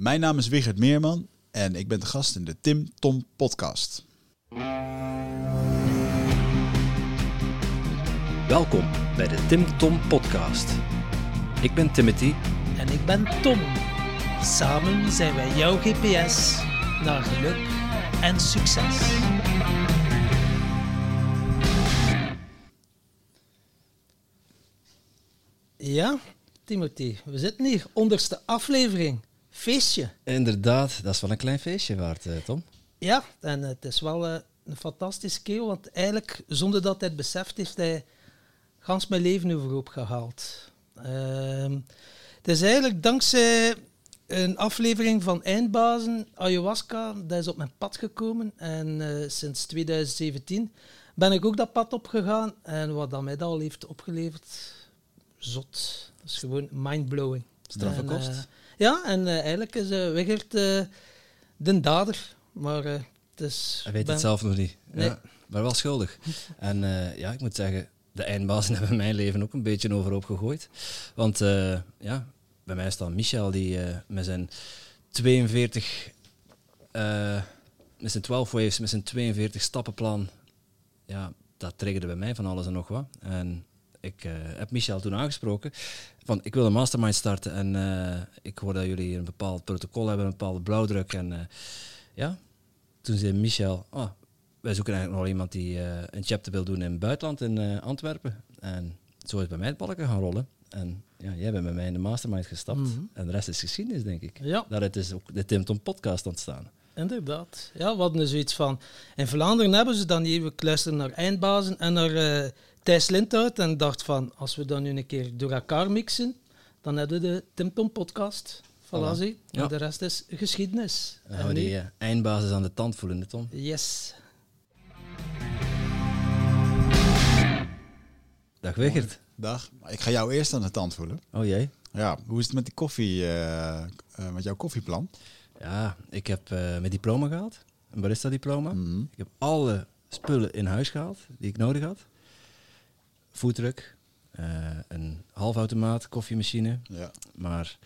Mijn naam is Wigert Meerman en ik ben de gast in de Tim Tom podcast. Welkom bij de Tim Tom podcast. Ik ben Timothy En ik ben Tom. Samen zijn wij jouw GPS naar geluk en succes. Ja, Timothy, we zitten hier, onderste aflevering. Feestje. Inderdaad, dat is wel een klein feestje waard, eh, Tom. Ja, en het is wel eh, een fantastische kerel, want eigenlijk, zonder dat hij het beseft, heeft hij gans mijn leven overhoop gehaald. Ehm, het is eigenlijk dankzij een aflevering van Eindbazen, Ayahuasca, dat is op mijn pad gekomen. En eh, sinds 2017 ben ik ook dat pad opgegaan. En wat dat mij dat al heeft opgeleverd, zot. Dat is gewoon mindblowing. Straffe kost. Ja, en eh, eigenlijk is uh, Wigert eh, de dader. Maar eh, het is... Hij weet ben- het zelf nog niet, Nee. ja, maar wel schuldig. En eh, ja, ik moet zeggen, de eindbazen hebben mijn leven ook een beetje overhoop gegooid. Want eh, ja, bij mij staat Michel die eh, met zijn 42, eh, met zijn 12 waves, met zijn 42 stappenplan, ja, dat triggerde bij mij van alles en nog wat. En ik eh, heb Michel toen aangesproken van ik wil een mastermind starten en eh, ik hoor dat jullie een bepaald protocol hebben, een bepaalde blauwdruk en eh, ja, toen zei Michel, oh, wij zoeken eigenlijk nog iemand die een chapter wil doen in het buitenland, in Antwerpen. En zo is bij mij het balken gaan rollen. En ja, jij bent bij mij in de mastermind gestapt. Mhm. En de rest is geschiedenis, denk ik. Ja. Daaruit is ook de Tim Tom podcast ontstaan. Inderdaad. Ja, we hadden dus zoiets van... In Vlaanderen hebben ze dan even luisteren naar Eindbazen en naar Thijs Lindhout. En dacht van, als we dat nu een keer door elkaar mixen, dan hebben we de Tim Tom podcast. Voilà, Voilà. zie. Ja. En de rest is geschiedenis. Nu- die eh, eindbasis aan de tand voelen, Tom. Yes. Dag Wigert. Dag, ik ga jou eerst aan de tand voelen. Oh jee. Ja, hoe is het met die koffie, eh, eh, met jouw koffieplan? Ja, ik heb eh, mijn diploma gehaald. Een barista diploma. Mhm. Ik heb alle spullen in huis gehaald die ik nodig had. Foodtruck, eh, een halfautomaat, koffiemachine. Ja. Maar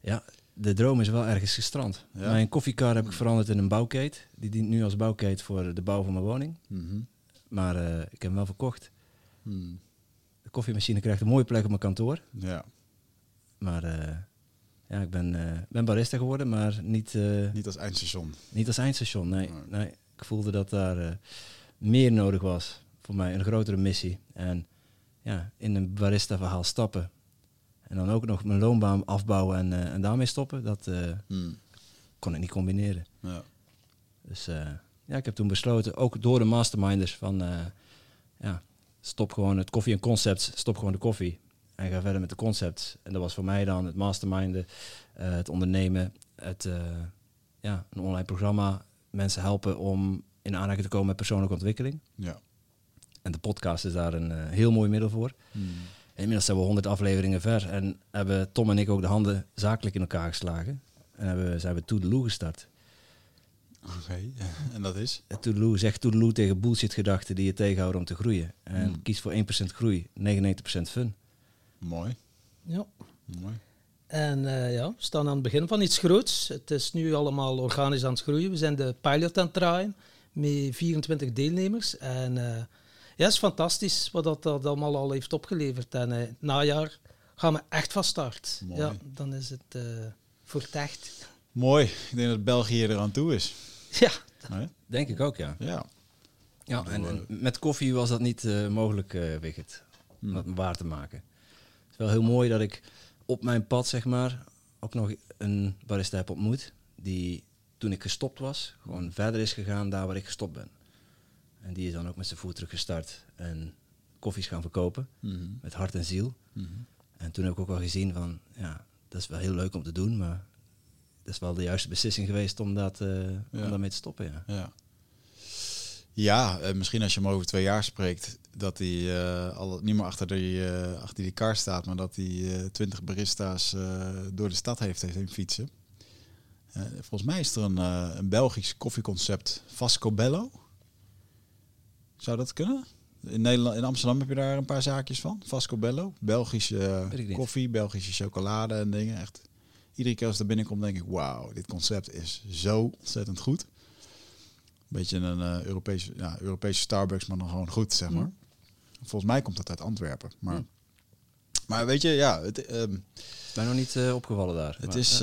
ja, de droom is wel ergens gestrand. Ja. Mijn koffiekar heb ik veranderd in een bouwkeet. Die dient nu als bouwkeet voor de bouw van mijn woning. Mhm. Maar eh, ik heb hem wel verkocht. Hmm. De koffiemachine krijgt een mooie plek op mijn kantoor. Ja, Maar eh, ja, ik ben, eh, ben barista geworden, maar niet, niet als eindstation. niet als eindstation. Nee, Nee. nee. ik voelde dat daar meer nodig was. Voor mij een grotere missie. En ja, in een barista verhaal stappen. En dan ook nog mijn loonbaan afbouwen en, eh, en daarmee stoppen. Dat eh, Hmm. kon ik niet combineren. Ja. Dus eh, ja, ik heb toen besloten, ook door de masterminders, van ja, stop gewoon het koffie en concepts, stop gewoon de koffie. En ga verder met de concepts. En dat was voor mij dan het masterminden, het ondernemen, het ja, een online programma, mensen helpen om in aanraking te komen met persoonlijke ontwikkeling. Ja. En de podcast is daar een eh, heel mooi middel voor. Hmm. En inmiddels zijn we 100 afleveringen ver en hebben Tom en ik ook de handen zakelijk in elkaar geslagen. En hebben, zijn we Toedeloe gestart. Oké, en dat is? Toedeloe zegt Toedeloe tegen bullshit gedachten die je tegenhouden om te groeien. En Hmm. kies voor 1% groei, 99% fun. Mooi, Ja. mooi. En eh, ja, we staan aan het begin van iets groots. Het is nu allemaal organisch aan het groeien. We zijn de pilot aan het draaien met 24 deelnemers. En eh, ja, het is fantastisch wat dat, dat allemaal al heeft opgeleverd. En eh, het najaar gaan we echt van start. Mooi. Ja, dan is het eh, voor het echt. Mooi, ik denk dat België er aan toe is. Ja, Nee? Denk ik ook, ja. Ja. ja en, en met koffie was dat niet eh, mogelijk, eh Wigert, om Hmm. dat waar te maken. Het is wel heel mooi dat ik op mijn pad, zeg maar, ook nog een barista heb ontmoet. Die toen ik gestopt was, gewoon verder is gegaan daar waar ik gestopt ben. En die is dan ook met zijn voet gestart en koffies gaan verkopen. Mhm. met hart en ziel. Mhm. En toen heb ik ook wel gezien van, ja, dat is wel heel leuk om te doen, maar dat is wel de juiste beslissing geweest om, dat, eh, Ja. om daarmee te stoppen. Ja. Ja. Ja, eh, misschien als je hem over twee jaar spreekt, dat hij eh, al niet meer achter die, achter die kar staat, maar dat hij twintig barista's door de stad heeft, heeft heen fietsen. Volgens mij is er een, een Belgisch koffieconcept, Vasco Bello. Zou dat kunnen? In, Nederland, in Amsterdam heb je daar een paar zaakjes van. Vasco Bello. Belgische eh, koffie, Belgische chocolade en dingen. Echt iedere keer als ik er binnenkom, denk ik, wauw, dit concept is zo ontzettend goed. Beetje een uh, Europese, ja, Europese Starbucks, maar dan gewoon goed, zeg maar. Volgens mij komt dat uit Antwerpen. Maar, maar weet je, ja, het, um, ben nog niet uh, opgevallen daar. Het is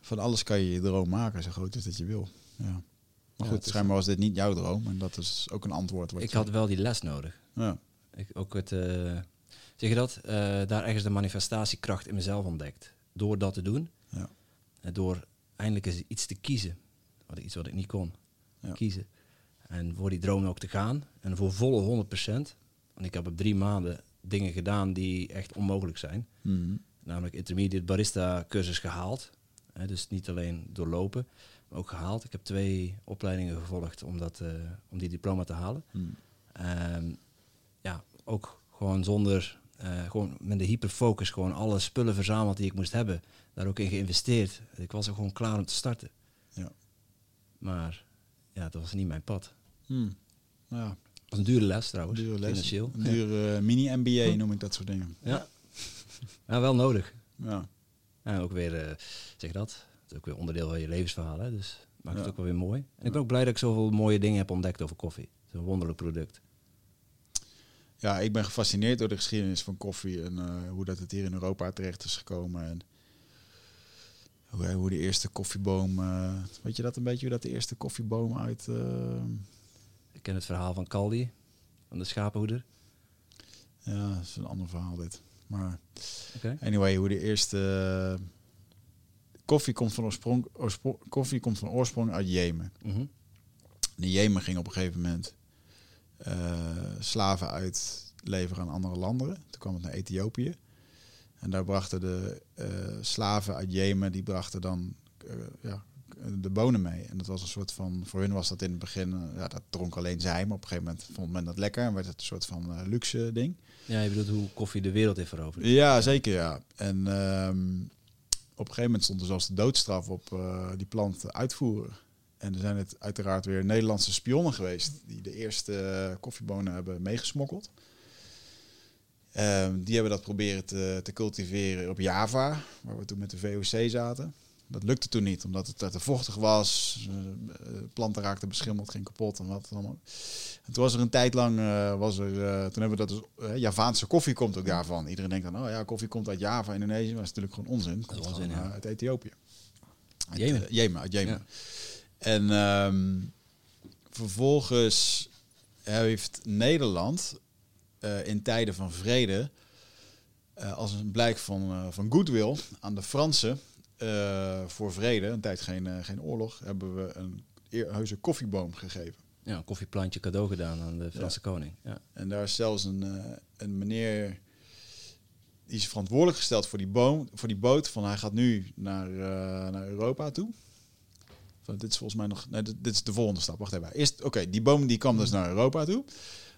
van alles kan je je droom maken, zo groot is dat je wil. Ja. Maar goed, schijnbaar was dit niet jouw droom en dat is ook een antwoord. Wat ik had wel die les nodig. Ja. Ik ook het, zeg je dat, daar ergens de manifestatiekracht in mezelf ontdekt. Door dat te doen, ja. door eindelijk eens iets te kiezen, wat, iets wat ik niet kon, ja. kiezen. En voor die droom ook te gaan. En voor volle 100%. Want ik heb op drie maanden dingen gedaan die echt onmogelijk zijn. Mm Namelijk intermediate barista cursus gehaald. dus niet alleen doorlopen, ook gehaald. Ik heb twee opleidingen gevolgd om, dat, uh, om die diploma te halen. Mm. ja, ook gewoon zonder, uh, gewoon met de hyperfocus, gewoon alle spullen verzameld die ik moest hebben. Daar ook in geïnvesteerd. Ik was er gewoon klaar om te starten. Ja. Maar ja, dat was niet mijn pad. Hmm. Ja. Dat was een dure les trouwens, dure les. financieel. Een dure uh, mini-MBA noem ik dat soort dingen. Ja, ja wel nodig. Ja. En ook weer, uh, zeg dat, het is ook weer onderdeel van je levensverhaal, hè, dus maakt het ook wel weer mooi. En ik ben ook blij dat ik zoveel mooie dingen heb ontdekt over koffie. Het is een wonderlijk product. Ja, ik ben gefascineerd door de geschiedenis van koffie en uh, hoe dat het hier in Europa terecht is gekomen. En hoe, hoe de eerste koffieboom, uh, weet je dat een beetje, hoe dat de eerste koffieboom uit... Uh, ik ken het verhaal van Caldi, van de schapenhoeder. Ja, dat is een ander verhaal dit. Maar okay. anyway, hoe de eerste... koffie komt van oorsprong, oorsprong, koffie komt van oorsprong uit Jemen. Mm -hmm. De Jemen ging op een gegeven moment uh, slaven uitleveren aan andere landen. Toen kwam het naar Ethiopië. En daar brachten de uh, slaven uit Jemen, die brachten dan uh, ja, de bonen mee. En dat was een soort van, voor hun was dat in het begin, ja, dat dronk alleen zij, maar op een gegeven moment vond men dat lekker en werd het een soort van luxe ding. Ja, je bedoelt hoe koffie de wereld heeft veroverd. Ja, zeker ja. En um, op een gegeven moment stond er zelfs de doodstraf op die plant uitvoeren. En er zijn het uiteraard weer Nederlandse spionnen geweest die de eerste koffiebonen hebben meegesmokkeld. Um, die hebben dat proberen te, te, cultiveren op Java, waar we toen met de VOC zaten. Dat lukte toen niet, omdat het te vochtig was. Uh, planten raakten beschimmeld, ging kapot en wat allemaal. En toen was er een tijd lang, uh, was er, uh, toen hebben we dat dus, Javaanse koffie komt ook daarvan. Iedereen denkt dan, oh ja, koffie komt uit Java, Indonesië. Maar dat is natuurlijk gewoon onzin. Het komt onzin, ja. uit Ethiopië. Uit, Jemen. Jemen, uit Jemen. Ja. En um, vervolgens heeft Nederland in tijden van vrede, als een blijk van, van goodwill aan de Fransen voor vrede, een tijd geen, geen oorlog, hebben we een heuse koffieboom gegeven. Ja, een koffieplantje cadeau gedaan aan de Franse ja. koning. Ja. En daar is zelfs een, een meneer die is verantwoordelijk gesteld voor die, boom, voor die boot. Van hij gaat nu naar, naar Europa toe. Van, dit is volgens mij nog. Nee, dit, dit is de volgende stap. Wacht even. Eerst, oké, die boom die kwam dus naar Europa toe.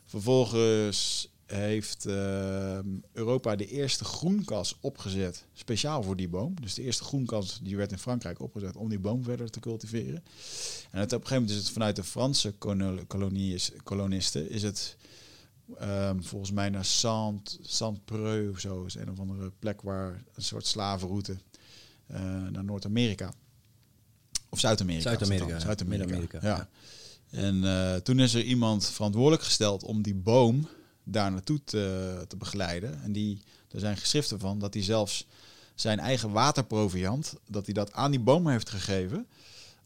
Vervolgens heeft uh, Europa de eerste groenkas opgezet, speciaal voor die boom. Dus de eerste groenkas die werd in Frankrijk opgezet om die boom verder te cultiveren. En het, op een gegeven moment is het vanuit de Franse kolonisten is het um, volgens mij naar Saint, Saint-Preux of zo, is een of andere plek waar een soort slavenroute uh, naar Noord-Amerika. Of Zuid-Amerika. Zuid-Amerika. Zuid-Amerika. ja. En uh, toen is er iemand verantwoordelijk gesteld om die boom daar naartoe te, te begeleiden. En die, er zijn geschriften van dat hij zelfs zijn eigen waterproviant, dat hij dat aan die boom heeft gegeven.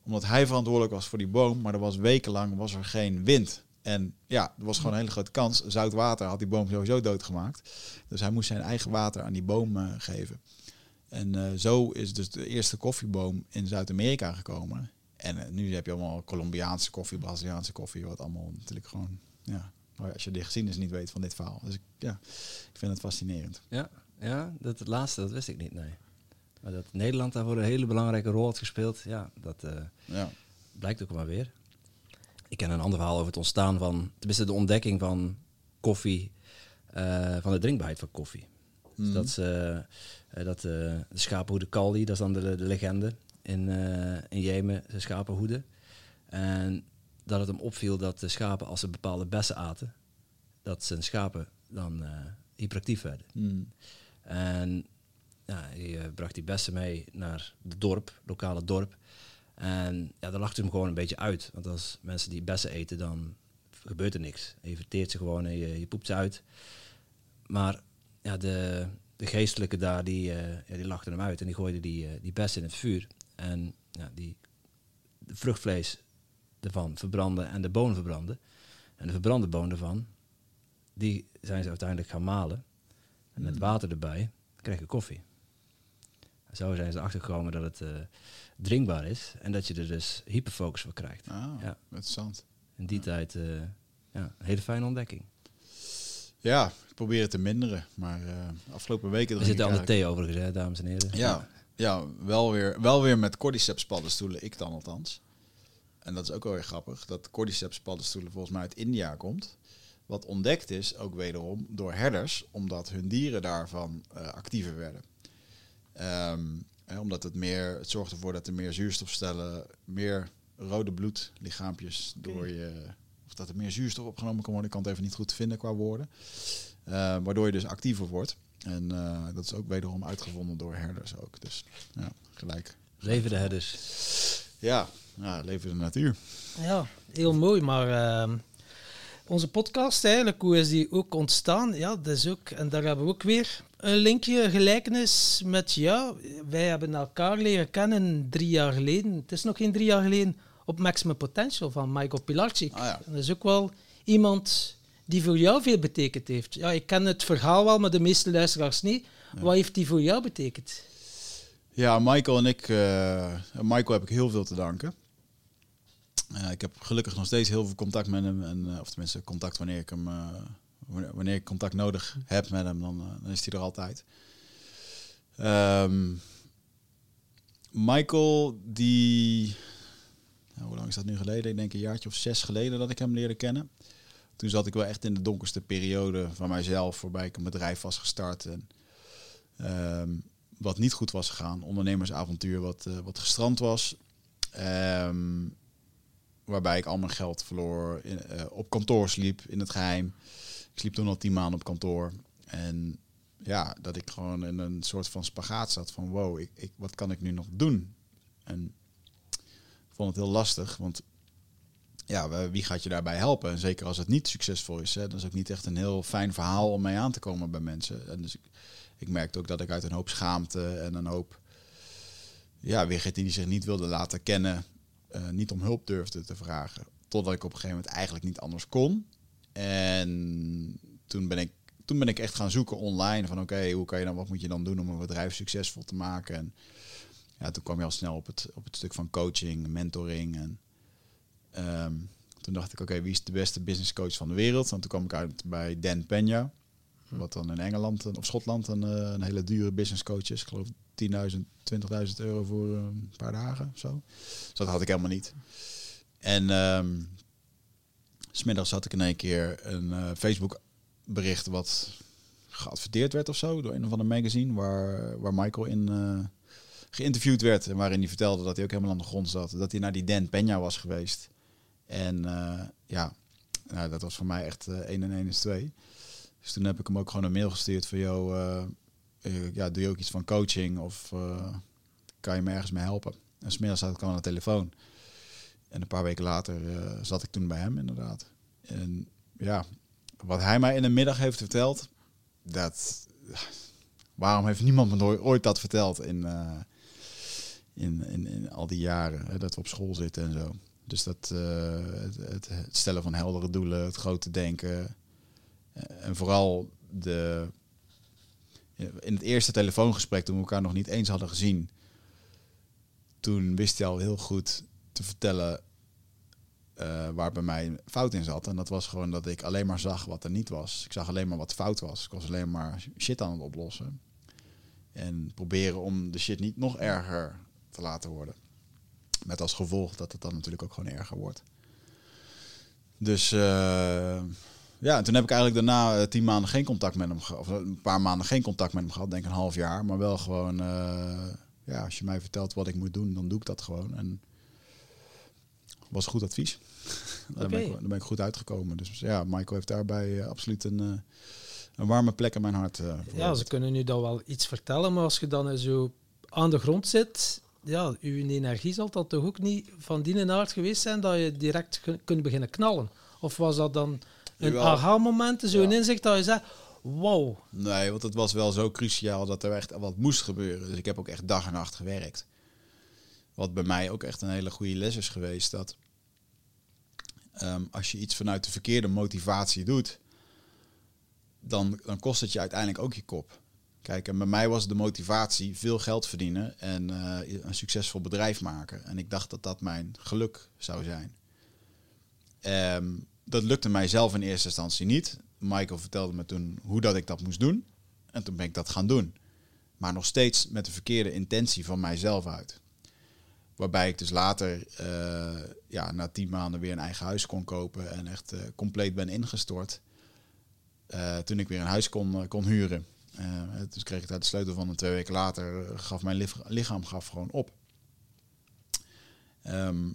Omdat hij verantwoordelijk was voor die boom, maar er was wekenlang was er geen wind. En ja, er was gewoon een hele grote kans. Zout water had die boom sowieso doodgemaakt. Dus hij moest zijn eigen water aan die boom uh, geven. En uh, zo is dus de eerste koffieboom in Zuid-Amerika gekomen. En uh, nu heb je allemaal Colombiaanse koffie, Braziliaanse koffie, wat allemaal natuurlijk gewoon, ja, als je de geschiedenis niet weet van dit verhaal. Dus ik, ja, ik vind het fascinerend. Ja, ja dat het laatste, dat wist ik niet, nee. Maar dat Nederland daarvoor een hele belangrijke rol had gespeeld, ja, dat uh, ja. blijkt ook maar weer. Ik ken een ander verhaal over het ontstaan van, tenminste de ontdekking van koffie, uh, van de drinkbaarheid van koffie. Dus mm. dat ze, uh, dat de schapenhoede Kaldi, dat is dan de, de legende in, in Jemen, de schapenhoede. En dat het hem opviel dat de schapen, als ze bepaalde bessen aten, dat zijn schapen dan uh, hyperactief werden. Hmm. En ja, hij eh, bracht die bessen mee naar het dorp, lokale dorp. En ja, daar lacht hij hem gewoon een beetje uit. Want als mensen die bessen eten, dan gebeurt er niks. Je verteert ze gewoon en je, je poept ze uit. Maar ja, de, de geestelijke daar, die, uh, ja, die lachten hem uit en die gooiden die, uh, die bessen in het vuur. En ja, die de vruchtvlees ervan verbranden en de bonen verbranden. En de verbrande bonen ervan, die zijn ze uiteindelijk gaan malen. En met water erbij krijg je koffie. En zo zijn ze achtergekomen dat het uh, drinkbaar is en dat je er dus hyperfocus voor krijgt. Ah, ja. interessant. In die Ja. tijd uh, ja, een hele fijne ontdekking. Ja, ik probeer het te minderen. Maar uh, afgelopen weken... We zitten aan de thee overigens, hè, dames en heren. Ja, ja wel, weer, wel weer met cordyceps paddenstoelen, ik dan althans. En dat is ook wel weer grappig, dat cordyceps paddenstoelen volgens mij uit India komt. Wat ontdekt is, ook wederom, door herders, omdat hun dieren daarvan uh, actiever werden. Um, hè, omdat het meer, het zorgt ervoor dat er meer zuurstofstellen, meer rode bloedlichaampjes okay. door je, of dat er meer zuurstof opgenomen kan worden, ik kan het even niet goed vinden qua woorden. Uh, waardoor je dus actiever wordt. En uh, dat is ook wederom uitgevonden door herders ook. Dus ja, gelijk. Leven de herders. Ja, ja leven de natuur. Ja, heel mooi. Maar uh, onze podcast eigenlijk, hoe is die ook ontstaan? Ja, dat is ook, en daar hebben we ook weer een linkje, gelijkenis met, ja, wij hebben elkaar leren kennen drie jaar geleden. Het is nog geen drie jaar geleden op Maximum Potential van Michael Pilarczyk. Ah, ja. Dat is ook wel iemand die voor jou veel betekend heeft. Ja, ik ken het verhaal wel, maar de meeste luisteraars niet. Ja. Wat heeft die voor jou betekend? Ja, Michael en ik, uh, Michael heb ik heel veel te danken. Uh, ik heb gelukkig nog steeds heel veel contact met hem. En, uh, of tenminste, contact wanneer ik hem, uh, wanneer ik contact nodig heb met hem, dan, dan is hij er altijd. Um, Michael, die. Nou, hoe lang is dat nu geleden? Ik denk een jaartje of zes geleden dat ik hem leerde kennen. Toen zat ik wel echt in de donkerste periode van mijzelf, waarbij ik een bedrijf was gestart. En, um, wat niet goed was gegaan. Ondernemersavontuur wat, wat gestrand was. Um, waarbij ik al mijn geld verloor. Uh, op kantoor sliep, in het geheim. Ik sliep toen al tien maanden op kantoor. En ja, dat ik gewoon in een soort van spagaat zat van... wow, ik, wat kan ik nu nog doen? En ik vond het heel lastig, want ja, wie gaat je daarbij helpen? En zeker als het niet succesvol is. Hè, dat is ook niet echt een heel fijn verhaal om mee aan te komen bij mensen. En dus ik, ik merkte ook dat ik uit een hoop schaamte en een hoop... Ja, die zich niet wilde laten kennen... Uh, niet om hulp durfde te vragen. Totdat ik op een gegeven moment eigenlijk niet anders kon. En toen ben ik, toen ben ik echt gaan zoeken online van oké, hoe kan je dan, wat moet je dan doen om een bedrijf succesvol te maken? En ja, toen kwam je al snel op het, op het stuk van coaching, mentoring. En um, toen dacht ik oké, wie is de beste business coach van de wereld? En toen kwam ik uit bij Dan Pena, wat dan in Engeland of Schotland een, een hele dure business coach is. Ik geloof 10.000, 20.000 euro voor een paar dagen of zo. Dus dat had ik helemaal niet. En um, smiddags had ik in één keer een uh, Facebook bericht wat geadverteerd werd of zo door een of ander magazine waar, waar Michael in geïnterviewd werd en waarin hij vertelde dat hij ook helemaal aan de grond zat, dat hij naar die Dan Peña was geweest. En ja, nou, dat was voor mij echt 1 en 1 is 2. Dus toen heb ik hem ook gewoon een mail gestuurd van jou uh, ja, doe je ook iets van coaching of uh, kan je me ergens mee helpen? En smiddags had ik al aan de telefoon. En een paar weken later zat ik toen bij hem inderdaad. En ja, wat hij mij in de middag heeft verteld, dat... Waarom heeft niemand me ooit dat verteld in, in, in, in, al die jaren hè, dat we op school zitten en zo. Dus dat, het stellen van heldere doelen, het grote denken. En vooral de, in het eerste telefoongesprek, toen we elkaar nog niet eens hadden gezien, toen wist hij al heel goed te vertellen uh, waar bij mij fout in zat. En dat was gewoon dat ik alleen maar zag wat er niet was. Ik zag alleen maar wat fout was. Ik was alleen maar shit aan het oplossen. En proberen om de shit niet nog erger te laten worden. Met als gevolg dat het dan natuurlijk ook gewoon erger wordt. Dus ja, en toen heb ik eigenlijk daarna uh, tien maanden geen contact met hem gehad. Of een paar maanden geen contact met hem gehad, denk een half jaar. Maar wel gewoon, uh, ja, als je mij vertelt wat ik moet doen, dan doe ik dat gewoon. En was goed advies. daar, okay. ben ik, daar ben ik goed uitgekomen. Dus ja, Michael heeft daarbij uh, absoluut een, een warme plek in mijn hart. eh, voor Ja, ze kunnen nu dan wel iets vertellen, maar als je dan zo aan de grond zit, ja, je energie zal dat toch ook niet van die aard geweest zijn dat je direct kun- kunt beginnen knallen? Of was dat dan een aha-moment, zo'n Ja. inzicht dat je zegt, wow, Nee, want het was wel zo cruciaal dat er echt wat moest gebeuren. Dus ik heb ook echt dag en nacht gewerkt. Wat bij mij ook echt een hele goede les is geweest. Dat ehm, als je iets vanuit de verkeerde motivatie doet, dan, dan kost het je uiteindelijk ook je kop. Kijk, en bij mij was de motivatie veel geld verdienen en eh, een succesvol bedrijf maken. En ik dacht dat dat mijn geluk zou zijn. Ehm, dat lukte mij zelf in eerste instantie niet. Michael vertelde me toen hoe dat ik dat moest doen. En toen ben ik dat gaan doen. Maar nog steeds met de verkeerde intentie van mijzelf uit. Waarbij ik dus later, eh, ja, na tien maanden weer een eigen huis kon kopen en echt eh, compleet ben ingestort. Eh, toen ik weer een huis kon, kon huren. Dus kreeg ik daar de sleutel van en twee weken later gaf mijn lichaam, gaf gewoon op. Ehm,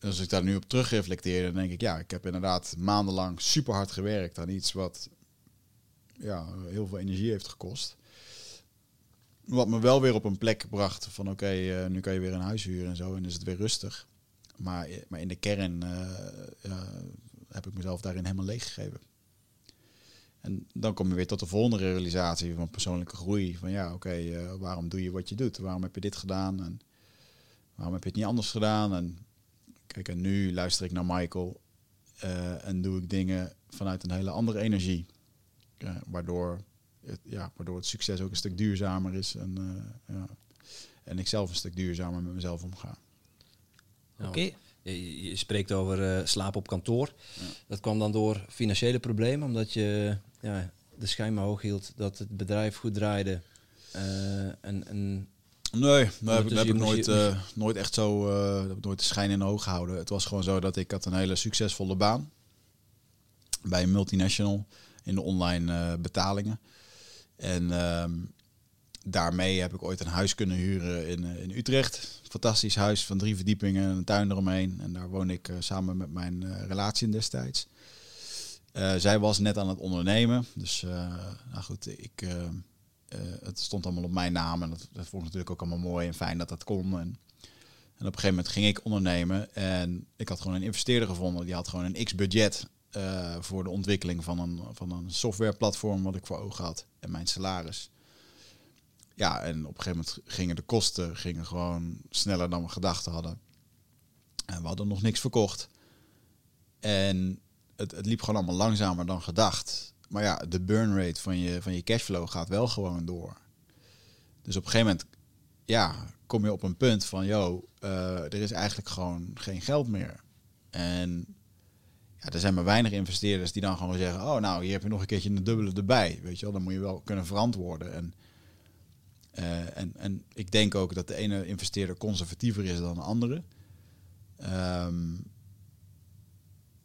als ik daar nu op terugreflecteer, dan denk ik, ja, ik heb inderdaad maandenlang super hard gewerkt aan iets wat ja, heel veel energie heeft gekost. Wat me wel weer op een plek bracht van oké, eh, nu kan je weer een huis huren en zo en is het weer rustig. Maar, maar in de kern eh, heb ik mezelf daarin helemaal leeggegeven. En dan kom je weer tot de volgende realisatie van persoonlijke groei. Van ja, oké, eh, waarom doe je wat je doet? Waarom heb je dit gedaan? En waarom heb je het niet anders gedaan? En kijk, en nu luister ik naar Michael eh, en doe ik dingen vanuit een hele andere energie. Eh, waardoor, het, ja, waardoor het succes ook een stuk duurzamer is. En, eh, ja. en ik zelf een stuk duurzamer met mezelf omga. Oké. Je, je spreekt over eh slapen op kantoor. Dat kwam dan door financiële problemen, omdat je ja, de schijn maar hoog hield dat het bedrijf goed draaide. Eh, en, en Nee, dat heb, ik- heb nooit, je- eh, nooit echt zo, eh, nooit de schijn in de ogen gehouden. Het was gewoon zo dat ik had een hele succesvolle baan bij een multinational in de online eh, betalingen. En ehm, daarmee heb ik ooit een huis kunnen huren in, in Utrecht. Fantastisch huis van drie verdiepingen en een tuin eromheen. En daar woon ik samen met mijn relatie destijds. Eh, zij was net aan het ondernemen. Dus nou goed, ik, eh, eh, het stond allemaal op mijn naam. En dat, dat vond ik natuurlijk ook allemaal mooi en fijn dat dat kon. En, en op een gegeven moment ging ik ondernemen. En ik had gewoon een investeerder gevonden. Die had gewoon een x-budget eh, voor de ontwikkeling van een, van een softwareplatform wat ik voor ogen had. En mijn salaris. Ja, en op een gegeven moment gingen de kosten gingen gewoon sneller dan we gedacht hadden. En we hadden nog niks verkocht. En het, het liep gewoon allemaal langzamer dan gedacht. Maar ja, de burn rate van je, van je cashflow gaat wel gewoon door. Dus op een gegeven moment ja, kom je op een punt van, yo, eh, er is eigenlijk gewoon geen geld meer. En ja, er zijn maar weinig investeerders die dan gewoon zeggen, oh nou, hier heb je nog een keertje een dubbele erbij. Weet je wel, dan moet je wel kunnen verantwoorden. En, eh, en, en ik denk ook dat de ene investeerder conservatiever is dan de andere. Ehm,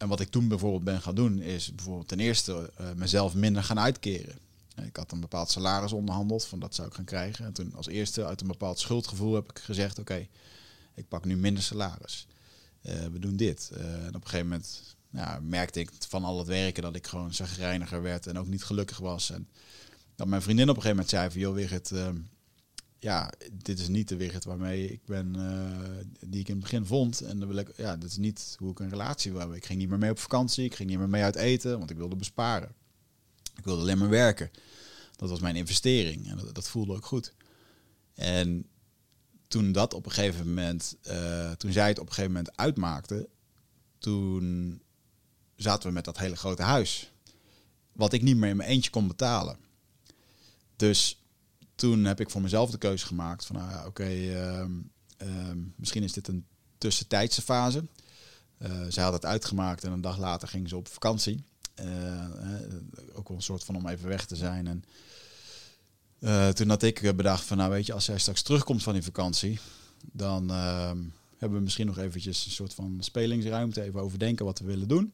en wat ik toen bijvoorbeeld ben gaan doen, is bijvoorbeeld ten eerste eh, mezelf minder gaan uitkeren. Ik had een bepaald salaris onderhandeld, van dat zou ik gaan krijgen. En toen als eerste uit een bepaald schuldgevoel heb ik gezegd, oké, ik pak nu minder salaris. Eh, we doen dit. Eh, en op een gegeven moment ja, merkte ik van al het werken dat ik gewoon zagrijniger werd en ook niet gelukkig was. En dat mijn vriendin op een gegeven moment zei van, joh Wigert, ehm, ja, dit is niet de Wigert waarmee ik ben, eh, die ik in het begin vond. En dan wil ik, ja, dit is niet hoe ik een relatie wil hebben. Ik ging niet meer mee op vakantie, ik ging niet meer mee uit eten, want ik wilde besparen. Ik wilde alleen maar werken. Dat was mijn investering en dat, dat voelde ook goed. En toen dat op een gegeven moment, eh, toen zij het op een gegeven moment uitmaakte, toen zaten we met dat hele grote huis. Wat ik niet meer in mijn eentje kon betalen. Dus toen heb ik voor mezelf de keuze gemaakt van, nou ja, oké, ehm, ehm, misschien is dit een tussentijdse fase. Eh, zij had het uitgemaakt en een dag later ging ze op vakantie. Eh, eh, ook wel een soort van om even weg te zijn. En toen had ik bedacht van, nou weet je, als zij straks terugkomt van die vakantie, dan ehm, hebben we misschien nog eventjes een soort van spelingsruimte, even overdenken wat we willen doen.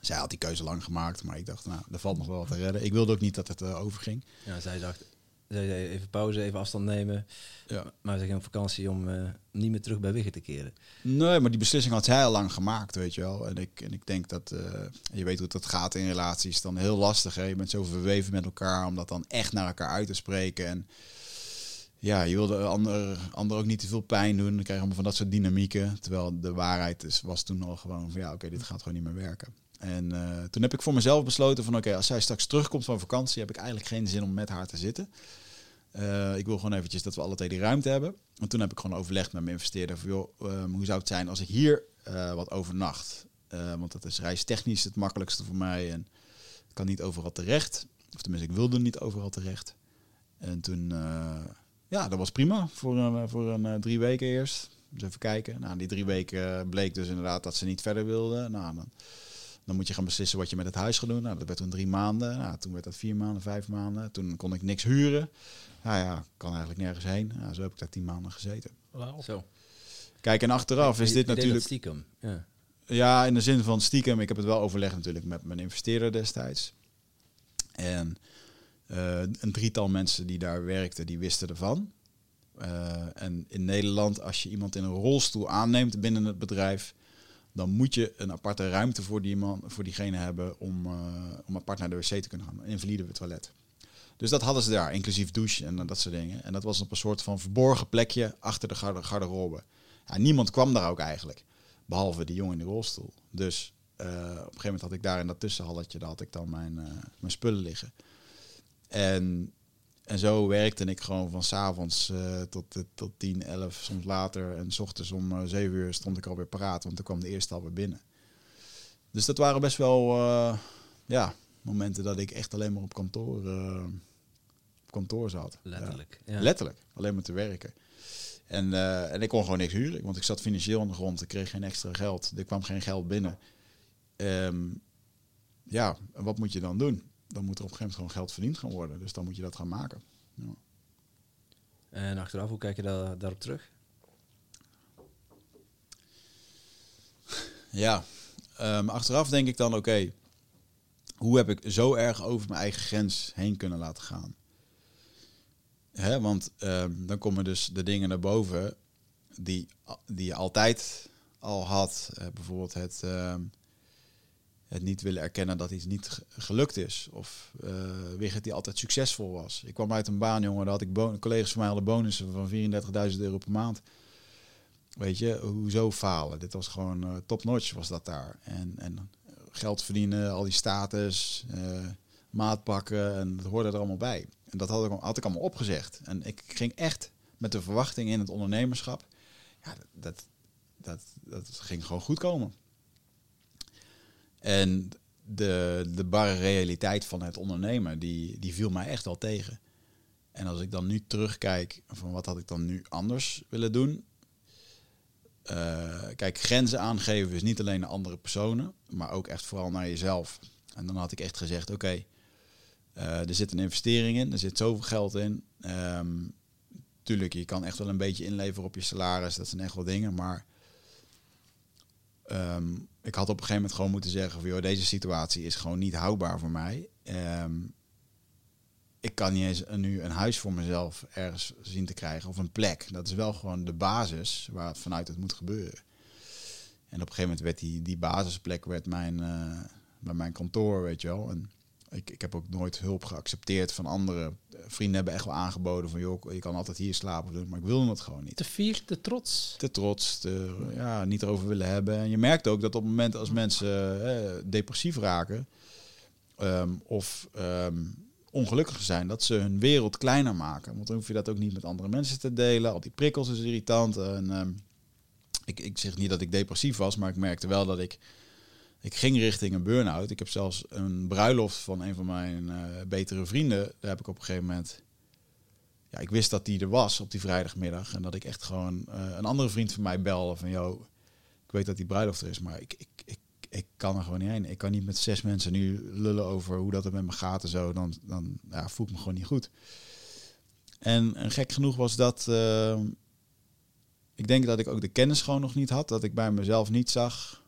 Zij had die keuze lang gemaakt, maar ik dacht, nou, er valt nog wel wat te redden. Ik wilde ook niet dat het overging. ja, zij dacht, zei even pauze, even afstand nemen. Ja. Maar ze ging op vakantie om eh, niet meer terug bij Wiggen te keren. Nee, maar die beslissing had zij al lang gemaakt, weet je wel. En ik, en ik denk dat, eh, je weet hoe dat gaat in relaties, dan heel lastig. Hè? Je bent zo verweven met elkaar om dat dan echt naar elkaar uit te spreken. En ja, je wilde ander, ander ook niet te veel pijn doen. Dan krijg je allemaal van dat soort dynamieken. Terwijl de waarheid is, was toen al gewoon van ja, oké, dit gaat gewoon niet meer werken. En eh, toen heb ik voor mezelf besloten van oké, als zij straks terugkomt van vakantie, heb ik eigenlijk geen zin om met haar te zitten. Eh, ik wil gewoon eventjes dat we alle twee die ruimte hebben. En toen heb ik gewoon overlegd met mijn investeerder van joh, ehm, hoe zou het zijn als ik hier eh, wat overnacht? Want dat is reistechnisch het makkelijkste voor mij en ik kan niet overal terecht. Of tenminste, ik wilde niet overal terecht. En toen, ja, dat was prima voor een, voor een drie weken eerst. Dus even kijken. Nou, die drie weken bleek dus inderdaad dat ze niet verder wilden. Nou, dan dan moet je gaan beslissen wat je met het huis gaat doen. Nou, dat werd toen drie maanden. Nou, toen werd dat vier maanden, vijf maanden. Toen kon ik niks huren. Nou ja, kan eigenlijk nergens heen. Nou, zo heb ik daar tien maanden gezeten. Wow. Zo. Kijk, en achteraf is dit natuurlijk... stiekem, ja. Ja, in de zin van stiekem. Ik heb het wel overlegd natuurlijk met mijn investeerder destijds. En uh, een drietal mensen die daar werkten, die wisten ervan. Uh, en in Nederland, als je iemand in een rolstoel aanneemt binnen het bedrijf, dan moet je een aparte ruimte voor, die man, voor diegene hebben om, uh, om apart naar de wc te kunnen gaan. Een invalide toilet. Dus dat hadden ze daar, inclusief douche en dat soort dingen. En dat was op een soort van verborgen plekje achter de garde garderobe. Ja, niemand kwam daar ook eigenlijk, behalve die jongen in de rolstoel. Dus uh, op een gegeven moment had ik daar in dat tussenhalletje, daar had ik dan mijn, mijn spullen liggen. En en zo werkte ik gewoon van s'avonds uh, tot, tot 10, 11, soms later. En s ochtends om uh, 7 uur stond ik alweer paraat, want toen kwam de eerste alweer binnen. Dus dat waren best wel uh, ja, momenten dat ik echt alleen maar op kantoor, op kantoor zat. Letterlijk. Ja. Ja. Letterlijk, alleen maar te werken. En, en ik kon gewoon niks huren, want ik zat financieel aan de grond. Ik kreeg geen extra geld, er kwam geen geld binnen. Um, ja, en wat moet je dan doen? Dan moet er op een gegeven moment gewoon geld verdiend gaan worden. Dus dan moet je dat gaan maken. Ja. En achteraf, hoe kijk je daar, daarop terug? Ja, um, achteraf denk ik dan, oké, okay, hoe heb ik zo erg over mijn eigen grens heen kunnen laten gaan? Hè, want um, dan komen dus de dingen naar boven die, die je altijd al had. Uh, bijvoorbeeld het... Um, het niet willen erkennen dat iets niet gelukt is. Of uh, Wigert die altijd succesvol was. Ik kwam uit een baan, jongen, daar had ik collega's van mij hadden bonussen van 34.000 euro per maand. Weet je, hoezo falen? Dit was gewoon uh, top-notch was dat daar. En, en geld verdienen, al die status, uh, maat pakken, en dat hoorde er allemaal bij. En dat had ik, had ik allemaal opgezegd. En ik ging echt met de verwachting in het ondernemerschap. Ja, dat, dat, dat, dat ging gewoon goed komen. En de, de barre realiteit van het ondernemen, die, die viel mij echt al tegen. En als ik dan nu terugkijk van wat had ik dan nu anders willen doen. Uh, kijk, grenzen aangeven is niet alleen naar andere personen, maar ook echt vooral naar jezelf. En dan had ik echt gezegd, oké, uh, er zit een investering in, er zit zoveel geld in. Um, tuurlijk, je kan echt wel een beetje inleveren op je salaris, dat zijn echt wel dingen, maar um, ik had op een gegeven moment gewoon moeten zeggen van, joh, deze situatie is gewoon niet houdbaar voor mij. Um, ik kan niet eens nu een huis voor mezelf ergens zien te krijgen of een plek. Dat is wel gewoon de basis waar het vanuit het moet gebeuren. En op een gegeven moment werd die, die basisplek werd mijn, uh, bij mijn kantoor, weet je wel. En ik, ik heb ook nooit hulp geaccepteerd van anderen. Vrienden hebben echt wel aangeboden van, joh, je kan altijd hier slapen, maar ik wilde het gewoon niet. Te fier, te trots. Te trots, te, ja, niet erover willen hebben. En je merkt ook dat op het moment als mensen eh, depressief raken um, of um, ongelukkig zijn, dat ze hun wereld kleiner maken. Want dan hoef je dat ook niet met andere mensen te delen. Al die prikkels is irritant. En, um, ik, ik zeg niet dat ik depressief was, maar ik merkte wel dat ik ik ging richting een burn-out. Ik heb zelfs een bruiloft van een van mijn uh, betere vrienden. Daar heb ik op een gegeven moment. Ja, ik wist dat die er was op die vrijdagmiddag. En dat ik echt gewoon uh, een andere vriend van mij belde van... Yo, ik weet dat die bruiloft er is, maar ik, ik, ik, ik kan er gewoon niet heen. Ik kan niet met zes mensen nu lullen over hoe dat er met me gaat en zo. Dan, dan ja, voel ik me gewoon niet goed. En, gek genoeg was dat... Uh, ik denk dat ik ook de kennis gewoon nog niet had. Dat ik bij mezelf niet zag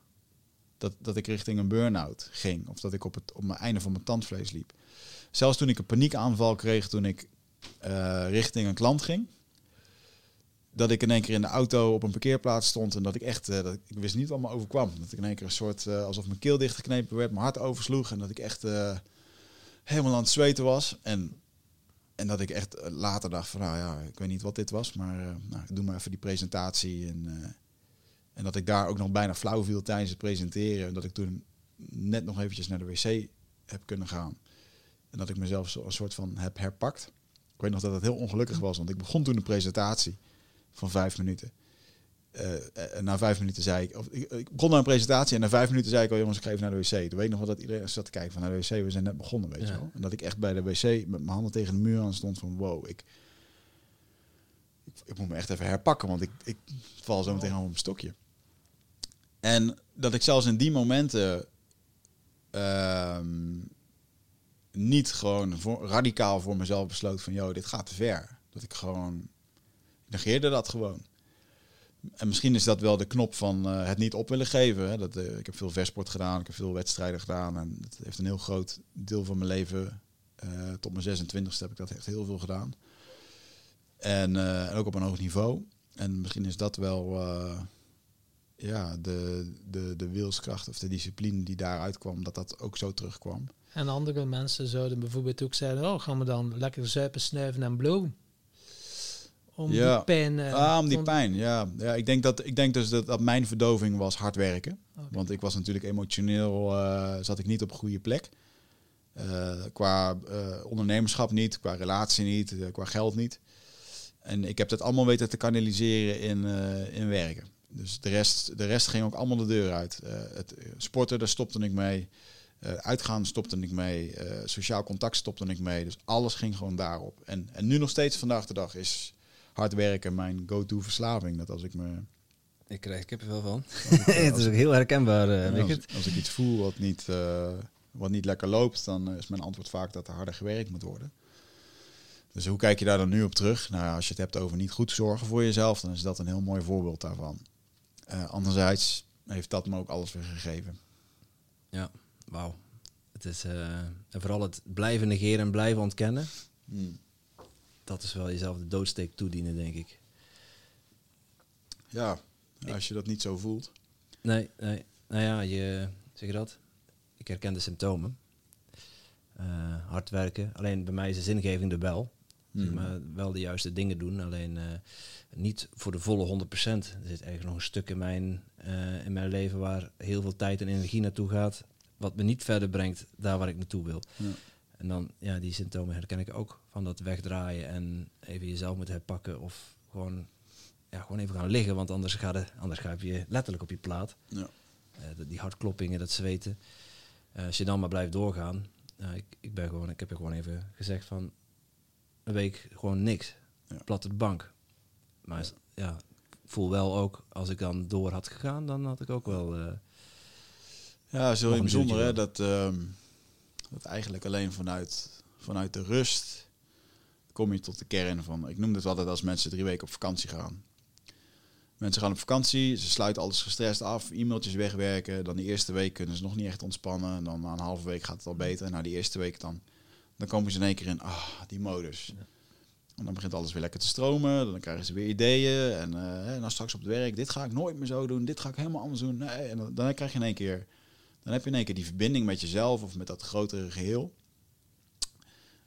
dat, dat ik richting een burn-out ging. Of dat ik op het op mijn einde van mijn tandvlees liep. Zelfs toen ik een paniekaanval kreeg toen ik eh, richting een klant ging. Dat ik in één keer in de auto op een parkeerplaats stond en dat ik echt, eh, dat ik, wist niet wat me overkwam. Dat ik in één keer een soort, eh, alsof mijn keel dichtgeknepen werd, mijn hart oversloeg en dat ik echt helemaal aan het zweten was. En, en dat ik echt later dacht van, nou ja, ik weet niet wat dit was, maar nou, ik doe maar even die presentatie. En, en dat ik daar ook nog bijna flauw viel tijdens het presenteren. En dat ik toen net nog eventjes naar de wc heb kunnen gaan. En dat ik mezelf zo een soort van heb herpakt. Ik weet nog dat het heel ongelukkig was, want ik begon toen een presentatie van vijf minuten. En na vijf minuten zei ik, of, ik, ik begon naar een presentatie en na vijf minuten zei ik al, jongens, ik ga even naar de wc. Toen weet ik nog wel dat iedereen zat te kijken van naar de wc, we zijn net begonnen, weet Ja. je wel. En dat ik echt bij de wc met mijn handen tegen de muur aan stond van, wow, ik, ik, ik moet me echt even herpakken, want ik, ik val zo meteen al op mijn stokje. En dat ik zelfs in die momenten ehm, niet gewoon radicaal voor mezelf besloot van, joh, dit gaat te ver. Dat ik gewoon, negeerde dat gewoon. En misschien is dat wel de knop van eh, het niet op willen geven. Hè. Dat, eh, ik heb veel versport gedaan, ik heb veel wedstrijden gedaan. En dat heeft een heel groot deel van mijn leven, eh, tot mijn 26e heb ik dat echt heel veel gedaan. En, ook op een hoog niveau. En misschien is dat wel ja, de, de, de wilskracht of de discipline die daaruit kwam, dat dat ook zo terugkwam. En andere mensen zouden bijvoorbeeld ook zeggen, oh, gaan we dan lekker zuipen, snuiven en blowen? Om Ja. die pijn... eh, ah, om die pijn, ja. ja ik, denk dat, ik denk dus dat, dat mijn verdoving was hard werken. Want ik was natuurlijk emotioneel, eh, zat ik niet op een goede plek. Eh, qua eh, ondernemerschap niet, qua relatie niet, eh, qua geld niet. En ik heb dat allemaal weten te kanaliseren in, eh, in werken. Dus de rest, de rest ging ook allemaal de deur uit. Eh, het eh, sporten, daar stopte ik mee. Eh, uitgaan stopte ik mee. Sociaal contact stopte ik mee. Dus alles ging gewoon daarop. En, en nu nog steeds vandaag de dag is hard werken mijn go-to verslaving. Dat als ik me Ik krijg er kippenvel van. ik, het is ook heel herkenbaar, als, als ik iets voel wat niet, wat niet lekker loopt, dan is mijn antwoord vaak dat er harder gewerkt moet worden. Dus hoe kijk je daar dan nu op terug? Nou, als je het hebt over niet goed zorgen voor jezelf, dan is dat een heel mooi voorbeeld daarvan. Eh, anderzijds heeft dat me ook alles weer gegeven. Ja, wauw. Het is eh, en vooral het blijven negeren en blijven ontkennen. Dat is wel jezelf de doodsteek toedienen, denk ik. Ja, als je dat niet zo voelt. Nee, nee. Nou ja, je, zeg je dat? Ik herken de symptomen. Eh, hard werken. Alleen bij mij is de zingeving er wel. Hmm. maar, wel de juiste dingen doen, alleen eh, niet voor de volle 100%. Er zit eigenlijk nog een stuk in mijn, eh, in mijn leven waar heel veel tijd en energie naartoe gaat, wat me niet verder brengt daar waar ik naartoe wil. Ja. En dan, ja, die symptomen herken ik ook van dat wegdraaien en even jezelf moeten herpakken of gewoon, ja, gewoon even gaan liggen, want anders, ga je, anders ga je letterlijk op je plaat. Ja. Eh, die hartkloppingen, dat zweten. Als je dan maar blijft doorgaan. ik, ik, ben gewoon, ik heb je gewoon even gezegd van een week gewoon niks. Ja. Plat bank. Maar ja, ik voel wel ook, als ik dan door had gegaan, dan had ik ook wel... eh, Ja, zo een bijzonder hè, dat, ehm, dat eigenlijk alleen vanuit, vanuit de rust kom je tot de kern van. Ik noem het altijd als mensen drie weken op vakantie gaan. Mensen gaan op vakantie, ze sluiten alles gestrest af, e-mailtjes wegwerken. Dan de eerste week kunnen ze nog niet echt ontspannen. En dan na een halve week gaat het al beter. Na die eerste week dan, dan komen ze in één keer in, ah, die modus. En dan begint alles weer lekker te stromen. Dan krijgen ze weer ideeën. En eh, hè, dan straks op het werk, dit ga ik nooit meer zo doen. Dit ga ik helemaal anders doen. Nee, en dan, dan krijg je in één keer dan heb je in één keer die verbinding met jezelf of met dat grotere geheel.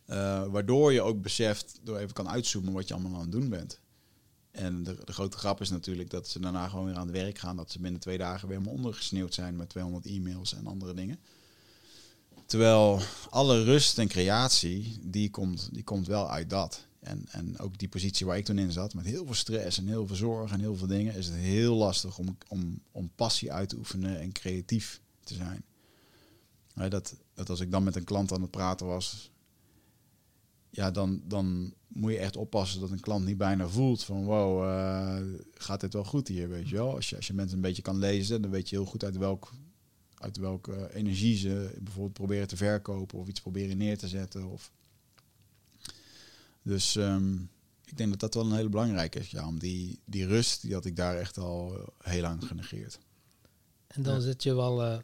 Eh, waardoor je ook beseft, door even kan uitzoomen, wat je allemaal aan het doen bent. En de, de grote grap is natuurlijk dat ze daarna gewoon weer aan het werk gaan. Dat ze binnen twee dagen weer helemaal ondergesneeuwd zijn met 200 e-mails en andere dingen. Terwijl alle rust en creatie, die komt, die komt wel uit dat. En, en ook die positie waar ik toen in zat, met heel veel stress en heel veel zorg en heel veel dingen, is het heel lastig om, om, om passie uit te oefenen en creatief te zijn. Dat, dat als ik dan met een klant aan het praten was, ja, dan, dan moet je echt oppassen dat een klant niet bijna voelt van wow, eh, gaat dit wel goed hier, weet je wel. Als je, als je mensen een beetje kan lezen, dan weet je heel goed uit welk uit welke energie ze bijvoorbeeld proberen te verkopen of iets proberen neer te zetten. Of... Dus ehm, ik denk dat dat wel een hele belangrijke is. Ja, om die, die rust, die had ik daar echt al eh, heel lang genegeerd. En dan Ja. zit je wel eh,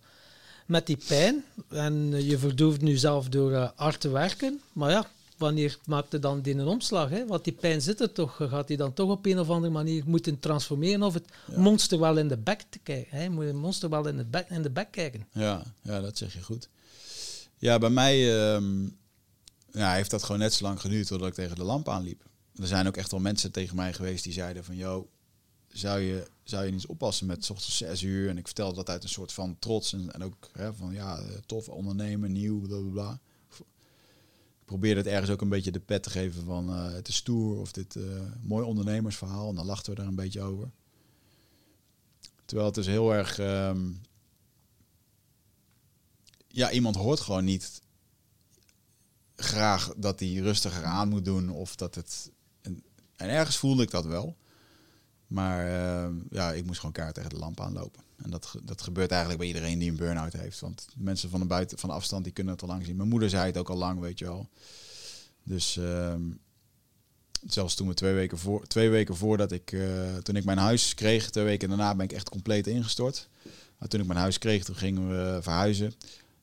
met die pijn. En eh, je verdooft nu zelf door hard te werken. Maar ja, wanneer maakt hij dan die een omslag? Hè? Want die pijn zit er toch. Gaat hij dan toch op een of andere manier moeten transformeren of het Ja. monster wel in de bek te kijken? Hè? Moet je het monster wel in de bek, in de bek kijken? Ja, ja, dat zeg je goed. Ja, bij mij ehm, ja, heeft dat gewoon net zo lang geduurd totdat ik tegen de lamp aanliep. Er zijn ook echt wel mensen tegen mij geweest die zeiden van... Yo, zou je, zou je niet oppassen met ochtends zes uur? En ik vertelde dat uit een soort van trots en, en ook hè, van... Ja, eh, tof ondernemen, nieuw, bla bla bla. Probeerde het ergens ook een beetje de pet te geven van... eh, het is stoer of dit eh, mooi ondernemersverhaal. En dan lachten we daar een beetje over. Terwijl het dus heel erg... ehm, ja, iemand hoort gewoon niet graag dat hij rustiger aan moet doen of dat het. En ergens voelde ik dat wel. Maar eh, ja, ik moest gewoon kaart tegen de lamp aanlopen. En dat, dat gebeurt eigenlijk bij iedereen die een burn-out heeft. Want mensen van de buiten, van de afstand, die kunnen het al lang zien. Mijn moeder zei het ook al lang, weet je wel. Dus ehm, zelfs toen we twee weken, voor, twee weken voordat ik, eh, toen ik mijn huis kreeg, twee weken daarna ben ik echt compleet ingestort. Maar toen ik mijn huis kreeg, toen gingen we verhuizen.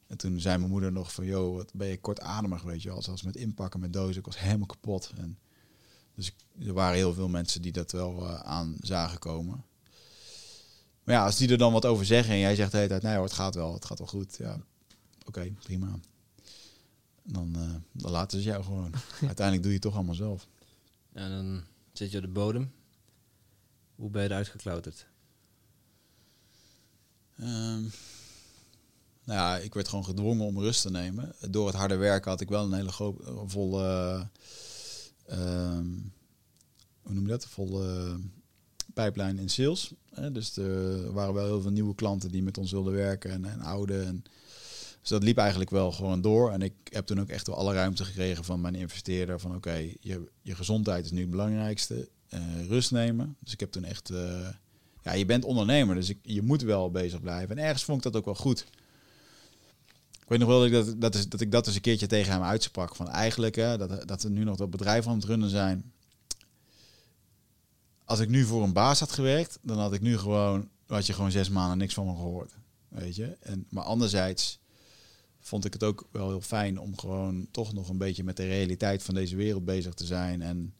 En toen zei mijn moeder nog van, joh, wat ben je kortademig, weet je wel. Zelfs met inpakken, met dozen, ik was helemaal kapot. En dus er waren heel veel mensen die dat wel eh, aan zagen komen. Maar ja, als die er dan wat over zeggen en jij zegt de hele tijd, nee hoor, het gaat wel, het gaat wel goed. Ja, oké, prima. Dan, eh, dan laten ze jou gewoon. Uiteindelijk doe je het toch allemaal zelf. En dan zit je op de bodem. Hoe ben je eruit geklauterd? Ehm, nou ja, ik werd gewoon gedwongen om rust te nemen. Door het harde werken had ik wel een hele volle, ehm, hoe noem je dat? Volle pijplijn in sales. Dus er waren wel heel veel nieuwe klanten die met ons wilden werken en, en oude. En, dus dat liep eigenlijk wel gewoon door. En ik heb toen ook echt wel alle ruimte gekregen van mijn investeerder. Van oké, je, je gezondheid is nu het belangrijkste. Eh, rust nemen. Dus ik heb toen echt... eh, ja, je bent ondernemer, dus ik, je moet wel bezig blijven. En ergens vond ik dat ook wel goed. Weet nog wel dat ik dat, dat, is, dat ik dat eens een keertje tegen hem uitsprak. Van eigenlijk, hè, dat, dat we nu nog dat bedrijf aan het runnen zijn. Als ik nu voor een baas had gewerkt, dan had ik nu gewoon, had je gewoon zes maanden niks van me gehoord. Weet je? En, maar anderzijds vond ik het ook wel heel fijn om gewoon toch nog een beetje met de realiteit van deze wereld bezig te zijn. En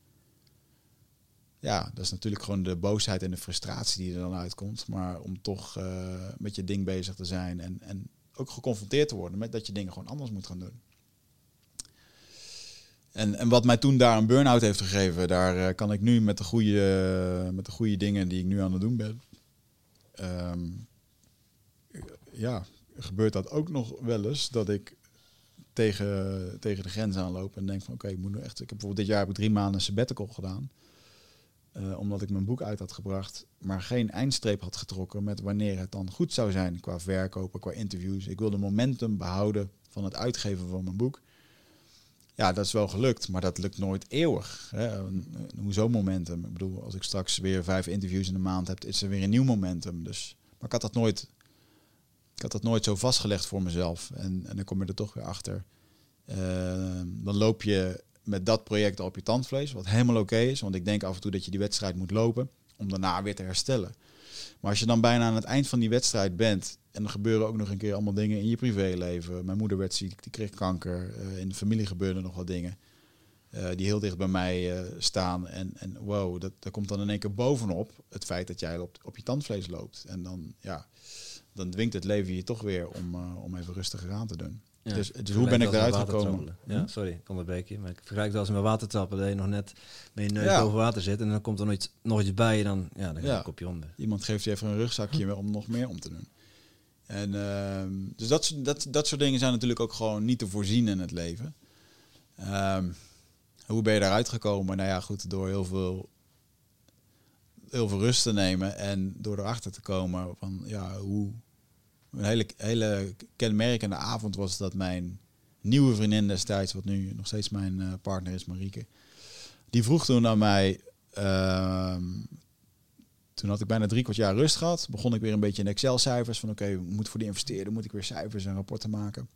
ja, dat is natuurlijk gewoon de boosheid en de frustratie die er dan uitkomt. Maar om toch eh, met je ding bezig te zijn en, en geconfronteerd te worden met dat je dingen gewoon anders moet gaan doen. En, en wat mij toen daar een burn-out heeft gegeven, daar eh, kan ik nu met de, goede, met de goede dingen die ik nu aan het doen ben. ehm, ja, gebeurt dat ook nog wel eens dat ik tegen, tegen de grens aanloop en denk van oké, ik moet nu echt. Ik heb bijvoorbeeld dit jaar heb ik drie maanden sabbatical gedaan. Eh, omdat ik mijn boek uit had gebracht, maar geen eindstreep had getrokken met wanneer het dan goed zou zijn qua verkopen, qua interviews. Ik wilde momentum behouden van het uitgeven van mijn boek. Ja, dat is wel gelukt, maar dat lukt nooit eeuwig. Hè. Eh, Hoezo momentum? Ik bedoel, als ik straks weer vijf interviews in de maand heb, is er weer een nieuw momentum. Dus, maar ik had dat nooit, ik had dat nooit zo vastgelegd voor mezelf. En, en dan kom je er toch weer achter. Eh, dan loop je met dat project op je tandvlees, wat helemaal oké is. Want ik denk af en toe dat je die wedstrijd moet lopen om daarna weer te herstellen. Maar als je dan bijna aan het eind van die wedstrijd bent en er gebeuren ook nog een keer allemaal dingen in je privéleven. Mijn moeder werd ziek, die kreeg kanker. eh, in de familie gebeurden nog wat dingen eh, die heel dicht bij mij eh, staan. En, en wow, dat, dat komt dan in één keer bovenop het feit dat jij op, op je tandvlees loopt. En dan, ja, dan dwingt het leven je toch weer om, om even rustiger aan te doen. Ja, Dus- dus hoe ben ik eruit gekomen? Ja, sorry, ik onderbreek je. Maar ik vergelijk het als met watertrappen. Dat je nog net met je neus Ja. boven water zit. En dan komt er nog iets, nog iets bij je. Dan, ja, dan ga je Ja. een kopje onder. Iemand geeft je even een rugzakje om nog meer om te doen. En, ehm, dus dat, soort- dat, dat soort dingen zijn natuurlijk ook gewoon niet te voorzien in het leven. Ehm, hoe ben je daaruit gekomen? Nou ja, goed, door heel veel, heel veel rust te nemen en door erachter te komen van ja, hoe. Een hele, hele kenmerkende avond was dat mijn nieuwe vriendin destijds, wat nu nog steeds mijn eh, partner is, Marieke, die vroeg toen aan mij. ehm, toen had ik bijna drie kwart jaar rust gehad. Begon ik weer een beetje in Excel-cijfers. Van oké, moet voor de investeerder moet ik weer cijfers en rapporten maken.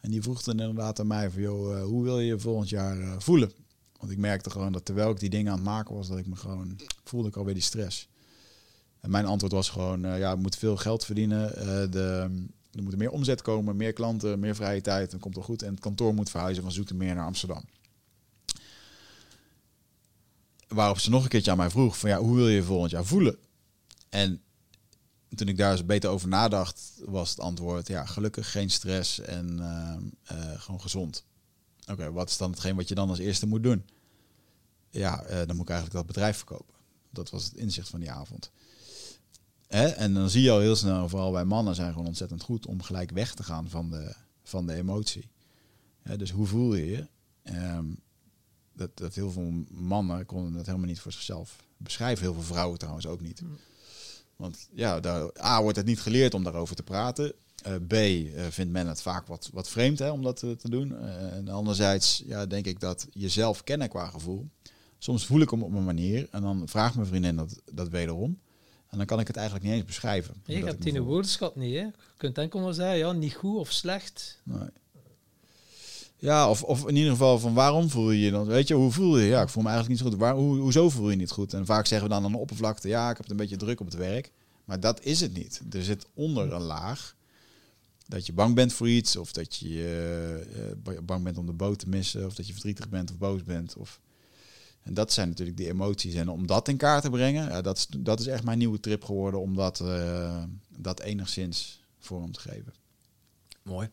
En die vroeg dan inderdaad aan mij van, joh, eh, hoe wil je je volgend jaar eh, voelen? Want ik merkte gewoon dat terwijl ik die dingen aan het maken was, dat ik me gewoon voelde ik alweer die stress. Mijn antwoord was gewoon, eh, ja, we moeten veel geld verdienen. eh, de, er moet meer omzet komen, meer klanten, meer vrije tijd. Dan komt het goed. En het kantoor moet verhuizen van Zoetermeer naar Amsterdam. waarop ze nog een keertje aan mij vroeg van ja, hoe wil je je volgend jaar voelen? En toen ik daar eens beter over nadacht, was het antwoord ja, gelukkig, geen stress en uh, gewoon gezond. Oké, wat is dan hetgeen wat je dan als eerste moet doen? Ja, dan moet ik eigenlijk dat bedrijf verkopen. Dat was het inzicht van die avond. Hè? En dan zie je al heel snel, vooral bij mannen zijn gewoon ontzettend goed om gelijk weg te gaan van de, van de emotie. Hè? Dus hoe voel je je? Um, dat, dat heel veel mannen konden dat helemaal niet voor zichzelf beschrijven. Heel veel vrouwen trouwens ook niet. Want ja, daar, A wordt het niet geleerd om daarover te praten. Uh, B uh, vindt men het vaak wat, wat vreemd hè, om dat te, te doen. Uh, en anderzijds ja, denk ik dat jezelf kennen qua gevoel. Soms voel ik hem op een manier en dan vraagt mijn vriendin dat, dat wederom. En dan kan ik het eigenlijk niet eens beschrijven. Je hebt die woordenschat niet, hè? Je kunt enkel maar zeggen, ja, niet goed of slecht. Nee. Ja, of, of in ieder geval van waarom voel je je dan? Weet je, hoe voel je je? Ja, ik voel me eigenlijk niet zo goed. Waar, hoe, hoezo voel je je niet goed? En vaak zeggen we dan aan de oppervlakte, ja, ik heb het een beetje druk op het werk. Maar dat is het niet. Er zit onder een laag dat je bang bent voor iets, of dat je uh, bang bent om de boot te missen, of dat je verdrietig bent of boos bent. Of... En dat zijn natuurlijk die emoties. En om dat in kaart te brengen, ja, dat, is, dat is echt mijn nieuwe trip geworden, om dat, uh, dat enigszins vorm te geven. Mooi.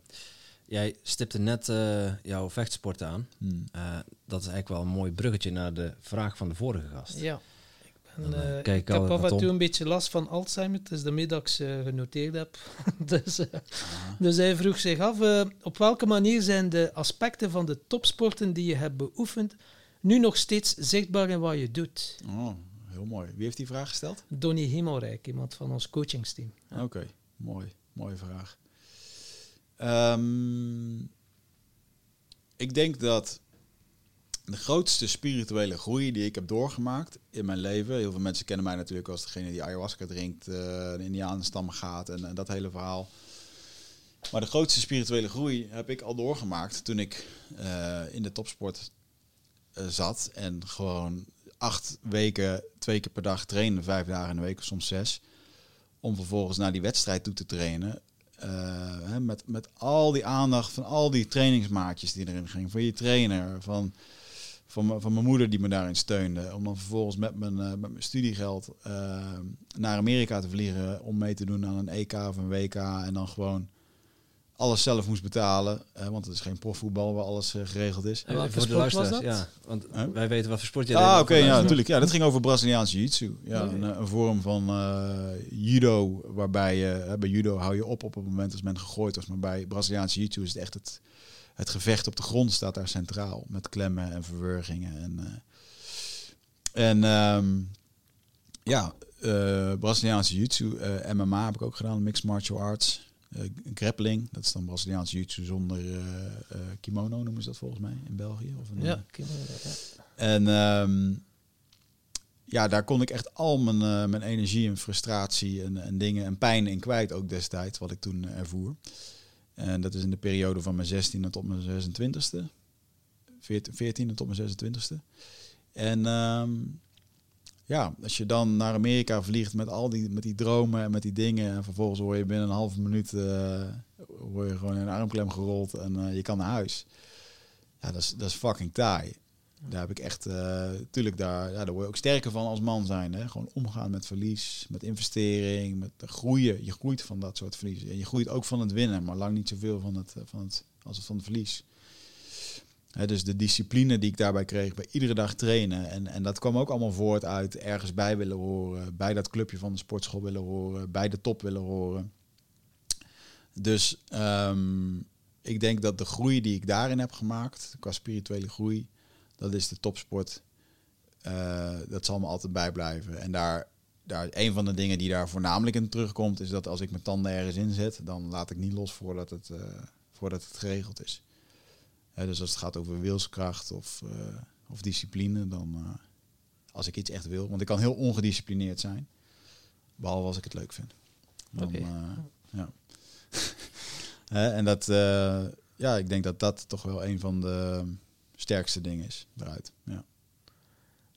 Jij stipte net uh, jouw vechtsport aan. Hmm. Uh, dat is eigenlijk wel een mooi bruggetje naar de vraag van de vorige gast. Ja. Ik, ben, Dan, uh, kijk ik heb af en toe een beetje last van Alzheimer. Het is ik ze genoteerd heb. dus, ah. dus hij vroeg zich af, op welke manier zijn de aspecten van de topsporten die je hebt beoefend nu nog steeds zichtbaar in wat je doet? Oh, heel mooi. Wie heeft die vraag gesteld? Donny Hemelrijk, iemand van ons coachingsteam. Ja. Oké, okay. mooi. Mooie vraag. Um, ik denk dat de grootste spirituele groei die ik heb doorgemaakt in mijn leven. Heel veel mensen kennen mij natuurlijk als degene die ayahuasca drinkt, uh, de Indianenstam gaat en, en, dat hele verhaal. Maar de grootste spirituele groei heb ik al doorgemaakt toen ik uh, in de topsport zat en gewoon acht weken, twee keer per dag trainen, vijf dagen in de week, soms zes. Om vervolgens naar die wedstrijd toe te trainen. Uh, met, met al die aandacht van al die trainingsmaatjes die erin gingen. Van je trainer, van, van, van mijn moeder die me daarin steunde. Om dan vervolgens met mijn, uh, met mijn studiegeld naar Amerika te vliegen. Om mee te doen aan een EK of een WK. En dan gewoon alles zelf moest betalen. Uh, want het is geen profvoetbal waar alles uh, geregeld is. En voor de luisteraars, ja. Want huh? wij weten wat voor sport je Ah, oké, okay, ja, natuurlijk. Ja, dat ging over Braziliaans jiu-jitsu. Ja, okay. een, een, vorm van uh, judo, waarbij je bij judo hou je op op het moment als men gegooid was. Maar bij Braziliaans jiu-jitsu is het echt het, het gevecht op de grond staat daar centraal. Met klemmen en verwurgingen. En, en um, ja, Braziliaanse jiu-jitsu, MMA heb ik ook gedaan, mixed martial arts. Uh, grappling, dat is dan Braziliaans jiu-jitsu zonder uh, uh, kimono, noemen ze dat volgens mij in België. Of een, ja, kimono, ja. En um, ja, daar kon ik echt al mijn, mijn energie en frustratie en, en dingen en pijn in kwijt ook destijds, wat ik toen ervoer. En dat is in de periode van mijn 16e tot mijn 26e. 14e tot mijn 26e. En um, ja, als je dan naar Amerika vliegt met al die, met die dromen en met die dingen. En vervolgens hoor je binnen een halve minuut uh, word je gewoon in een armklem gerold en uh, je kan naar huis. Ja, dat is, dat is fucking taai. Daar heb ik echt, uh, tuurlijk, daar, ja, daar word je ook sterker van als man zijn. Hè? Gewoon omgaan met verlies, met investering, met groeien. Je groeit van dat soort verlies. En je groeit ook van het winnen, maar lang niet zoveel van het, van het, als het van het verlies. Dus de discipline die ik daarbij kreeg, bij iedere dag trainen. En, en dat kwam ook allemaal voort uit ergens bij willen horen, bij dat clubje van de sportschool willen horen, bij de top willen horen. Dus um, ik denk dat de groei die ik daarin heb gemaakt, qua spirituele groei, dat is de topsport. Uh, dat zal me altijd bijblijven. En daar, daar, een van de dingen die daar voornamelijk in terugkomt, is dat als ik mijn tanden ergens inzet, dan laat ik niet los voordat het, uh, voordat het geregeld is. Dus als het gaat over wilskracht of, uh, of discipline, dan uh, als ik iets echt wil, want ik kan heel ongedisciplineerd zijn, behalve als ik het leuk vind. Dan, okay. uh, ja. En dat, ja, ik denk dat dat toch wel een van de sterkste dingen is eruit. Ja.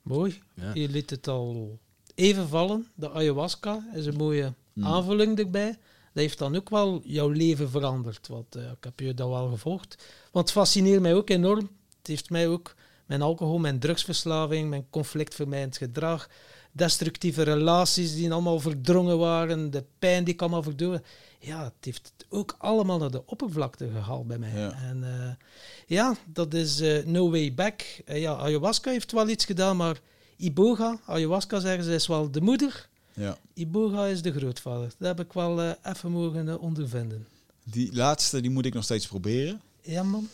Mooi. Ja. Je liet het al even vallen. De ayahuasca is een mooie mm. aanvulling erbij dat heeft dan ook wel jouw leven veranderd. Want uh, ik heb je dat wel gevolgd. Want het fascineert mij ook enorm. Het heeft mij ook mijn alcohol, mijn drugsverslaving, mijn conflictvermijdend gedrag, destructieve relaties die allemaal verdrongen waren, de pijn die ik allemaal verdoen. Ja, het heeft ook allemaal naar de oppervlakte gehaald bij mij. Ja. En eh, ja, dat is eh, no way back. Eh, ja, ayahuasca heeft wel iets gedaan, maar iboga, ayahuasca zeggen ze, is wel de moeder. Ja. Iboga is de grootvader. Dat heb ik wel eh, even mogen eh, ondervinden. Die laatste die moet ik nog steeds proberen. Ja, man.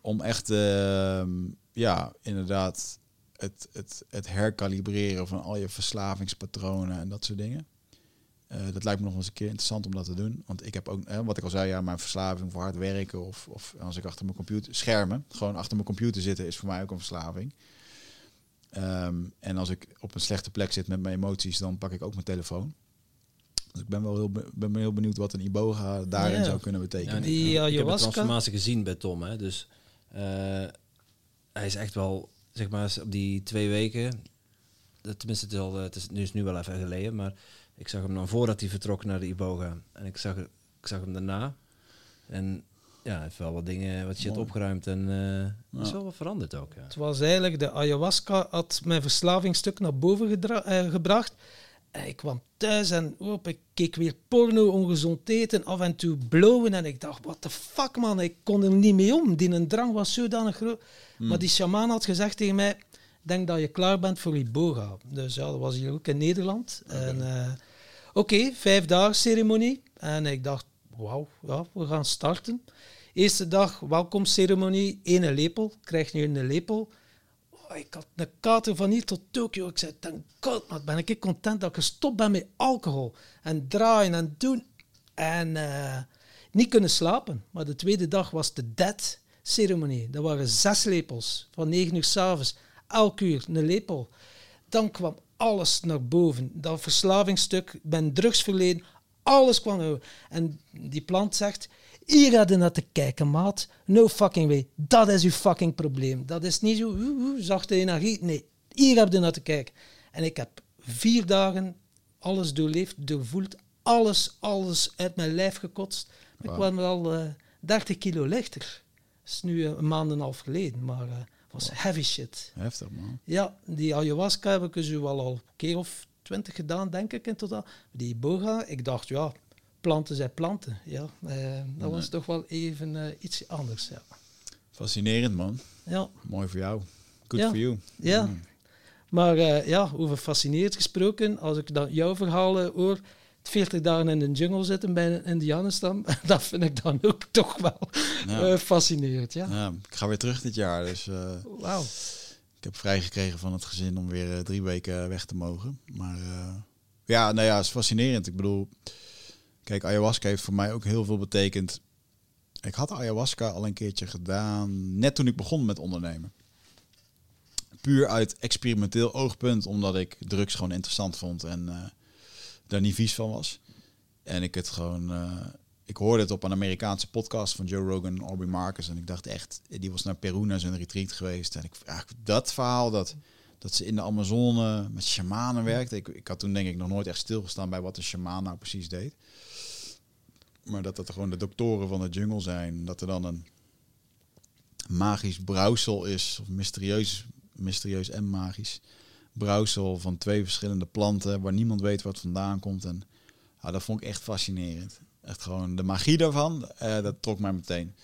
Om echt, ehm, ja, inderdaad, het, het, het herkalibreren van al je verslavingspatronen en dat soort dingen. Eh, dat lijkt me nog eens een keer interessant om dat te doen. Want ik heb ook, eh, wat ik al zei, ja, mijn verslaving voor hard werken of, of als ik achter mijn computer, schermen, gewoon achter mijn computer zitten is voor mij ook een verslaving. Ehm, en als ik op een slechte plek zit met mijn emoties, dan pak ik ook mijn telefoon. Dus ik ben wel heel, be- ben heel benieuwd wat een iboga daarin Ja. zou kunnen Ja, betekenen. en Die ik heb de transformatie gezien bij Tom. Hè, dus eh, hij is echt wel, zeg maar, op die twee weken. dat- Tenminste, het is, al, het is, nu is het nu wel even geleden. Maar ik zag hem dan voordat hij vertrok naar de Iboga. En ik zag, ik zag hem daarna. En ja, hij heeft wel wat dingen, wat shit opgeruimd. En eh is wel wat veranderd ook. Ja. Het was eigenlijk, de ayahuasca had mijn verslavingstuk naar boven gedra- eh, gebracht. En ik kwam thuis en op, ik keek weer porno, ongezond eten, af en toe blowen. En ik dacht, what the fuck man, ik kon er niet mee om. Die drang was zodanig groot. Maar die shamaan had gezegd tegen mij, denk dat je klaar bent voor Iboga. Dus ja, dat was hier ook in Nederland. En eh, Oké, vijf dagen ceremonie. En ik dacht, wauw, we gaan starten. Eerste dag welkomstceremonie, ene lepel. Krijg je een lepel. Oh, ik had een kater van hier tot Tokio. Ik zei, thank god, man, ben ik content dat ik gestopt ben met alcohol. En draaien en doen. En eh, niet kunnen slapen. Maar de tweede dag was de dead ceremonie. Dat waren zes lepels. Van negen uur s'avonds. Elk uur een lepel. Dan kwam alles naar boven. Dat verslavingsstuk, ik ben drugsverleden, alles kwam boven. En die plant zegt, hier gaat je naar te kijken, maat. No fucking way. Dat is uw fucking probleem. Dat is niet zo oeh, zachte energie. Nee, hier heb je naar te kijken. En ik heb vier dagen alles doorleefd, doorvoeld, alles, alles uit mijn lijf gekotst. Ik kwam wel eh 30 kilo lichter. Dat is nu een maand en een half geleden, maar het was heavy shit. Heftig, man. Ja, die ayahuasca heb ik dus wel al een keer of twintig gedaan, denk ik in totaal. Die boga, ik dacht, ja, planten zijn planten. Ja, eh, dat was toch wel even eh, iets anders. Ja, Fascinerend, man. ja. Mooi voor jou. Good Ja. for you. ja. Mm. maar eh, ja, over fascinerend gesproken, als ik dan jouw verhalen hoor, 40 dagen in de jungle zitten bij een indianenstam, dat vind ik dan ook toch wel Ja. fascinerend. Ja. Ja, ik ga weer terug dit jaar, dus Wauw. Ik heb vrijgekregen van het gezin om weer eh, drie weken weg te mogen. Maar eh, ja, nou ja, het is fascinerend. Ik bedoel, kijk, ayahuasca heeft voor mij ook heel veel betekend. Ik had ayahuasca al een keertje gedaan, net toen ik begon met ondernemen. Puur uit experimenteel oogpunt, omdat ik drugs gewoon interessant vond en eh, daar niet vies van was. En ik het gewoon, ik hoorde het op een Amerikaanse podcast van Joe Rogan en Aubrey Marcus. En ik dacht echt, die was naar Peru naar zijn retreat geweest. En ik, ja, dat verhaal, dat, dat ze in de Amazone met shamanen werkte. Ik, ik had toen denk ik nog nooit echt stilgestaan bij wat een shamaan nou precies deed. Maar dat dat gewoon de doktoren van de jungle zijn. Dat er dan een magisch brouwsel is, of mysterieus, mysterieus en magisch brouwsel van twee verschillende planten waar niemand weet wat vandaan komt. En ja, dat vond ik echt fascinerend. Echt gewoon de magie daarvan, eh, dat trok mij meteen.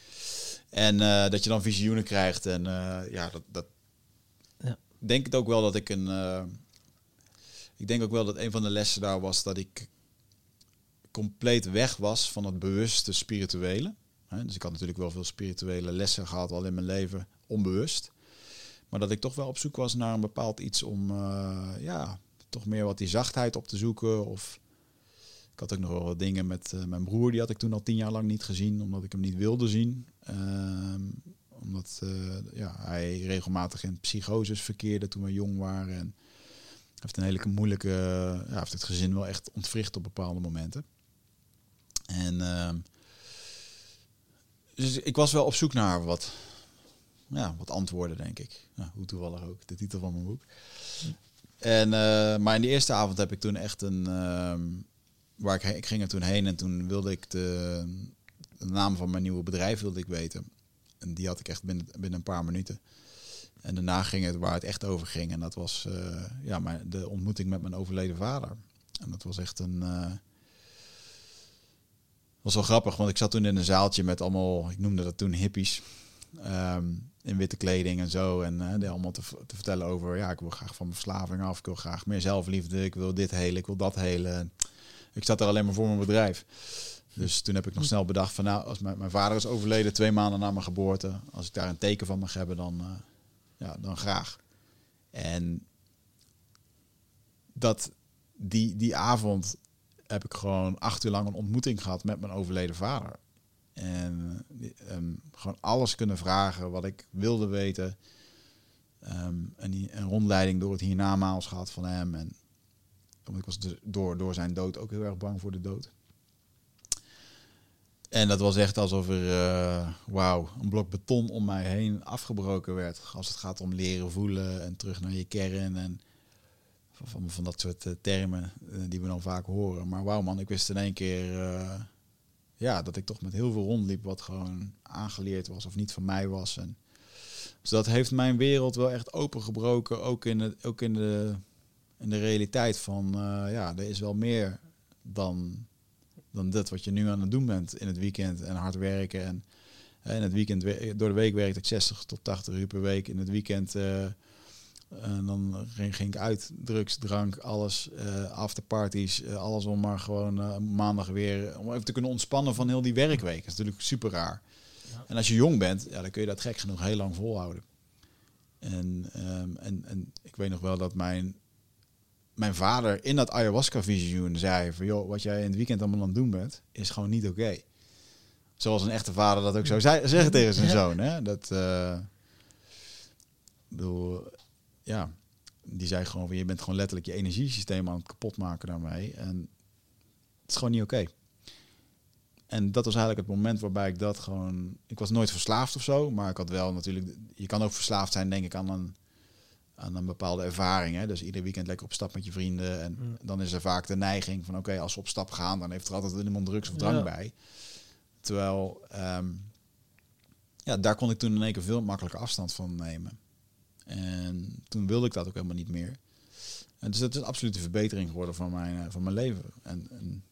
En eh, dat je dan visioenen krijgt en eh, ja, dat, dat Ja. ik denk het ook wel dat ik een. ik denk ook wel dat een van de lessen daar was dat ik compleet weg was van het bewuste spirituele. Hè, Dus ik had natuurlijk wel veel spirituele lessen gehad al in mijn leven, onbewust. Maar dat ik toch wel op zoek was naar een bepaald iets om, ja, toch meer wat die zachtheid op te zoeken. Of ik had ook nog wel wat dingen met eh, mijn broer, die had ik toen al tien jaar lang niet gezien, omdat ik hem niet wilde zien. Ehm, omdat eh, ja, hij regelmatig in psychoses verkeerde toen we jong waren. En heeft een hele moeilijke, ja, heeft het gezin wel echt ontwricht op bepaalde momenten. En ehm, dus ik was wel op zoek naar wat, ja, wat antwoorden, denk ik. Hoe toevallig ook, de titel van mijn boek. En, eh, maar in de eerste avond heb ik toen echt een... ehm, waar ik, ging er toen heen en toen wilde ik de, de naam van mijn nieuwe bedrijf wilde ik weten. En die had ik echt binnen, binnen een paar minuten. En daarna ging het waar het echt over ging. En dat was uh, ja, maar de ontmoeting met mijn overleden vader. En dat was echt een. Uh, was wel grappig, want ik zat toen in een zaaltje met allemaal, ik noemde dat toen hippies. Um, in witte kleding en zo. En uh, die allemaal te, te, vertellen over, ja, ik wil graag van mijn verslaving af. Ik wil graag meer zelfliefde. Ik wil dit helen, ik wil dat helen. Ik zat er alleen maar voor mijn bedrijf. Dus toen heb ik nog snel bedacht van, nou, als mijn, mijn vader is overleden twee maanden na mijn geboorte. Als ik daar een teken van mag hebben, dan, uh, ja, dan graag. En dat, die, die avond heb ik gewoon acht uur lang een ontmoeting gehad met mijn overleden vader. En um, gewoon alles kunnen vragen wat ik wilde weten. Um, een, een, rondleiding door het hiernamaals gehad van hem. En ik was dus door, door zijn dood ook heel erg bang voor de dood. En dat was echt alsof er, uh, een blok beton om mij heen afgebroken werd. Als het gaat om leren voelen en terug naar je kern. En van, van dat soort uh, termen uh, die we dan vaak horen. Maar wauw man, ik wist in één keer ja, dat ik toch met heel veel rondliep wat gewoon aangeleerd was of niet van mij was. En, dus dat heeft mijn wereld wel echt opengebroken, ook in, het, ook in, de, in de realiteit van, uh, ja, er is wel meer dan, dan dit wat je nu aan het doen bent in het weekend en hard werken. En uh, in het weekend, door de week werkte ik 60 tot 80 uur per week. In het weekend uh, en dan ging, ging, ik uit, drugs, drank, alles, uh, afterparties, uh, alles om maar gewoon uh, maandag weer, om even te kunnen ontspannen van heel die werkweek. Dat is natuurlijk super raar. Ja. En als je jong bent, ja, dan kun je dat gek genoeg heel lang volhouden. En, um, en, en ik weet nog wel dat mijn, mijn vader in dat ayahuasca-visioen zei van, joh, wat jij in het weekend allemaal aan het doen bent, is gewoon niet oké. Okay. Zoals een echte vader dat ook zou zeggen tegen zijn zoon. Hè? Dat, bedoel, ja, die zei gewoon van je bent gewoon letterlijk je energiesysteem aan het kapot maken daarmee. En het is gewoon niet oké. Okay. En dat was eigenlijk het moment waarbij ik dat gewoon. Ik was nooit verslaafd of zo, maar ik had wel natuurlijk. Je kan ook verslaafd zijn, denk ik, aan een, aan een bepaalde ervaring. Hè? Dus ieder weekend lekker op stap met je vrienden. En mm. dan is er vaak de neiging van: oké, als we op stap gaan, dan heeft er altijd iemand drugs of drank ja. bij. Terwijl, um, ja, daar kon ik toen in één keer veel makkelijker afstand van nemen. En toen wilde ik dat ook helemaal niet meer. En dus dat is absoluut een verbetering geworden van mijn, uh, van mijn leven. En, en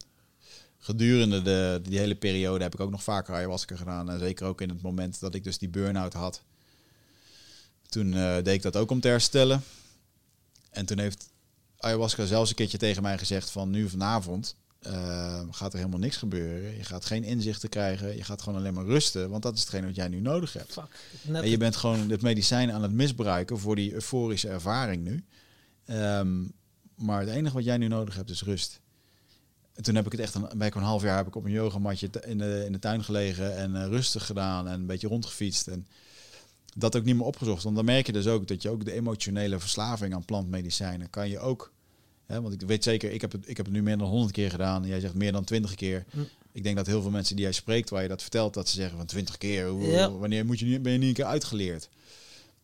gedurende de, die hele periode heb ik ook nog vaker ayahuasca gedaan. En zeker ook in het moment dat ik dus die burn-out had. Toen uh, deed ik dat ook om te herstellen. En toen heeft ayahuasca zelfs een keertje tegen mij gezegd van nu vanavond uh, gaat er helemaal niks gebeuren. Je gaat geen inzichten krijgen. Je gaat gewoon alleen maar rusten. Want dat is hetgeen wat jij nu nodig hebt. Fuck, en je bent gewoon het medicijn aan het misbruiken voor die euforische ervaring nu. Um, maar het enige wat jij nu nodig hebt is rust. En toen heb ik het echt een, bij een half jaar heb ik op een yogamatje in de, in de tuin gelegen en uh, rustig gedaan en een beetje rondgefietst. En dat ook niet meer opgezocht. Want dan merk je dus ook dat je ook de emotionele verslaving aan plantmedicijnen kan je ook Hè, want ik weet zeker, ik heb, het, ik heb het nu meer dan honderd keer gedaan. En jij zegt meer dan twintig keer. Hm. Ik denk dat heel veel mensen die jij spreekt, waar je dat vertelt, dat ze zeggen van twintig keer. Hoe, ja. Wanneer moet je nu, ben je nu een keer uitgeleerd?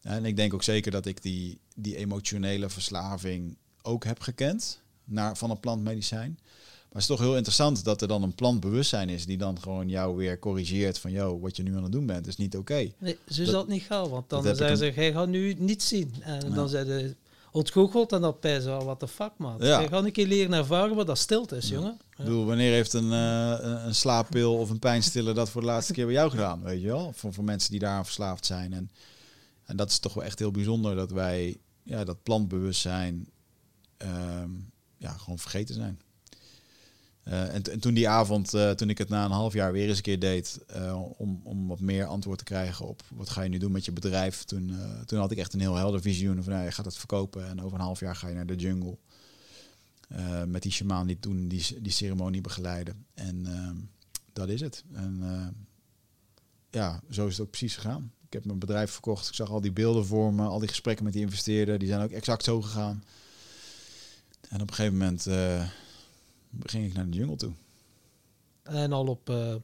En ik denk ook zeker dat ik die, die emotionele verslaving ook heb gekend naar, van een plantmedicijn. Maar het is toch heel interessant dat er dan een plantbewustzijn is die dan gewoon jou weer corrigeert van, joh, wat je nu aan het doen bent, is niet oké. Okay. Nee, zo zal het niet gaan, want dan zeggen ze, jij gaat nu niet zien. En ja. dan zeiden ontgoocheld en dat bij zo, wat de fuck man. Ja. Je gaat een keer leren ervaren wat dat stilte is, jongen. Ik bedoel, wanneer heeft een, uh, een slaappil of een pijnstiller dat voor de laatste keer bij jou gedaan, weet je wel? Voor, voor mensen die daaraan verslaafd zijn. En, en dat is toch wel echt heel bijzonder dat wij ja, dat plantbewustzijn um, ja, gewoon vergeten zijn. Uh, en, en, toen die avond, uh, toen ik het na een half jaar weer eens een keer deed, uh, om, om wat meer antwoord te krijgen op wat ga je nu doen met je bedrijf, toen, toen had ik echt een heel helder visioen van nou, je gaat het verkopen en over een half jaar ga je naar de jungle. met die shamaan die toen die, die ceremonie begeleidde. En ehm, dat is het. En ja, zo is het ook precies gegaan. Ik heb mijn bedrijf verkocht. Ik zag al die beelden voor me, al die gesprekken met die investeerder, die zijn ook exact zo gegaan. En op een gegeven moment ging ik naar de jungle toe. En al op uh,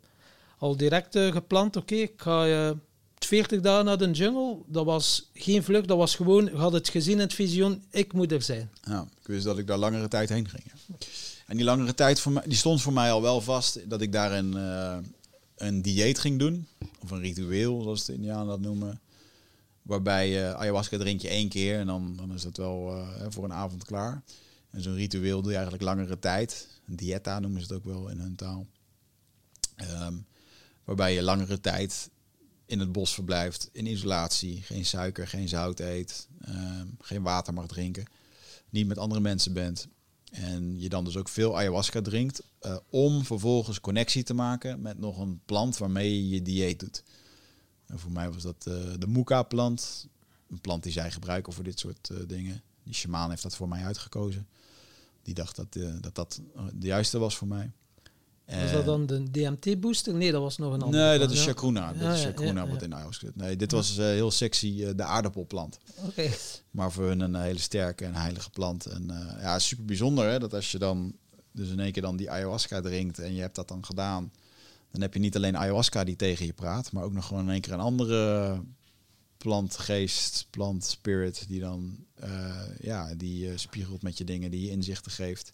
al direct uh, gepland, oké, okay, ik ga uh, 40 dagen naar de jungle. Dat was geen vlucht, dat was gewoon, je had het gezien in het visioen, ik moet er zijn. Ja, ik wist dat ik daar langere tijd heen ging. En die langere tijd voor mij, die stond voor mij al wel vast dat ik daar een, een dieet ging doen. Of een ritueel, zoals de Indianen dat noemen. Waarbij ayahuasca drink je één keer en dan, dan is dat wel eh, voor een avond klaar. En zo'n ritueel doe je eigenlijk langere tijd. Een dieta noemen ze het ook wel in hun taal. Ehm, waarbij je langere tijd in het bos verblijft, in isolatie, geen suiker, geen zout eet, ehm, geen water mag drinken, niet met andere mensen bent. En je dan dus ook veel ayahuasca drinkt eh, om vervolgens connectie te maken met nog een plant waarmee je je dieet doet. En voor mij was dat uh, de Muka-plant, een plant die zij gebruiken voor dit soort uh, dingen. Die shamaan heeft dat voor mij uitgekozen. Die dacht dat dat, dat de juiste was voor mij. Was dat dan de DMT-booster? Nee, dat was nog een andere. Nee, dat is Chacruna. Dat is Chacruna wat in ayahuasca zit. Nee, dit was uh, heel sexy, uh, de aardappelplant. Oké. Maar voor hun een hele sterke en heilige plant. En uh, ja, super bijzonder hè, dat als je dan dus in één keer dan die ayahuasca drinkt en je hebt dat dan gedaan, dan heb je niet alleen ayahuasca die tegen je praat, maar ook nog gewoon in één keer een andere plant, geest, plant, spirit die dan ja, die spiegelt met je dingen, die je inzichten geeft.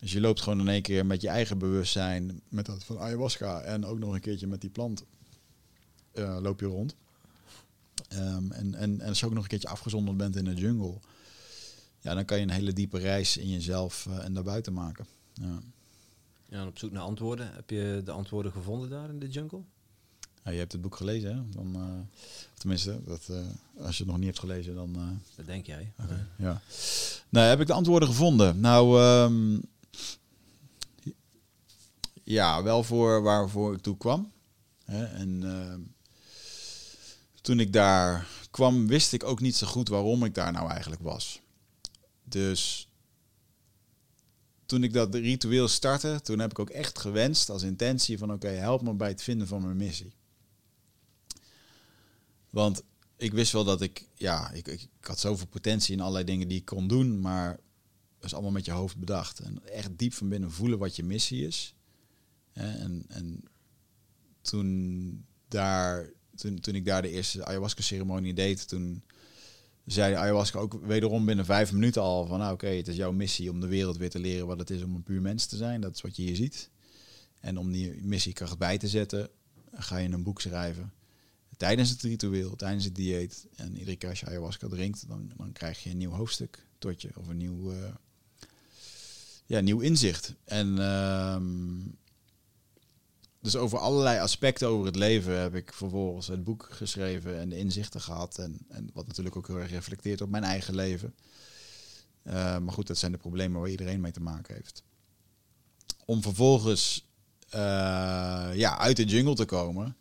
Dus je loopt gewoon in één keer met je eigen bewustzijn, met dat van ayahuasca en ook nog een keertje met die plant, uh, loop je rond. Um, en, en, en als je ook nog een keertje afgezonderd bent in de jungle, ja, dan kan je een hele diepe reis in jezelf en daarbuiten maken. Ja. ja, en op zoek naar antwoorden. Heb je de antwoorden gevonden daar in de jungle? Je hebt het boek gelezen, hè? Dan, uh, tenminste, dat, als je het nog niet hebt gelezen, dan... dat denk jij. Okay, ja. Nou, heb ik de antwoorden gevonden? Nou, um, ja, wel voor waarvoor ik toe kwam. Hè? En uh, toen ik daar kwam, wist ik ook niet zo goed waarom ik daar nou eigenlijk was. Dus toen ik dat ritueel startte, toen heb ik ook echt gewenst als intentie van oké, help me bij het vinden van mijn missie. Want ik wist wel dat ik, ja, ik, ik, had zoveel potentie in allerlei dingen die ik kon doen, maar dat is allemaal met je hoofd bedacht. En echt diep van binnen voelen wat je missie is. En, en toen, daar, toen, toen ik daar de eerste ayahuasca-ceremonie deed, toen zei ayahuasca ook wederom binnen vijf minuten al van nou, oké, het is jouw missie om de wereld weer te leren wat het is om een puur mens te zijn. Dat is wat je hier ziet. En om die missiekracht bij te zetten, ga je een boek schrijven. Tijdens het ritueel, tijdens het dieet. En iedere keer als je ayahuasca drinkt, dan, dan krijg je een nieuw hoofdstuk tot je. Of een nieuw, uh, ja, nieuw inzicht. En uh, dus over allerlei aspecten over het leven heb ik vervolgens het boek geschreven en de inzichten gehad. En, en wat natuurlijk ook heel erg reflecteert op mijn eigen leven. Uh, maar goed, dat zijn de problemen waar iedereen mee te maken heeft. Om vervolgens uh, ja, uit de jungle te komen.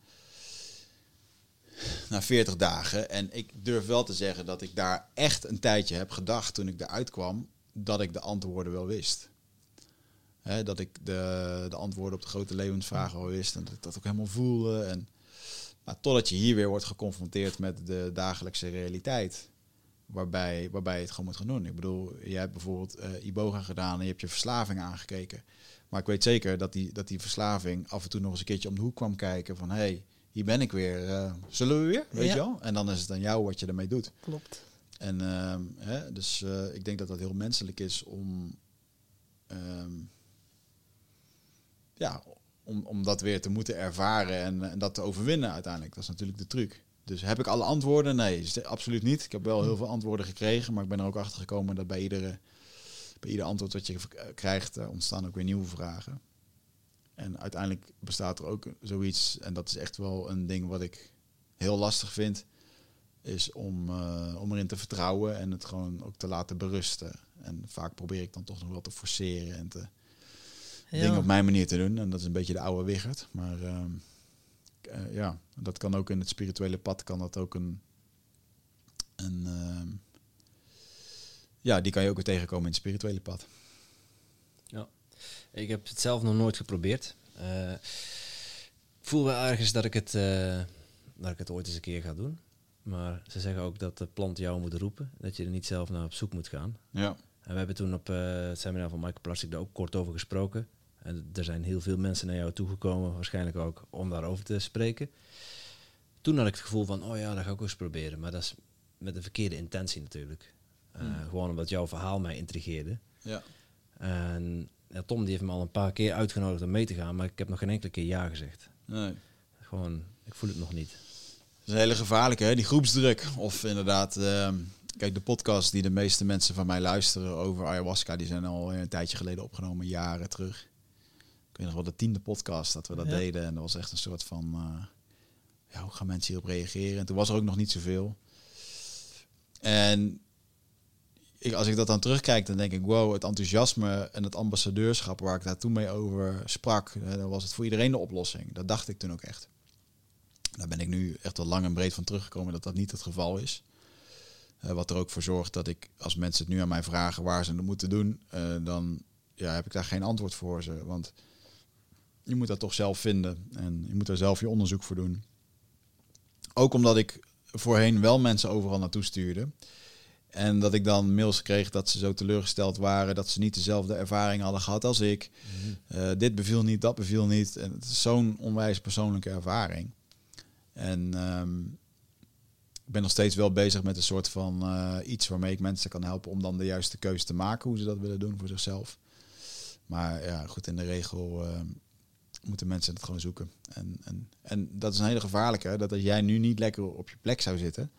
Na 40 dagen. En ik durf wel te zeggen dat ik daar echt een tijdje heb gedacht toen ik eruit kwam. Dat ik de antwoorden wel wist dat ik de, de antwoorden op de grote levensvragen al wist en dat ik dat ook helemaal voelde. En, maar totdat je hier weer wordt geconfronteerd met de dagelijkse realiteit. Waarbij, waarbij je het gewoon moet gaan doen. Ik bedoel, jij hebt bijvoorbeeld uh, Iboga gedaan en je hebt je verslaving aangekeken. Maar ik weet zeker dat die, dat die verslaving af en toe nog eens een keertje om de hoek kwam kijken van hé, hey, hier ben ik weer. Uh, zullen we weer? Weet je wel? En dan is het aan jou wat je ermee doet. Klopt. En uh, hè, dus uh, ik denk dat dat heel menselijk is om um, ja, om, om dat weer te moeten ervaren en, en dat te overwinnen uiteindelijk. Dat is natuurlijk de truc. Dus heb ik alle antwoorden? Nee, absoluut niet. Ik heb wel heel veel antwoorden gekregen, maar ik ben er ook achter gekomen dat bij, iedere, bij ieder antwoord wat je krijgt, ontstaan ook weer nieuwe vragen. En uiteindelijk bestaat er ook zoiets, en dat is echt wel een ding wat ik heel lastig vind, is om, uh, om erin te vertrouwen en het gewoon ook te laten berusten. En vaak probeer ik dan toch nog wel te forceren en te, ja. dingen op mijn manier te doen. En dat is een beetje de oude wiggert. Maar uh, uh, ja, dat kan ook in het spirituele pad, kan dat ook een... een uh, ja, die kan je ook weer tegenkomen in het spirituele pad. Ik heb het zelf nog nooit geprobeerd. Uh, ik voel wel ergens dat ik, het, dat ik het ooit eens een keer ga doen. Maar ze zeggen ook dat de plant jou moet roepen. Dat je er niet zelf naar op zoek moet gaan. Ja. En we hebben toen op het seminar van Michael Plastic daar ook kort over gesproken. En er zijn heel veel mensen naar jou toegekomen, waarschijnlijk ook om daarover te spreken. Toen had ik het gevoel van, oh ja, dat ga ik ook eens proberen. Maar dat is met de verkeerde intentie natuurlijk. Uh, Gewoon omdat jouw verhaal mij intrigeerde. Ja. En ja, Tom die heeft me al een paar keer uitgenodigd om mee te gaan, maar ik heb nog geen enkele keer ja gezegd. Nee. Gewoon, ik voel het nog niet. is een hele gevaarlijke, hè? die groepsdruk. Of inderdaad, ehm, kijk, de podcast die de meeste mensen van mij luisteren over ayahuasca, die zijn al een tijdje geleden opgenomen, jaren terug. Ik weet nog wel de tiende podcast dat we dat Ja. deden. En dat was echt een soort van, eh, ja, hoe gaan mensen hierop reageren? En toen was er ook nog niet zoveel. En ik, als ik dat dan terugkijk, dan denk ik, wow, het enthousiasme en het ambassadeurschap waar ik daar toen mee over sprak, dan was het voor iedereen de oplossing. Dat dacht ik toen ook echt. Daar ben ik nu echt wel lang en breed van teruggekomen dat dat niet het geval is. Eh, wat er ook voor zorgt dat ik, als mensen het nu aan mij vragen waar ze het moeten doen, eh, dan ja, heb ik daar geen antwoord voor ze. Want je moet dat toch zelf vinden en je moet daar zelf je onderzoek voor doen. Ook omdat ik voorheen wel mensen overal naartoe stuurde. En dat ik dan mails kreeg dat ze zo teleurgesteld waren dat ze niet dezelfde ervaring hadden gehad als ik. Eh, dit beviel niet, dat beviel niet. En het is zo'n onwijs persoonlijke ervaring. En ehm, ik ben nog steeds wel bezig met een soort van eh, iets waarmee ik mensen kan helpen om dan de juiste keuze te maken hoe ze dat willen doen voor zichzelf. Maar ja, goed, in de regel ehm, moeten mensen het gewoon zoeken. En, en, en dat is een hele gevaarlijke, dat als jij nu niet lekker op je plek zou zitten.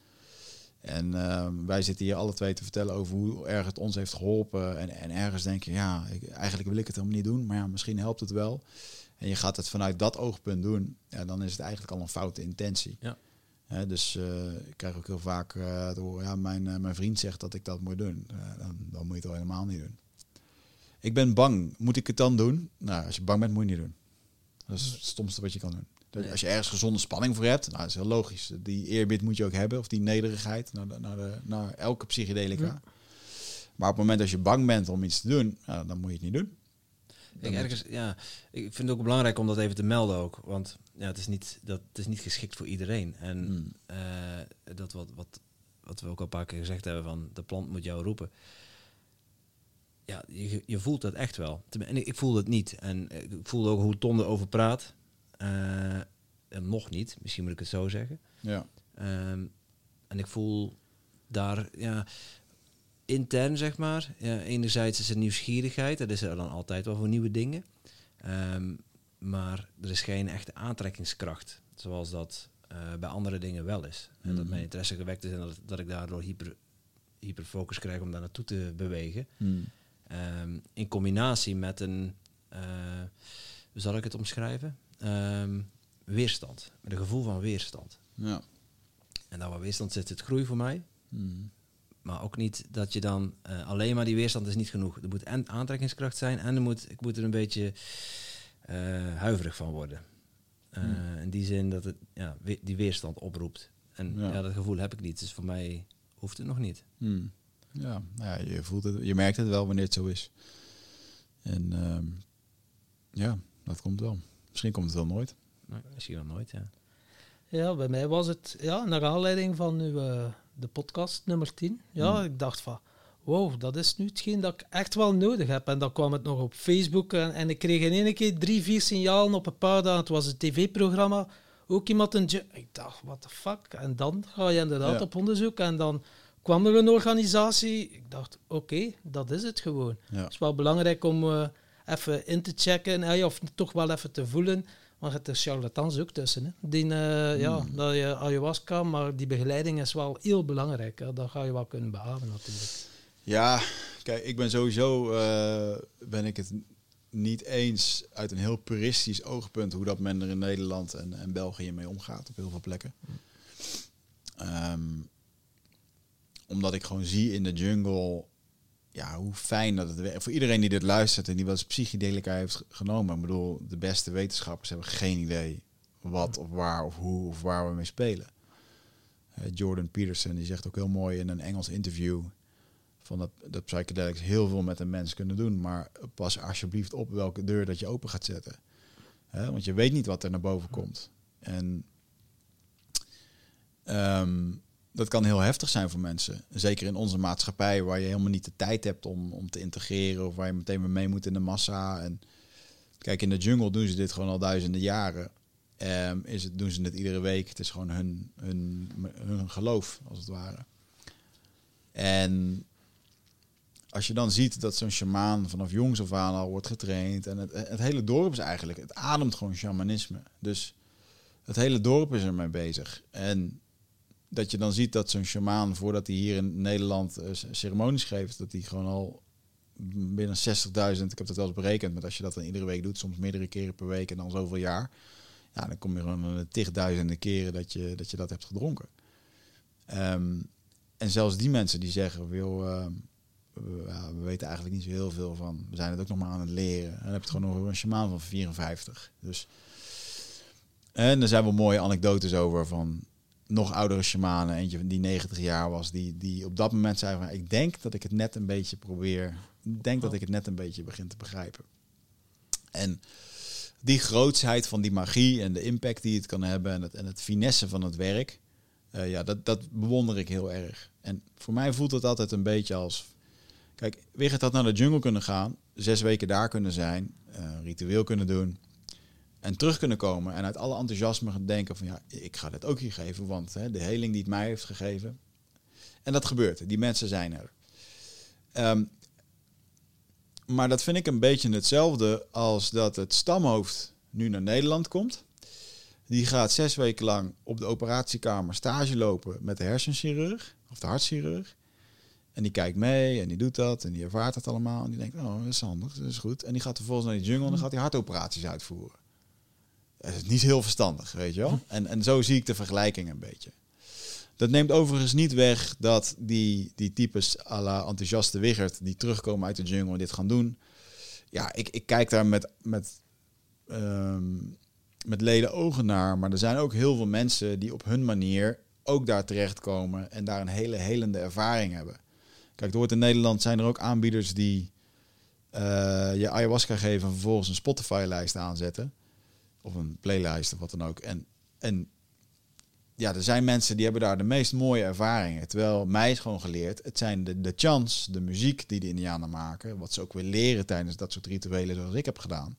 En ehm, wij zitten hier alle twee te vertellen over hoe erg het ons heeft geholpen. En, en ergens denk je, ja, ik, eigenlijk wil ik het helemaal niet doen, maar ja, misschien helpt het wel. En je gaat het vanuit dat oogpunt doen, ja, dan is het eigenlijk al een foute intentie. Ja. Dus eh, ik krijg ook heel vaak eh, te horen, ja, mijn, eh, mijn vriend zegt dat ik dat moet doen. Eh, dan, dan moet je het al helemaal niet doen. Ik ben bang. Moet ik het dan doen? Nou, als je bang bent, moet je het niet doen. Dat is het stomste wat je kan doen. Dat-. Als je ergens gezonde spanning voor hebt, nou, dat is heel logisch. Die eerbied moet je ook hebben, of die nederigheid naar, de, naar, de, naar elke psychedelica. Ja. Maar op het moment dat je bang bent om iets te doen, dan moet je het niet doen. Ik, ergens, ja, ik vind het ook belangrijk om dat even te melden ook. Want ja, het, is niet, dat, het is niet geschikt voor iedereen. En Hmm. eh, dat wat, wat, wat we ook al een paar keer gezegd hebben, van de plant moet jou roepen. Ja, je, je voelt dat echt wel. En ik, ik voelde het niet. En eh, ik voelde ook hoe Tom erover praat. Eh, en nog niet, misschien moet ik het zo zeggen. Ja. Ehm, en ik voel daar, ja, intern zeg maar. Ja, enerzijds is er nieuwsgierigheid, dat is er dan altijd wel voor nieuwe dingen. Ehm, maar er is geen echte aantrekkingskracht, zoals dat eh, bij andere dingen wel is. En dat Mhm. mijn interesse gewekt is en dat, dat ik daardoor hyper, hyperfocus krijg om daar naartoe te bewegen. Hmm. Ehm, in combinatie met een, eh, hoe zal ik het omschrijven? Ehm, weerstand, met een gevoel van weerstand. Ja. En daar waar weerstand zit, zit groei voor mij. Hmm. Maar ook niet dat je dan eh, alleen maar die weerstand is niet genoeg. Er moet en aantrekkingskracht zijn en er moet, ik moet er een beetje eh, huiverig van worden. Eh, Hmm. In die zin dat het ja, we- die weerstand oproept. En Ja. ja. dat gevoel heb ik niet. Dus voor mij hoeft het nog niet. Hmm. Ja, ja, je voelt het, je merkt het wel wanneer het zo is. En ehm, ja, dat komt wel. Misschien komt het wel nooit. Nou, misschien wel nooit, ja. Ja, bij mij was het ja, naar aanleiding van uw, eh, de podcast nummer 10. Ja, Hmm. ik dacht van, wow, dat is nu hetgeen dat ik echt wel nodig heb. En dan kwam het nog op Facebook en, en ik kreeg in één keer drie, vier signalen op een paar dagen. Het was een tv-programma, ook iemand een... Ik dacht, what the fuck? En dan ga je inderdaad Ja. op onderzoek en dan kwam er een organisatie. Ik dacht, oké, dat is het gewoon. Ja. Het is wel belangrijk om eh, even in te checken, eh, of toch wel even te voelen. Maar het is charlatans ook tussen. Hè. Die, eh, ja, Hmm. dat je ayahuasca, maar die begeleiding is wel heel belangrijk. Hè. Dat ga je wel kunnen beamen natuurlijk. Ja, kijk, ik ben sowieso eh, ben ik het niet eens uit een heel puristisch oogpunt hoe dat men er in Nederland en, en België mee omgaat op heel veel plekken. Ehm, omdat ik gewoon zie in de jungle ja, hoe fijn dat het. Voor iedereen die dit luistert en die wel eens psychedelica heeft genomen. Ik bedoel, de beste wetenschappers hebben geen idee wat of waar of hoe of waar we mee spelen. Eh, Jordan Peterson die zegt ook heel mooi in een Engels interview van dat, dat psychedelics heel veel met een mens kunnen doen, maar pas alsjeblieft op welke deur dat je open gaat zetten. Want je weet niet wat er naar boven komt. En ehm, dat kan heel heftig zijn voor mensen. Zeker in onze maatschappij, waar je helemaal niet de tijd hebt om, om te integreren, of waar je meteen weer mee moet in de massa. En kijk, in de jungle doen ze dit gewoon al duizenden jaren. Ehm, is het, doen ze het iedere week. Het is gewoon hun, hun, hun geloof, als het ware. En als je dan ziet dat zo'n shamaan vanaf jongs af aan al wordt getraind. En het, het hele dorp is eigenlijk, het ademt gewoon shamanisme. Dus het hele dorp is ermee bezig. En dat je dan ziet dat zo'n shamaan, voordat hij hier in Nederland uh, ceremonies geeft, dat hij gewoon al binnen 60.000, ik heb dat wel eens berekend, maar als je dat dan iedere week doet, soms meerdere keren per week en dan zoveel jaar, ja, dan kom je gewoon aan de keren dat je, dat je dat hebt gedronken. Ehm, en zelfs die mensen die zeggen, wil, uh, we, we, weten eigenlijk niet zo heel veel van. We zijn het ook nog maar aan het leren. En dan heb je gewoon over een shamaan van 54. Dus, en er zijn wel mooie anekdotes over van nog oudere shamanen. Eentje die 90 jaar was, die, die op dat moment zei van... ik denk dat ik het net een beetje probeer... Ik denk dat ik het net een beetje begin te begrijpen. En die grootsheid van die magie en de impact die het kan hebben... en het, en het finesse van het werk... Uh, ja, dat, dat bewonder ik heel erg. En voor mij voelt het altijd een beetje als... Kijk, Wigert had naar de jungle kunnen gaan, zes weken daar kunnen zijn, uh, ritueel kunnen doen en terug kunnen komen en uit alle enthousiasme gaan denken van ja, ik ga dit ook hier geven, want hè, de heling die het mij heeft gegeven. En dat gebeurt, die mensen zijn er. Um, maar dat vind ik een beetje hetzelfde als dat het stamhoofd nu naar Nederland komt. Die gaat zes weken lang op de operatiekamer stage lopen met de hersenchirurg of de hartchirurg. En die kijkt mee en die doet dat en die ervaart het allemaal. En die denkt, oh, dat is handig, dat is goed. En die gaat vervolgens naar die jungle en gaat hij hartoperaties uitvoeren. Dat is niet heel verstandig, weet je wel. En, en zo zie ik de vergelijking een beetje. Dat neemt overigens niet weg dat die, die types à la enthousiaste Wiggert... die terugkomen uit de jungle en dit gaan doen... Ja, ik, ik kijk daar met, met, um, met leden ogen naar. Maar er zijn ook heel veel mensen die op hun manier ook daar terechtkomen... en daar een hele helende ervaring hebben. Kijk, door in Nederland zijn er ook aanbieders die uh, je ayahuasca geven en vervolgens een Spotify-lijst aanzetten. Of een playlist of wat dan ook. En, en ja, er zijn mensen die hebben daar de meest mooie ervaringen. Terwijl mij is gewoon geleerd, het zijn de, de chants, de muziek die de Indianen maken, wat ze ook weer leren tijdens dat soort rituelen zoals ik heb gedaan.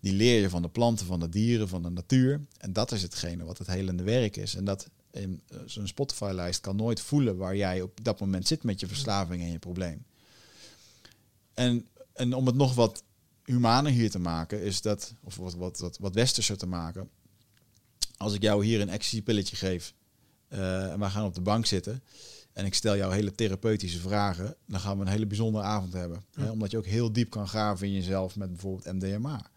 Die leer je van de planten, van de dieren, van de natuur. En dat is hetgene wat het helende werk is. En dat eh, zo'n Spotify-lijst kan nooit voelen waar jij op dat moment zit met je verslaving en je probleem. En, en om het nog wat humaner hier te maken, is dat, of wat, wat, wat, wat westerser te maken. Als ik jou hier een ecstasy-pilletje geef uh, en we gaan op de bank zitten en ik stel jou hele therapeutische vragen, dan gaan we een hele bijzondere avond hebben. Hè? Omdat je ook heel diep kan graven in jezelf met bijvoorbeeld MDMA.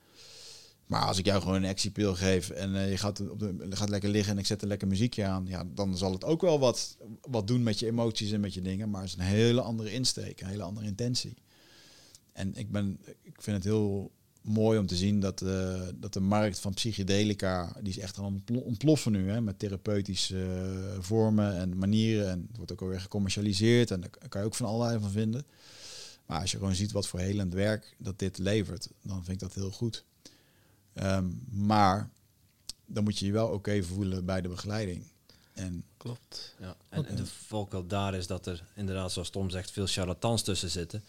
Maar als ik jou gewoon een actiepil geef en uh, je gaat, op de, gaat lekker liggen en ik zet een lekker muziekje aan, ja, dan zal het ook wel wat, wat doen met je emoties en met je dingen. Maar het is een hele andere insteek, een hele andere intentie. En ik, ben, ik vind het heel mooi om te zien dat, uh, dat de markt van psychedelica, die is echt aan het ontploffen nu, hè, met therapeutische uh, vormen en manieren. En het wordt ook alweer gecommercialiseerd en daar kan je ook van allerlei van vinden. Maar als je gewoon ziet wat voor helend werk dat dit levert, dan vind ik dat heel goed. Um, maar dan moet je je wel oké okay voelen bij de begeleiding. En Klopt. Ja. En, en de valkuil daar is dat er inderdaad, zoals Tom zegt, veel charlatans tussen zitten.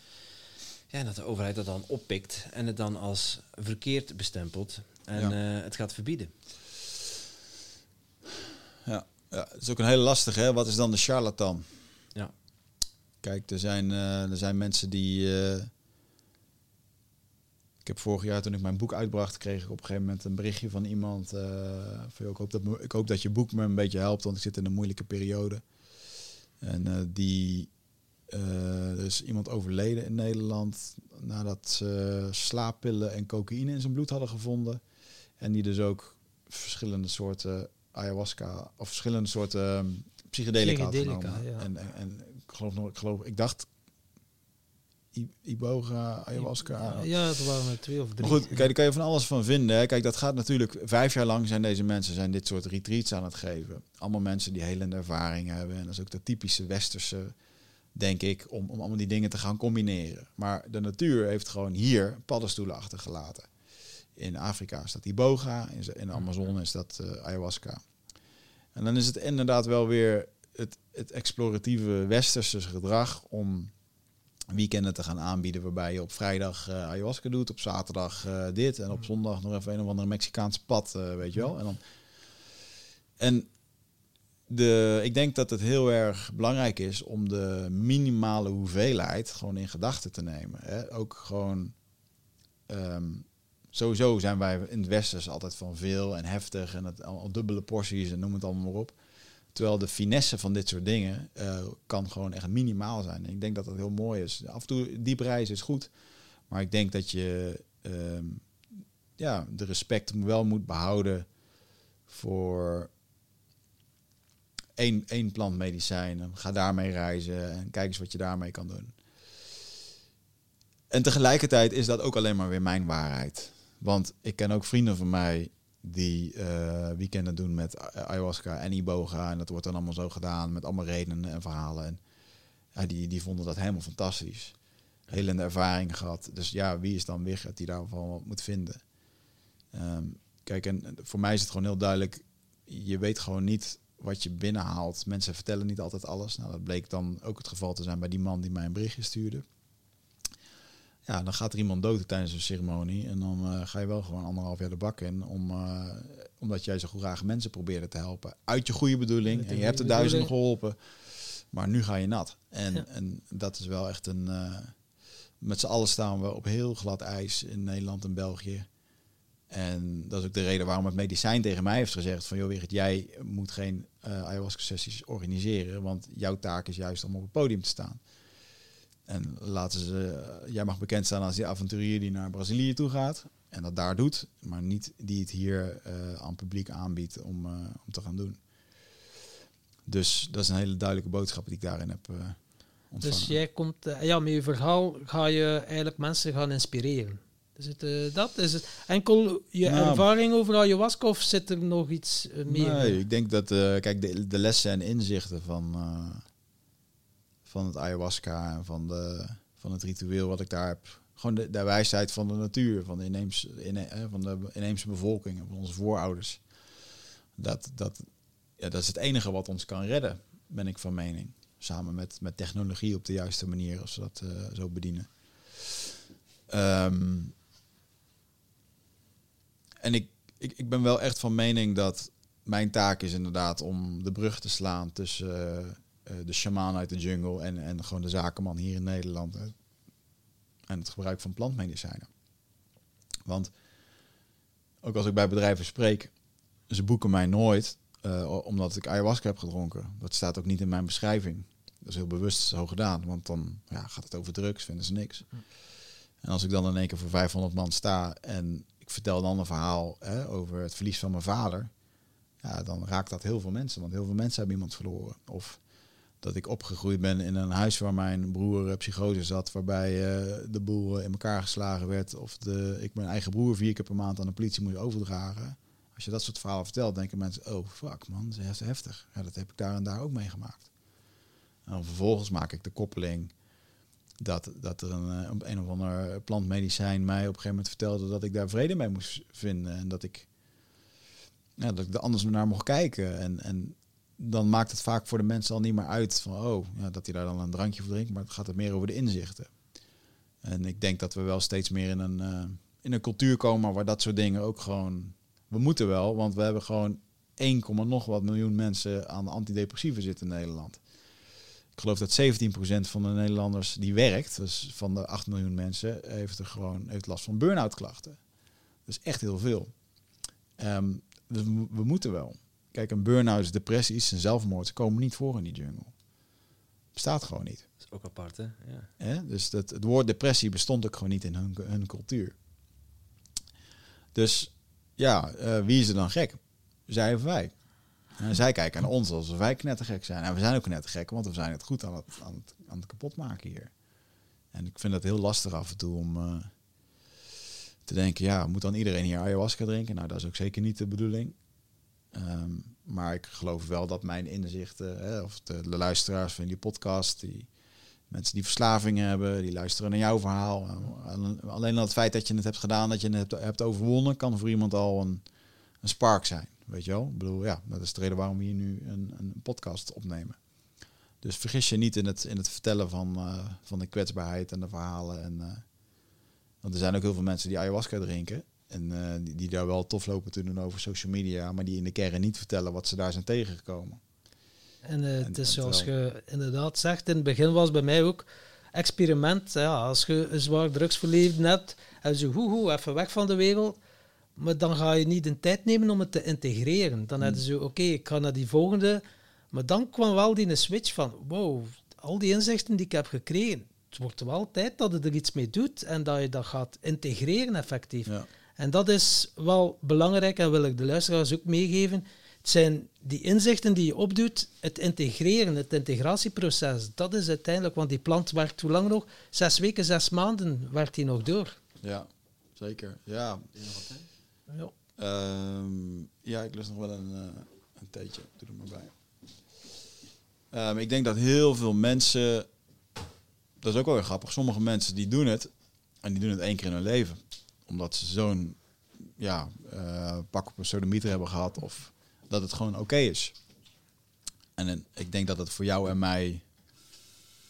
Ja, en dat de overheid dat dan oppikt en het dan als verkeerd bestempelt en ja. uh, het gaat verbieden. Ja. ja, het is ook een hele lastige. Hè? Wat is dan de charlatan? Ja. Kijk, er zijn, uh, er zijn mensen die. Uh, ik heb vorig jaar toen ik mijn boek uitbracht, kreeg ik op een gegeven moment een berichtje van iemand. van, ik, hoop dat, ik hoop dat je boek me een beetje helpt, want ik zit in een moeilijke periode. En die uh, er is iemand overleden in Nederland nadat ze slaappillen en cocaïne in zijn bloed hadden gevonden. En die dus ook verschillende soorten ayahuasca of verschillende soorten um, psychedelica, psychedelica had genomen. Ja. En, en, en, ik geloof nog, ik geloof, ik dacht Iboga, ayahuasca. Ja, het waren er twee of drie. Maar goed, kijk, daar kan je van alles van vinden. Hè. Kijk, dat gaat natuurlijk vijf jaar lang zijn deze mensen zijn dit soort retreats aan het geven. Allemaal mensen die helende ervaring hebben. En dat is ook de typische westerse denk ik, om, om allemaal die dingen te gaan combineren. Maar de natuur heeft gewoon hier paddenstoelen achtergelaten. In Afrika is dat iboga, in, in de Amazone is dat uh, ayahuasca. En dan is het inderdaad wel weer het, het exploratieve westerse gedrag om weekenden te gaan aanbieden waarbij je op vrijdag uh, ayahuasca doet, op zaterdag uh, dit en op zondag nog even een of andere Mexicaanse pad, weet je wel. En, dan, en de, ik denk dat het heel erg belangrijk is om de minimale hoeveelheid gewoon in gedachten te nemen. Hè. Ook gewoon um, sowieso zijn wij in het Westen altijd van veel en heftig en het, al, dubbele porties en noem het allemaal maar op. Terwijl de finesse van dit soort dingen uh, kan gewoon echt minimaal zijn. En ik denk dat dat heel mooi is. Af en toe diep reizen is goed. Maar ik denk dat je ehm, ja, de respect wel moet behouden voor één, één plantmedicijn. Ga daarmee reizen en kijk eens wat je daarmee kan doen. En tegelijkertijd is dat ook alleen maar weer mijn waarheid. Want ik ken ook vrienden van mij die uh, weekenden doen met ayahuasca en iboga. En dat wordt dan allemaal zo gedaan met allemaal redenen en verhalen. En ja, die, die vonden dat helemaal fantastisch. Hele ervaring gehad. Dus ja, wie is dan Wigert die daarvan wat moet vinden? Ehm, kijk, en voor mij is het gewoon heel duidelijk. Je weet gewoon niet wat je binnenhaalt. Mensen vertellen niet altijd alles. Nou, dat bleek dan ook het geval te zijn bij die man die mij een berichtje stuurde. Ja, dan gaat er iemand dood tijdens een ceremonie. En dan uh, ga je wel gewoon anderhalf jaar de bak in. Om, uh, omdat jij zo graag mensen probeerde te helpen. Uit je goede bedoeling. En je hebt er duizenden geholpen. Maar nu ga je nat. En, en dat is wel echt een. Uh, met z'n allen staan we op heel glad ijs in Nederland en België. En dat is ook de reden waarom het medicijn tegen mij heeft gezegd van... joh Wigert, jij moet geen uh, ayahuasca-sessies organiseren... want jouw taak is juist om op het podium te staan. En laten ze, uh, jij mag bekend staan als die avonturier die naar Brazilië toe gaat... en dat daar doet, maar niet die het hier uh, aan publiek aanbiedt om, om te gaan doen. Dus dat is een hele duidelijke boodschap die ik daarin heb ontvangen. Dus jij komt, ja, met je verhaal ga je eigenlijk mensen gaan inspireren? Is het uh, dat? Is het enkel je nou, ervaring over ayahuasca of zit er nog iets uh, meer? Nee, ik denk dat, uh, kijk, de, de, lessen en inzichten van, van het ayahuasca en van, de, van het ritueel wat ik daar heb. Gewoon de, de wijsheid van de natuur, van de inheemse, in, van de inheemse bevolking, van onze voorouders. Dat, dat, ja, dat is het enige wat ons kan redden, ben ik van mening. Samen met, met technologie op de juiste manier, als we dat zo bedienen. Um, en ik, ik, ik ben wel echt van mening dat mijn taak is inderdaad om de brug te slaan tussen uh, de shaman uit de jungle en, en gewoon de zakenman hier in Nederland. Hè, en het gebruik van plantmedicijnen. Want ook als ik bij bedrijven spreek, ze boeken mij nooit uh, omdat ik ayahuasca heb gedronken. Dat staat ook niet in mijn beschrijving. Dat is heel bewust zo gedaan, want dan ja, gaat het over drugs, vinden ze niks. Hm. En als ik dan in één keer voor 500 man sta en vertel dan een verhaal hè, over het verlies van mijn vader. Ja, dan raakt dat heel veel mensen. Want heel veel mensen hebben iemand verloren. Of dat ik opgegroeid ben in een huis waar mijn broer psychose zat, waarbij uh, de boel in elkaar geslagen werd. Of de, ik mijn eigen broer vier keer per maand aan de politie moest overdragen. Als je dat soort verhalen vertelt, denken mensen, oh fuck man, dat is heftig. Ja, dat heb ik daar en daar ook meegemaakt. En vervolgens maak ik de koppeling dat, dat er een, eh, een of ander plantmedicijn mij op een gegeven moment vertelde dat ik daar vrede mee moest vinden. En dat ik, ja, dat ik er anders naar mocht kijken. En, en dan maakt het vaak voor de mensen al niet meer uit van, oh, ja, dat hij daar dan een drankje voor drinkt. Maar het gaat het meer over de inzichten. En ik denk dat we wel steeds meer in een, uh, in een cultuur komen waar dat soort dingen ook gewoon... We moeten wel, want we hebben gewoon 1, nog wat miljoen mensen aan antidepressiva zitten in Nederland. Ik geloof dat 17% van de Nederlanders die werkt, dus van de 8 miljoen mensen, heeft er gewoon heeft last van burn-out klachten. Dat is echt heel veel. Um, dus we, moeten wel. Kijk, een burn-out, depressies en zelfmoord komen niet voor in die jungle. Bestaat gewoon niet. Dat is ook apart, hè? Ja. dus dat, het woord depressie bestond ook gewoon niet in hun, hun cultuur. Dus ja, uh, wie is er dan gek? Zij of wij? Zij kijken naar ons alsof wij knettergek zijn. En we zijn ook knettergek, want we zijn het goed aan het, aan het, kapotmaken hier. En ik vind dat heel lastig af en toe om uh, te denken, ja, moet dan iedereen hier ayahuasca drinken? Nou, dat is ook zeker niet de bedoeling. Um, maar ik geloof wel dat mijn inzichten, hè, of de, luisteraars van die podcast, die mensen die verslavingen hebben, die luisteren naar jouw verhaal. Alleen al het feit dat je het hebt gedaan, dat je het hebt, hebt overwonnen, kan voor iemand al een, een spark zijn. Weet je wel? Ik bedoel, ja, dat is de reden waarom we hier nu een, een podcast opnemen. Dus vergis je niet in het, in het vertellen van, uh, van de kwetsbaarheid en de verhalen. En, uh, want er zijn ook heel veel mensen die ayahuasca drinken. En uh, die, die, daar wel tof lopen te doen over social media. Maar die in de kern niet vertellen wat ze daar zijn tegengekomen. En, het is zoals je inderdaad zegt, in het begin was bij mij ook experiment. Ja, als je een zwaar drugsverleefd hebt en zo hoe, hoe, even weg van de wereld. Maar dan ga je niet de tijd nemen om het te integreren. Dan hebben ze, oké, ik ga naar die volgende. Maar dan kwam wel die switch van, wow, al die inzichten die ik heb gekregen, het wordt wel tijd dat je er iets mee doet en dat je dat gaat integreren effectief. Ja. En dat is wel belangrijk en wil ik de luisteraars ook meegeven. Het zijn die inzichten die je opdoet, het integreren, het integratieproces. Dat is uiteindelijk, want die plant werkt hoe lang nog? Zes weken, zes maanden werkt hij nog door. Ja, zeker. Ja. Ja. Ehm, ja, ik lust nog wel een, uh, een theetje. Doe er maar bij. Ehm, ik denk dat heel veel mensen... Dat is ook wel weer grappig. Sommige mensen die doen het. En die doen het één keer in hun leven. Omdat ze zo'n ja, uh, pak op een sodemieter hebben gehad. Of dat het gewoon oké is. En, en ik denk dat het voor jou en mij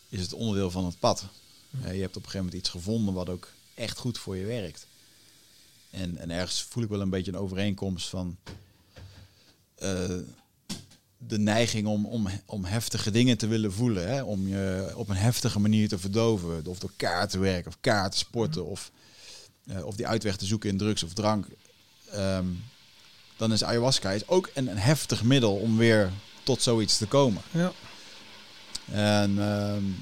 is het onderdeel van het pad. je hebt op een gegeven moment iets gevonden wat ook echt goed voor je werkt. En, en ergens voel ik wel een beetje een overeenkomst van uh, de neiging om, om, om heftige dingen te willen voelen. Hè? Om je op een heftige manier te verdoven. Of door kaart te werken, of kaart te sporten, of, uh, of die uitweg te zoeken in drugs of drank. Um, dan is ayahuasca is ook een, een, heftig middel om weer tot zoiets te komen. Ja. En um,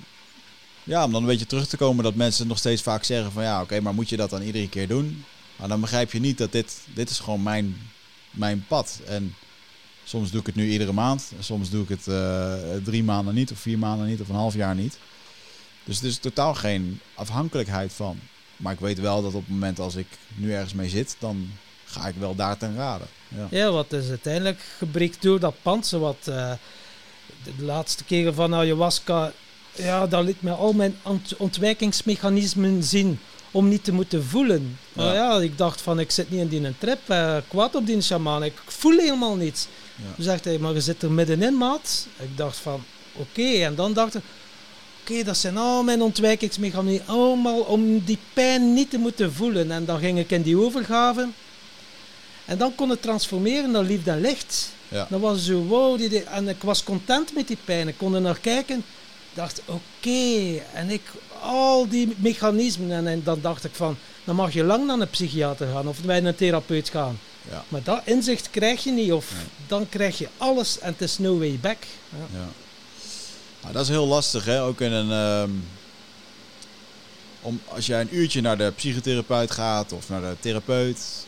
ja, om dan een beetje terug te komen dat mensen nog steeds vaak zeggen van ja, oké, okay, maar moet je dat dan iedere keer doen? Maar dan begrijp je niet dat dit, dit is gewoon mijn, mijn pad. En soms doe ik het nu iedere maand. Soms doe ik het uh, drie maanden niet, of vier maanden niet, of een half jaar niet. Dus het is totaal geen afhankelijkheid van. Maar ik weet wel dat op het moment als ik nu ergens mee zit, dan ga ik wel daar ten raden. Ja, ja wat is uiteindelijk gebrekt door dat panzer wat uh, de laatste keren van ayahuasca, ja, dat liet me al mijn ont ontwijkingsmechanismen zien om niet te moeten voelen. Ja. Maar ja, ik dacht van, ik zit niet in die trip, uh, kwaad op die shaman, ik voel helemaal niets. Ja. Toen zegt hij, maar je zit er middenin, maat. Ik dacht van, oké. Okay. En dan dacht ik, oké, okay, dat zijn al mijn ontwijkingsmechanismen, allemaal om die pijn niet te moeten voelen. En dan ging ik in die overgave. En dan kon het transformeren naar liefde en licht. Ja. Dan was zo, wow, die, en ik was content met die pijn. Ik kon er naar kijken. dacht, oké. Okay. En ik, al die mechanismen. En, en, dan dacht ik van, dan mag je lang naar een psychiater gaan of bij een therapeut gaan. Ja. Maar dat inzicht krijg je niet. Of Nee. dan krijg je alles en het is no way back. Ja. Ja. Nou, dat is heel lastig, hè? Ook in een. ehm, om, als jij een uurtje naar de psychotherapeut gaat of naar de therapeut.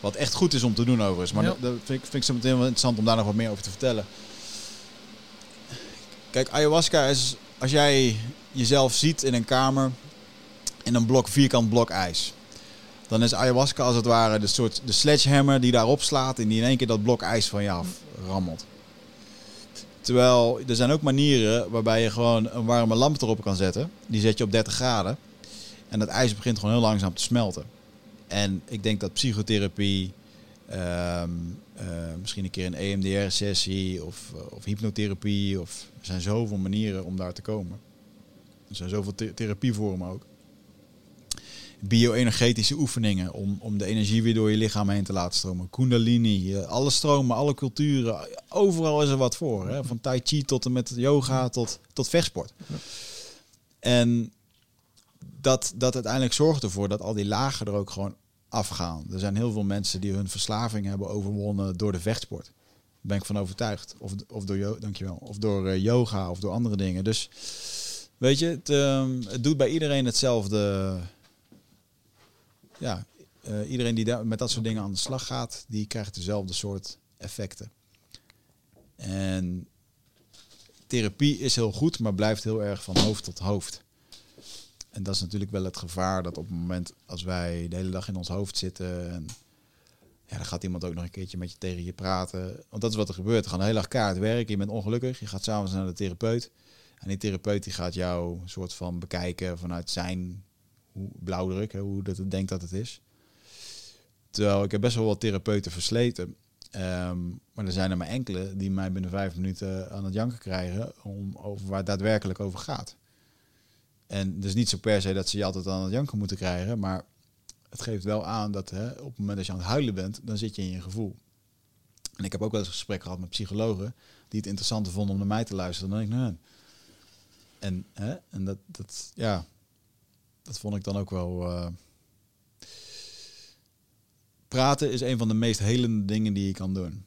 Wat echt goed is om te doen overigens. Maar Ja. dat, dat vind, ik, vind ik zo meteen wel interessant om daar nog wat meer over te vertellen. Kijk, ayahuasca is als jij jezelf ziet in een kamer in een blok, vierkant blok ijs. Dan is ayahuasca als het ware de soort de sledgehammer die daarop slaat en die in één keer dat blok ijs van je af rammelt. Terwijl er zijn ook manieren waarbij je gewoon een warme lamp erop kan zetten. Die zet je op 30 graden. En dat ijs begint gewoon heel langzaam te smelten. En ik denk dat psychotherapie, ehm, eh, misschien een keer een EMDR-sessie of, eh, of hypnotherapie. Of, er zijn zoveel manieren om daar te komen. Er zijn zoveel the- therapievormen ook. Bio-energetische oefeningen om, om de energie weer door je lichaam heen te laten stromen. Kundalini, eh, alle stromen, alle culturen. Overal is er wat voor. Hè? Van tai chi tot en met yoga tot, tot vechtsport. En dat, dat uiteindelijk zorgt ervoor dat al die lagen er ook gewoon afgaan. Er zijn heel veel mensen die hun verslaving hebben overwonnen door de vechtsport. Daar ben ik van overtuigd. Of, of door, dankjewel, of door eh, yoga of door andere dingen. Dus weet je, het, ehm, het doet bij iedereen hetzelfde. Ja, eh, iedereen die met dat soort dingen aan de slag gaat, die krijgt dezelfde soort effecten. En therapie is heel goed, maar blijft heel erg van hoofd tot hoofd. En dat is natuurlijk wel het gevaar dat op het moment als wij de hele dag in ons hoofd zitten en ja, dan gaat iemand ook nog een keertje met je tegen je praten. Want dat is wat er gebeurt. Er gaan hele dag kaart werken, je bent ongelukkig, je gaat s'avonds naar de therapeut. En die therapeut die gaat jou een soort van bekijken vanuit zijn hoe, blauwdruk, hoe dat het denkt dat het is. Terwijl ik heb best wel wat therapeuten versleten. Ehm, maar er zijn er maar enkele die mij binnen vijf minuten aan het janken krijgen om over waar het daadwerkelijk over gaat. En dus niet zo per se dat ze je altijd aan het janken moeten krijgen, maar het geeft wel aan dat hè, op het moment dat je aan het huilen bent, dan zit je in je gevoel. En ik heb ook wel eens gesprekken gehad met psychologen die het interessant vonden om naar mij te luisteren dan ik. En, hè, en dat, dat, ja, dat vond ik dan ook wel. eh, praten is een van de meest helende dingen die je kan doen.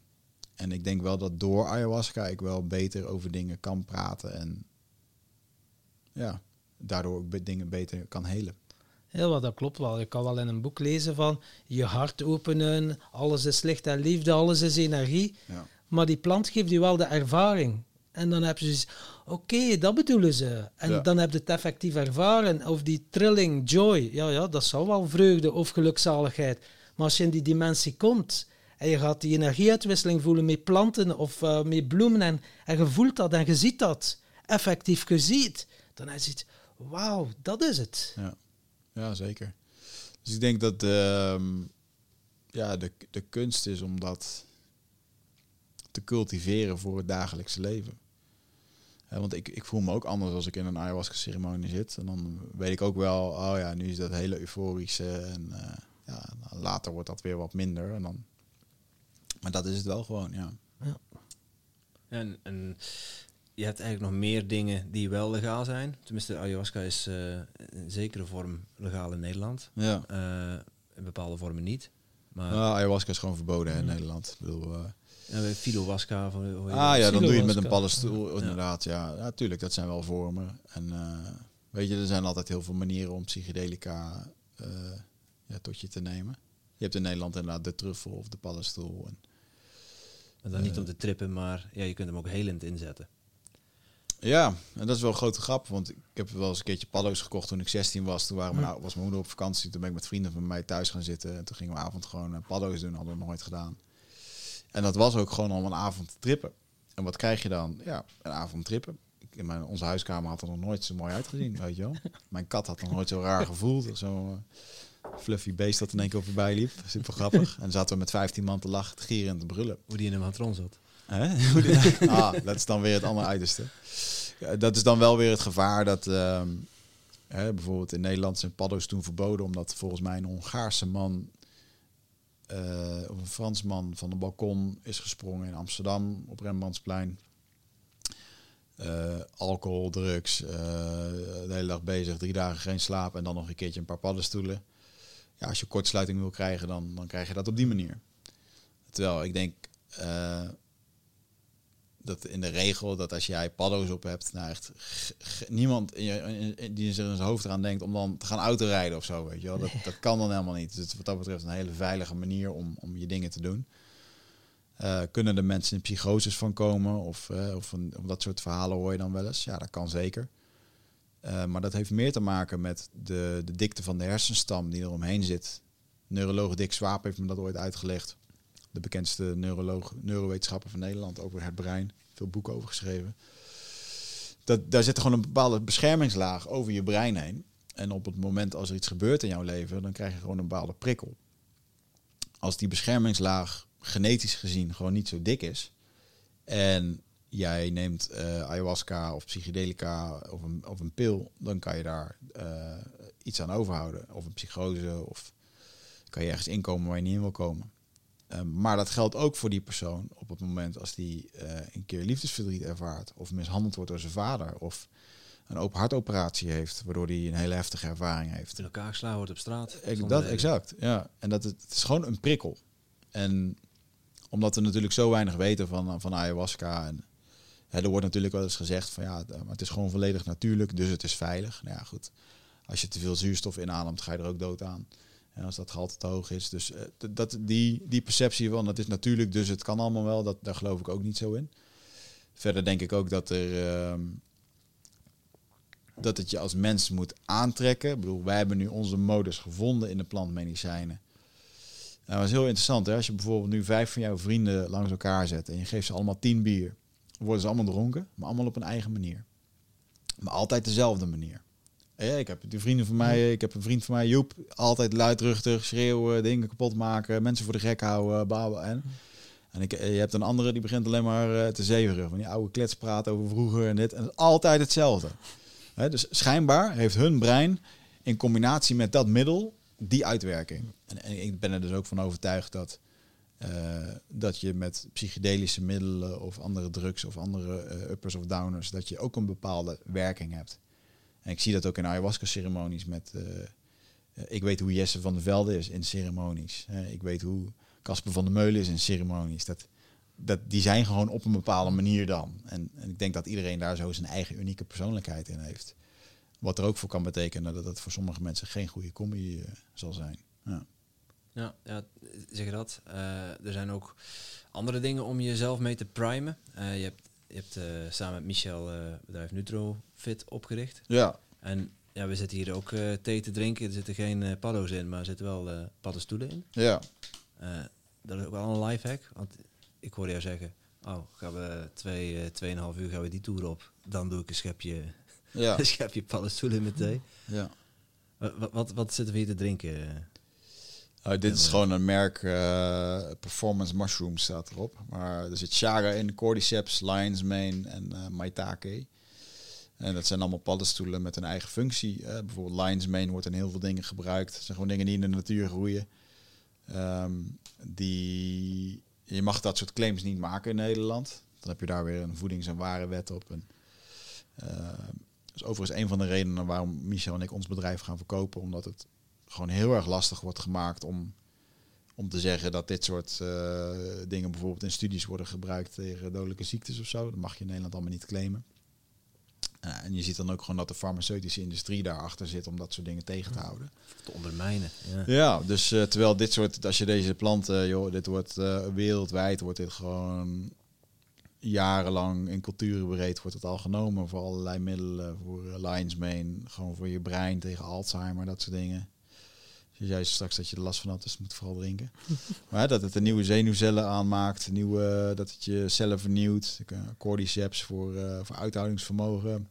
En ik denk wel dat door ayahuasca ik wel beter over dingen kan praten. En ja, daardoor ook dingen beter kan helen. Ja, wel, dat klopt wel. Je kan wel in een boek lezen van je hart openen, alles is licht en liefde, alles is energie. Ja. Maar die plant geeft je wel de ervaring. En dan heb je zoiets, oké, dat bedoelen ze. En Ja. dan heb je het effectief ervaren. Of die trilling, joy, ja, ja, dat zal wel vreugde of gelukzaligheid. Maar als je in die dimensie komt en je gaat die energieuitwisseling voelen met planten of eh, met bloemen en, en je voelt dat en je ziet dat, effectief je ziet, dan is het, wauw, dat is het. Ja, ja zeker. Dus ik denk dat ehm, ja, de, de kunst is om dat te cultiveren voor het dagelijkse leven. Want ik, ik voel me ook anders als ik in een ayahuasca-ceremonie zit. En dan weet ik ook wel, oh ja, nu is dat hele euforische. En eh, ja, nou, later wordt dat weer wat minder. En dan... Maar dat is het wel gewoon, ja. En, en je hebt eigenlijk nog meer dingen die wel legaal zijn. Tenminste, ayahuasca is eh, in zekere vorm legaal in Nederland. ja. Eh, in bepaalde vormen niet. Maar Nou, ayahuasca is gewoon verboden hè, in Mm. Nederland. Ik bedoel, eh, ja, bij filowaska... Van, hoe Ah ja, dan doe je het met een paddenstoel, inderdaad. Ja, ja, tuurlijk, dat zijn wel vormen. En eh, weet je, er zijn altijd heel veel manieren om psychedelica eh, ja, tot je te nemen. Je hebt in Nederland inderdaad de truffel of de paddenstoel. En, En dan niet Eh. om te trippen, maar ja, je kunt hem ook helend inzetten. ja, en dat is wel een grote grap, want ik heb wel eens een keertje paddo's gekocht toen ik 16 was. Toen waren mijn, Hm. ou- was mijn moeder op vakantie, toen ben ik met vrienden van mij thuis gaan zitten. En toen gingen we avond gewoon paddo's doen, hadden we nooit gedaan. En dat was ook gewoon om een avond te trippen. En wat krijg je dan? Ja, een avond trippen. Ik- In mijn, onze huiskamer had er nog nooit zo mooi uitgezien, weet je wel. Mijn kat had nog nooit zo raar gevoeld. Zo'n eh, fluffy beest dat in één keer voorbij liep. Super grappig. En zaten we met 15 man te lachen, te gieren en te brullen. Hoe die in een matron zat. Hè? Hoe dit- ah, dat is dan weer het andere uiterste. Ja, dat is dan wel weer het gevaar dat... ehm, hè, bijvoorbeeld in Nederland zijn paddo's toen verboden... omdat volgens mij een Hongaarse man... eh, of een Fransman van een balkon is gesprongen in Amsterdam op Rembrandtsplein. Eh, alcohol, drugs, eh, de hele dag bezig, drie dagen geen slaap en dan nog een keertje een paar paddenstoelen. Ja, als je kortsluiting wil krijgen, dan, dan krijg je dat op die manier. Terwijl ik denk eh, dat in de regel dat als jij paddo's op hebt, nou echt niemand in je, in- die zich in zijn hoofd eraan denkt om dan te gaan autorijden of zo, weet je wel. Dat, dat kan dan helemaal niet. Dus wat dat betreft een hele veilige manier om, om je dingen te doen. Eh, kunnen er mensen in psychoses van komen? Of, eh, of, of dat soort verhalen hoor je dan wel eens? Ja, dat kan zeker. Eh, maar dat heeft meer te maken met de, de dikte van de hersenstam die er omheen zit. Neuroloog Dick Swaap heeft me dat ooit uitgelegd. De bekendste neuroloog, neurowetenschapper van Nederland over het brein. Veel boeken over geschreven. Dat, daar zit gewoon een bepaalde beschermingslaag over je brein heen. En op het moment als er iets gebeurt in jouw leven, dan krijg je gewoon een bepaalde prikkel. Als die beschermingslaag genetisch gezien gewoon niet zo dik is. En jij neemt eh, ayahuasca of psychedelica of een, of een pil, dan kan je daar eh, iets aan overhouden. Of een psychose, of kan je ergens inkomen waar je niet in wil komen. Eh, maar dat geldt ook voor die persoon op het moment als die eh, een keer liefdesverdriet ervaart, of mishandeld wordt door zijn vader, of een open hartoperatie heeft, waardoor hij een hele heftige ervaring heeft. In elkaar geslagen wordt op straat. Ik, dat, exact, ja. En dat het, het is gewoon een prikkel. En omdat we natuurlijk zo weinig weten van, van ayahuasca. En hè, er wordt natuurlijk wel eens gezegd van ja, maar het is gewoon volledig natuurlijk, dus het is veilig. Nou ja, goed. Als je te veel zuurstof inademt, ga je er ook dood aan. En als dat gehalte te hoog is. Dus eh, dat, die, die perceptie van het is natuurlijk, dus het kan allemaal wel, dat, daar geloof ik ook niet zo in. Verder denk ik ook dat er. ehm, dat het je als mens moet aantrekken. Ik bedoel, wij hebben nu onze modus gevonden in de plantmedicijnen. Nou, dat is heel interessant. Hè? Als je bijvoorbeeld nu vijf van jouw vrienden langs elkaar zet en je geeft ze allemaal tien bier, worden ze allemaal dronken, maar allemaal op een eigen manier. Maar altijd dezelfde manier. Ja, ik heb die vrienden van mij, ik heb een vriend van mij, Joep, altijd luidruchtig, schreeuwen, dingen kapot maken, mensen voor de gek houden, babel en. En ik, je hebt een andere die begint alleen maar eh, te zeveren, van die oude kletspraat over vroeger en dit. En het is altijd hetzelfde. Dus schijnbaar heeft hun brein in combinatie met dat middel die uitwerking. En, en ik ben er dus ook van overtuigd dat eh, dat je met psychedelische middelen of andere drugs of andere eh, uppers of downers, dat je ook een bepaalde werking hebt. En ik zie dat ook in ayahuasca-ceremonies met... eh, eh, ik weet hoe Jesse van der Velde is in ceremonies. Ik weet hoe Casper van der Meulen is in ceremonies. Dat, dat, die zijn gewoon op een bepaalde manier dan. En, en ik denk dat iedereen daar zo zijn eigen unieke persoonlijkheid in heeft. Wat er ook voor kan betekenen dat het voor sommige mensen geen goede combi eh, zal zijn. Ja. Ja, ja zeg dat. Er zijn ook andere dingen om jezelf mee te primen. Je hebt, je hebt samen met Michel bedrijf NutroFit opgericht. ja, En ja, we zitten hier ook eh, thee te drinken. Er zitten geen eh, paddo's in, maar er zitten wel eh paddenstoelen in. ja. Dat is ook wel een lifehack. Want ik hoorde jou zeggen, oh, gaan we twee, tweeënhalf uur gaan we die tour op. Dan doe ik een schepje, ja, een schepje paddenstoelen met thee. ja. Wat, wat, wat zitten we hier te drinken? Oh, dit is gewoon een merk, Performance Mushroom staat erop. Maar er zit Chaga in, Cordyceps, Lion's Mane en Maitake. En dat zijn allemaal paddenstoelen met een eigen functie. Eh, bijvoorbeeld Lion's Mane wordt in heel veel dingen gebruikt. Het zijn gewoon dingen die in de natuur groeien. Ehm, die, je mag dat soort claims niet maken in Nederland. Dan heb je daar weer een voedings- en warenwet op. En, eh, dat is overigens een van de redenen waarom Michel en ik ons bedrijf gaan verkopen. Omdat het gewoon heel erg lastig wordt gemaakt om, om te zeggen dat dit soort eh, dingen bijvoorbeeld in studies worden gebruikt tegen dodelijke ziektes of zo. Dat mag je in Nederland allemaal niet claimen. Eh, en je ziet dan ook gewoon dat de farmaceutische industrie daarachter zit om dat soort dingen tegen te houden. Te ondermijnen. Ja. Ja, dus eh, terwijl dit soort, als je deze planten, joh, dit wordt eh, wereldwijd, wordt dit gewoon jarenlang in culturen breed wordt het al genomen voor allerlei middelen, voor uh, Lion's Mane, gewoon voor je brein tegen Alzheimer, dat soort dingen. Jij zei straks dat je er last van had, dus je moet vooral drinken. maar dat het een nieuwe zenuwcellen aanmaakt, nieuwe, dat het je cellen vernieuwt. Uh, cordyceps voor, uh, voor uithoudingsvermogen.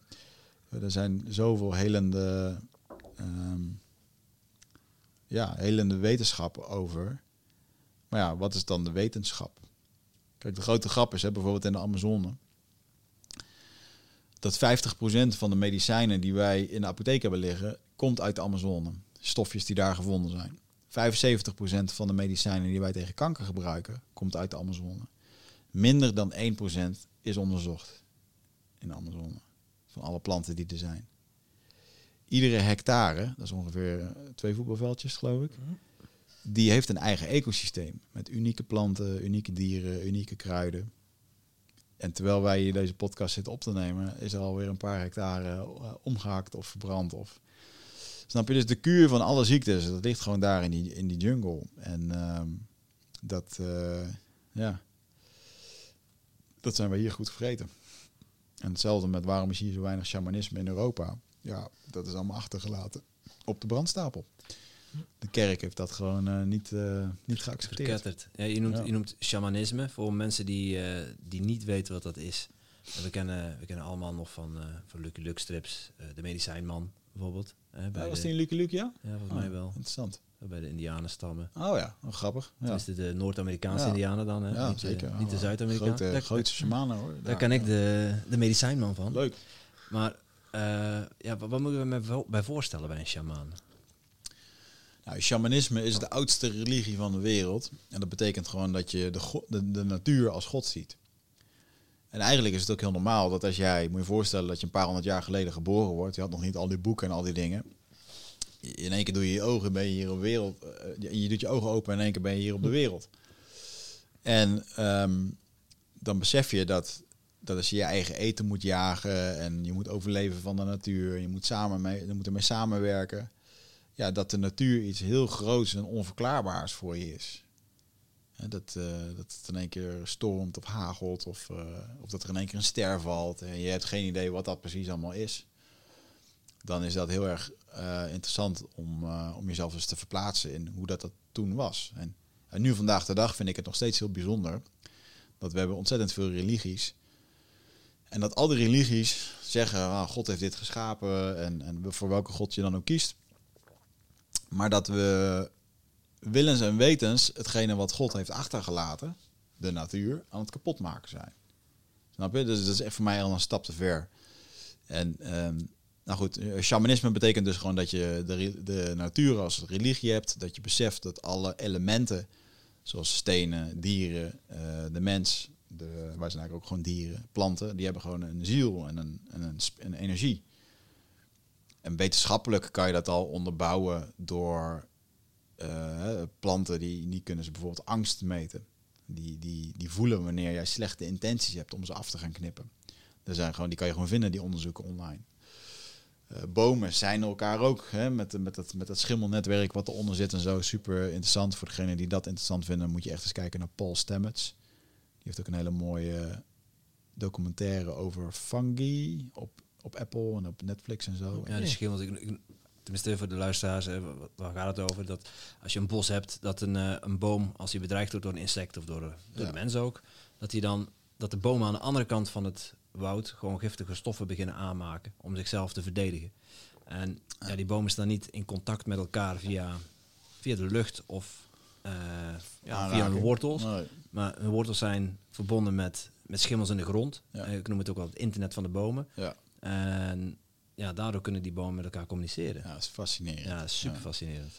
Er zijn zoveel helende, um, ja, helende wetenschappen over. Maar ja, wat is dan de wetenschap? Kijk, de grote grap is, hè, bijvoorbeeld in de Amazone, dat 50% van de medicijnen die wij in de apotheek hebben liggen, komt uit de Amazone. Stofjes die daar gevonden zijn. 75% van de medicijnen die wij tegen kanker gebruiken, komt uit de Amazone. Minder dan 1% is onderzocht in de Amazone. Van alle planten die er zijn. Iedere hectare, dat is ongeveer twee voetbalveldjes geloof ik, die heeft een eigen ecosysteem. Met unieke planten, unieke dieren, unieke kruiden. En terwijl wij hier deze podcast zitten op te nemen, is er alweer een paar hectare uh, omgehakt of verbrand. Of... Snap je? Dus de kuur van alle ziektes, dat ligt gewoon daar in die, in die jungle. En uh, dat, uh, ja, dat zijn wij hier goed vergeten. En hetzelfde met waarom is hier zo weinig shamanisme in Europa. Ja, dat is allemaal achtergelaten op de brandstapel. De kerk heeft dat gewoon uh, niet, uh, niet geaccepteerd. Verketterd. Ja, je, noemt, ja. je noemt shamanisme voor mensen die, uh, die niet weten wat dat is. We kennen, we kennen allemaal nog van, van Lucky Luke strips, de medicijnman bijvoorbeeld. Bij ja, was die in Lucky Luke, ja? Ja, volgens oh, mij wel. Interessant. Bij de Indianenstammen. Oh ja, oh, grappig. Ja. Is de Noord-Amerikaanse ja. Indianen dan, hè? Ja, niet, zeker. niet de Zuid-Amerikaanse. Grote, grote shamanen hoor. Daar, daar ken ik de, de medicijnman van. Leuk. Maar uh, ja, wat, wat moeten we me bij voorstellen bij een shamaan? Nou, shamanisme is de oudste religie van de wereld. En dat betekent gewoon dat je de, go- de, de natuur als God ziet. En eigenlijk is het ook heel normaal dat als jij, moet je voorstellen dat je een paar honderd jaar geleden geboren wordt, je had nog niet al die boeken en al die dingen. In één keer doe je je ogen, ben je hier op de wereld. Uh, je doet je ogen open en in één keer ben je hier op de wereld. En um, dan besef je dat, dat als je je eigen eten moet jagen en je moet overleven van de natuur, je moet, samen mee, je moet ermee samenwerken ja, dat de natuur iets heel groots en onverklaarbaars voor je is. Dat, uh, dat het in één keer stormt of hagelt of, uh, of dat er in één keer een ster valt en je hebt geen idee wat dat precies allemaal is. Dan is dat heel erg uh, interessant om, om jezelf eens te verplaatsen in hoe dat, dat toen was. En, en nu vandaag de dag vind ik het nog steeds heel bijzonder dat we hebben ontzettend veel religies. En dat al die religies zeggen, ah, God heeft dit geschapen en, en voor welke God je dan ook kiest. Maar dat we willens en wetens hetgene wat God heeft achtergelaten, de natuur, aan het kapotmaken zijn. Snap je? Dus dat is echt voor mij al een stap te ver. En um, nou goed, shamanisme betekent dus gewoon dat je de, de natuur als religie hebt. Dat je beseft dat alle elementen Zoals stenen, dieren, eh, de mens, de, wij zijn eigenlijk ook gewoon dieren, planten, die hebben gewoon een ziel en een, en een energie. En wetenschappelijk kan je dat al onderbouwen door eh, planten die, die kunnen ze bijvoorbeeld angst meten. Die, die, die voelen wanneer jij slechte intenties hebt om ze af te gaan knippen. Er zijn gewoon, die kan je gewoon vinden, die onderzoeken online. Eh, bomen zijn elkaar ook, hè, met, met, dat, met dat schimmelnetwerk wat eronder zit en zo. Super interessant. Voor degenen die dat interessant vinden, moet je echt eens kijken naar Paul Stamets. Die heeft ook een hele mooie documentaire over fungi op, op Apple en op Netflix en zo. Ja, die schimmels. Ik, ik- tenminste, voor de luisteraars, waar gaat het over? Dat als je een bos hebt, dat een, eh, een boom, als hij bedreigd wordt door een insect of door, de, door Ja. de mens ook, dat, hij dan, dat de bomen aan de andere kant van het woud gewoon giftige stoffen beginnen aanmaken om zichzelf te verdedigen. En ja, die bomen staan niet in contact met elkaar via, via de lucht of eh, ja, via hun wortels. Nee. Maar hun wortels zijn verbonden met, met schimmels in de grond. Ja. Eh, ik noem het ook wel het internet van de bomen. Ja, En ja, daardoor kunnen die bomen met elkaar communiceren. ja, dat is fascinerend. Ja, super Ja. fascinerend.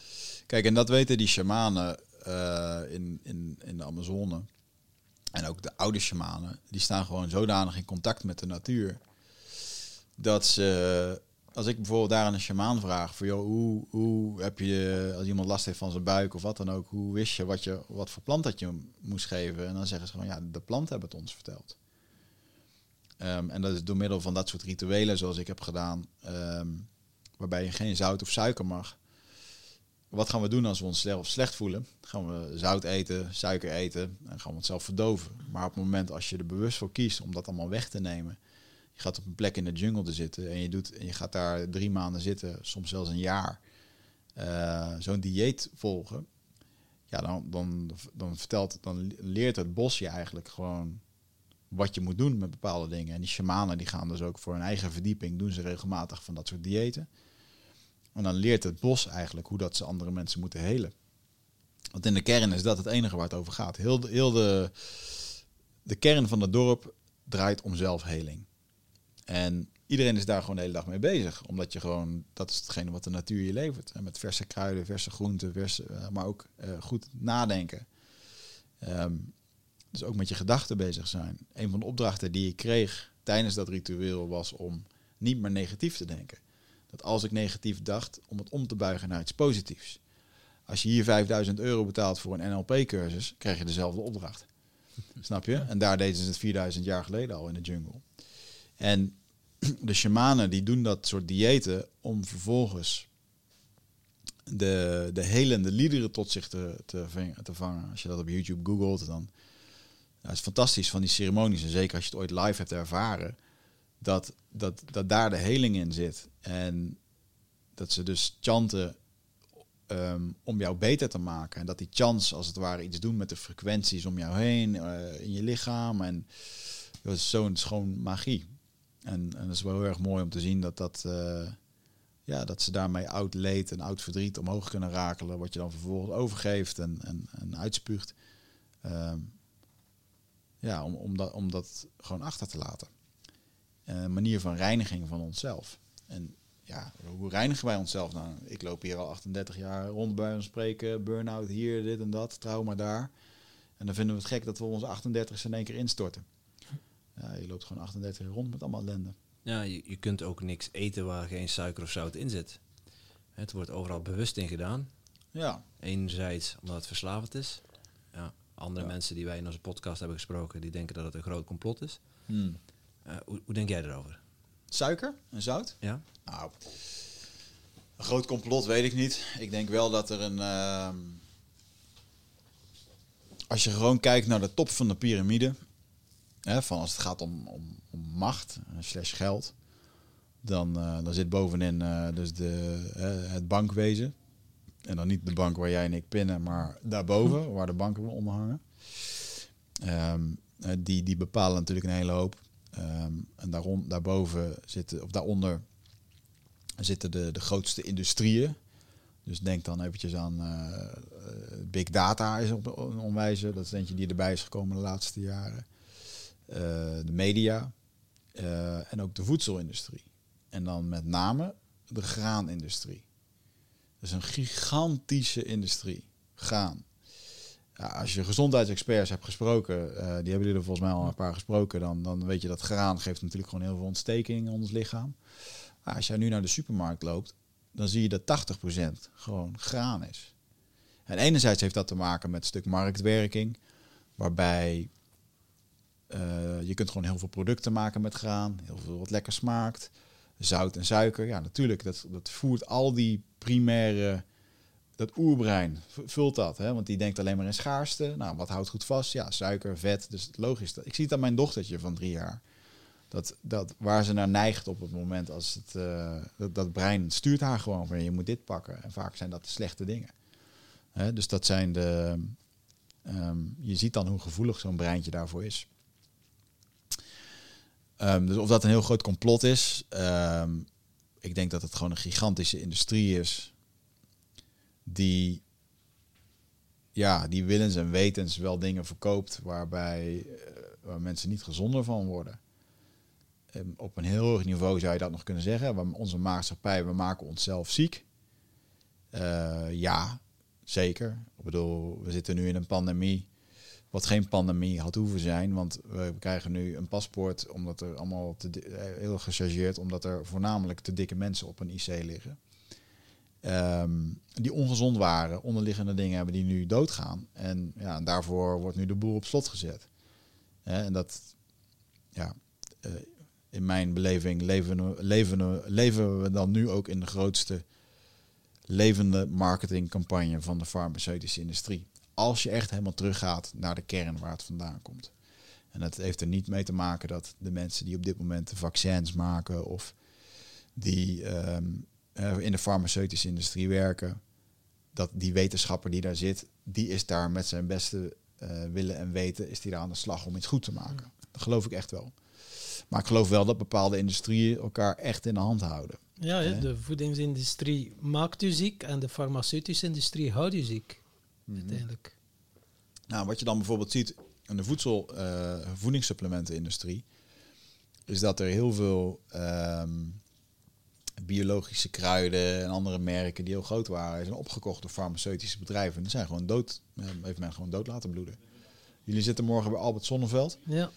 Kijk, en dat weten die shamanen eh, in, in, in de Amazone. En ook de oude shamanen. Die staan gewoon zodanig in contact met de natuur. Dat ze... Als ik bijvoorbeeld daar aan een shamaan vraag... Voor, joh, hoe, hoe heb je... Als iemand last heeft van zijn buik of wat dan ook... Hoe wist je wat, je wat voor plant dat je moest geven? En dan zeggen ze gewoon... Ja, de plant hebben het ons verteld. Ehm, en dat is door middel van dat soort rituelen zoals ik heb gedaan... ehm, waarbij je geen zout of suiker mag wat gaan we doen als we ons slecht, of slecht voelen? Gaan we zout eten, suiker eten en gaan we onszelf verdoven. Maar op het moment als je er bewust voor kiest om dat allemaal weg te nemen, je gaat op een plek in de jungle te zitten en je, doet, en je gaat daar drie maanden zitten, soms zelfs een jaar, eh, zo'n dieet volgen, ja, dan, dan, dan, vertelt, dan leert het bos je eigenlijk gewoon wat je moet doen met bepaalde dingen. En die shamanen die gaan dus ook voor hun eigen verdieping, doen ze regelmatig van dat soort diëten. En dan leert het bos eigenlijk hoe dat ze andere mensen moeten helen. Want in de kern is dat het enige waar het over gaat. Heel de, heel de, de kern van het dorp draait om zelfheling. En iedereen is daar gewoon de hele dag mee bezig. Omdat je gewoon, dat is hetgene wat de natuur je levert. En met verse kruiden, verse groenten, verse, eh, maar ook eh, goed nadenken. Ehm, dus ook met je gedachten bezig zijn. Een van de opdrachten die ik kreeg tijdens dat ritueel was om niet meer negatief te denken. Dat als ik negatief dacht, om het om te buigen naar iets positiefs. Als je hier 5000 euro betaalt voor een NLP-cursus, krijg je dezelfde opdracht. Snap je? En daar deden ze het 4000 jaar geleden al in de jungle. En de shamanen die doen dat soort diëten om vervolgens de, de helende liederen tot zich te, te, te vangen. Als je dat op YouTube googelt, dan ja, het is fantastisch van die ceremonies. En zeker als je het ooit live hebt ervaren, dat, dat, dat daar de heling in zit. En dat ze dus chanten ehm, om jou beter te maken. En dat die chants als het ware iets doen met de frequenties om jou heen, eh, in je lichaam. En dat is zo'n schoon magie. En, en dat is wel heel erg mooi om te zien dat, dat, eh, ja, dat ze daarmee oud leed en oud verdriet omhoog kunnen rakelen. Wat je dan vervolgens overgeeft en, en, en uitspuugt. Ehm, ja, om, om, dat, om dat gewoon achter te laten. Een manier van reiniging van onszelf. En ja, hoe reinigen wij onszelf nou? Ik loop hier al 38 jaar rond bij ons spreken, burn-out hier, dit en dat, trauma daar. En dan vinden we het gek dat we onze 38 in één keer instorten. Ja, je loopt gewoon 38 jaar rond met allemaal ellende. Ja, je, je kunt ook niks eten waar geen suiker of zout in zit. Het wordt overal bewust in gedaan. Ja, Enerzijds omdat het verslavend is. Andere Ja. mensen die wij in onze podcast hebben gesproken, die denken dat het een groot complot is. Hmm. Eh, hoe, hoe denk jij erover? Suiker en zout? Ja? Nou, een groot complot weet ik niet. Ik denk wel dat er een. ehm, als je gewoon kijkt naar de top van de piramide, hè, van als het gaat om, om, om macht eh, slash geld, dan, eh, dan zit bovenin dus de, het bankwezen. En dan niet de bank waar jij en ik pinnen, maar daarboven, waar de banken onder hangen. Ehm, eh, die, die bepalen natuurlijk een hele hoop. Ehm, en daarom, daarboven zitten, of daaronder zitten de, de grootste industrieën. Dus denk dan eventjes aan eh, eh, big data is op een onwijze. Dat is eentje die erbij is gekomen de laatste jaren. De media en ook de voedselindustrie. En dan met name de graanindustrie. Dat is een gigantische industrie. Graan. Ja, als je gezondheidsexperts hebt gesproken, eh, die hebben er volgens mij al een paar gesproken, dan, dan weet je dat graan geeft natuurlijk gewoon heel veel ontsteking in ons lichaam. Als jij nu naar de supermarkt loopt, dan zie je dat 80% gewoon graan is. En enerzijds heeft dat te maken met stuk marktwerking, waarbij uh, je kunt gewoon heel veel producten maken met graan, heel veel wat lekker smaakt. Zout en suiker, ja natuurlijk, dat, dat voert al die primaire, dat oerbrein vult dat. Hè? Want die denkt alleen maar in schaarste. Nou, wat houdt goed vast? Ja, suiker, vet. Dus logisch. Ik zie het aan mijn dochtertje van drie jaar. Dat, dat, waar ze naar neigt op het moment als het, uh, dat, dat, brein stuurt haar gewoon van je moet dit pakken. En vaak zijn dat de slechte dingen. Dus dat zijn de, um, je ziet dan hoe gevoelig zo'n breintje daarvoor is. Um, dus of dat een heel groot complot is, um, ik denk dat het gewoon een gigantische industrie is die, ja, die willens en wetens wel dingen verkoopt waarbij uh, waar mensen niet gezonder van worden. Um, op een heel hoog niveau zou je dat nog kunnen zeggen. We, onze maatschappij, we maken onszelf ziek. Uh, ja, zeker. Ik bedoel, we zitten nu in een pandemie wat geen pandemie had hoeven zijn. Want we krijgen nu een paspoort omdat er allemaal te, heel gechargeerd, omdat er voornamelijk te dikke mensen op een IC liggen. Um, die ongezond waren, onderliggende dingen hebben die nu doodgaan. En ja, daarvoor wordt nu de boel op slot gezet. en dat, ja, uh, in mijn beleving leven, leven, leven we dan nu ook in de grootste levende marketingcampagne van de farmaceutische industrie als je echt helemaal teruggaat naar de kern waar het vandaan komt. En dat heeft er niet mee te maken dat de mensen die op dit moment de vaccins maken of die um, in de farmaceutische industrie werken, dat die wetenschapper die daar zit, die is daar met zijn beste uh, willen en weten, is die daar aan de slag om iets goed te maken. Dat geloof ik echt wel. Maar ik geloof wel dat bepaalde industrieën elkaar echt in de hand houden. Ja, hè? de voedingsindustrie maakt u ziek en de farmaceutische industrie houdt u ziek. Mm-hmm. Uiteindelijk. Nou, wat je dan bijvoorbeeld ziet in de voedsel, uh, voedingssupplementenindustrie, is dat er heel veel um, biologische kruiden en andere merken die heel groot waren, zijn opgekocht door farmaceutische bedrijven. En die zijn gewoon dood, heeft men gewoon dood laten bloeden. Jullie zitten morgen bij Albert Sonneveld. Ja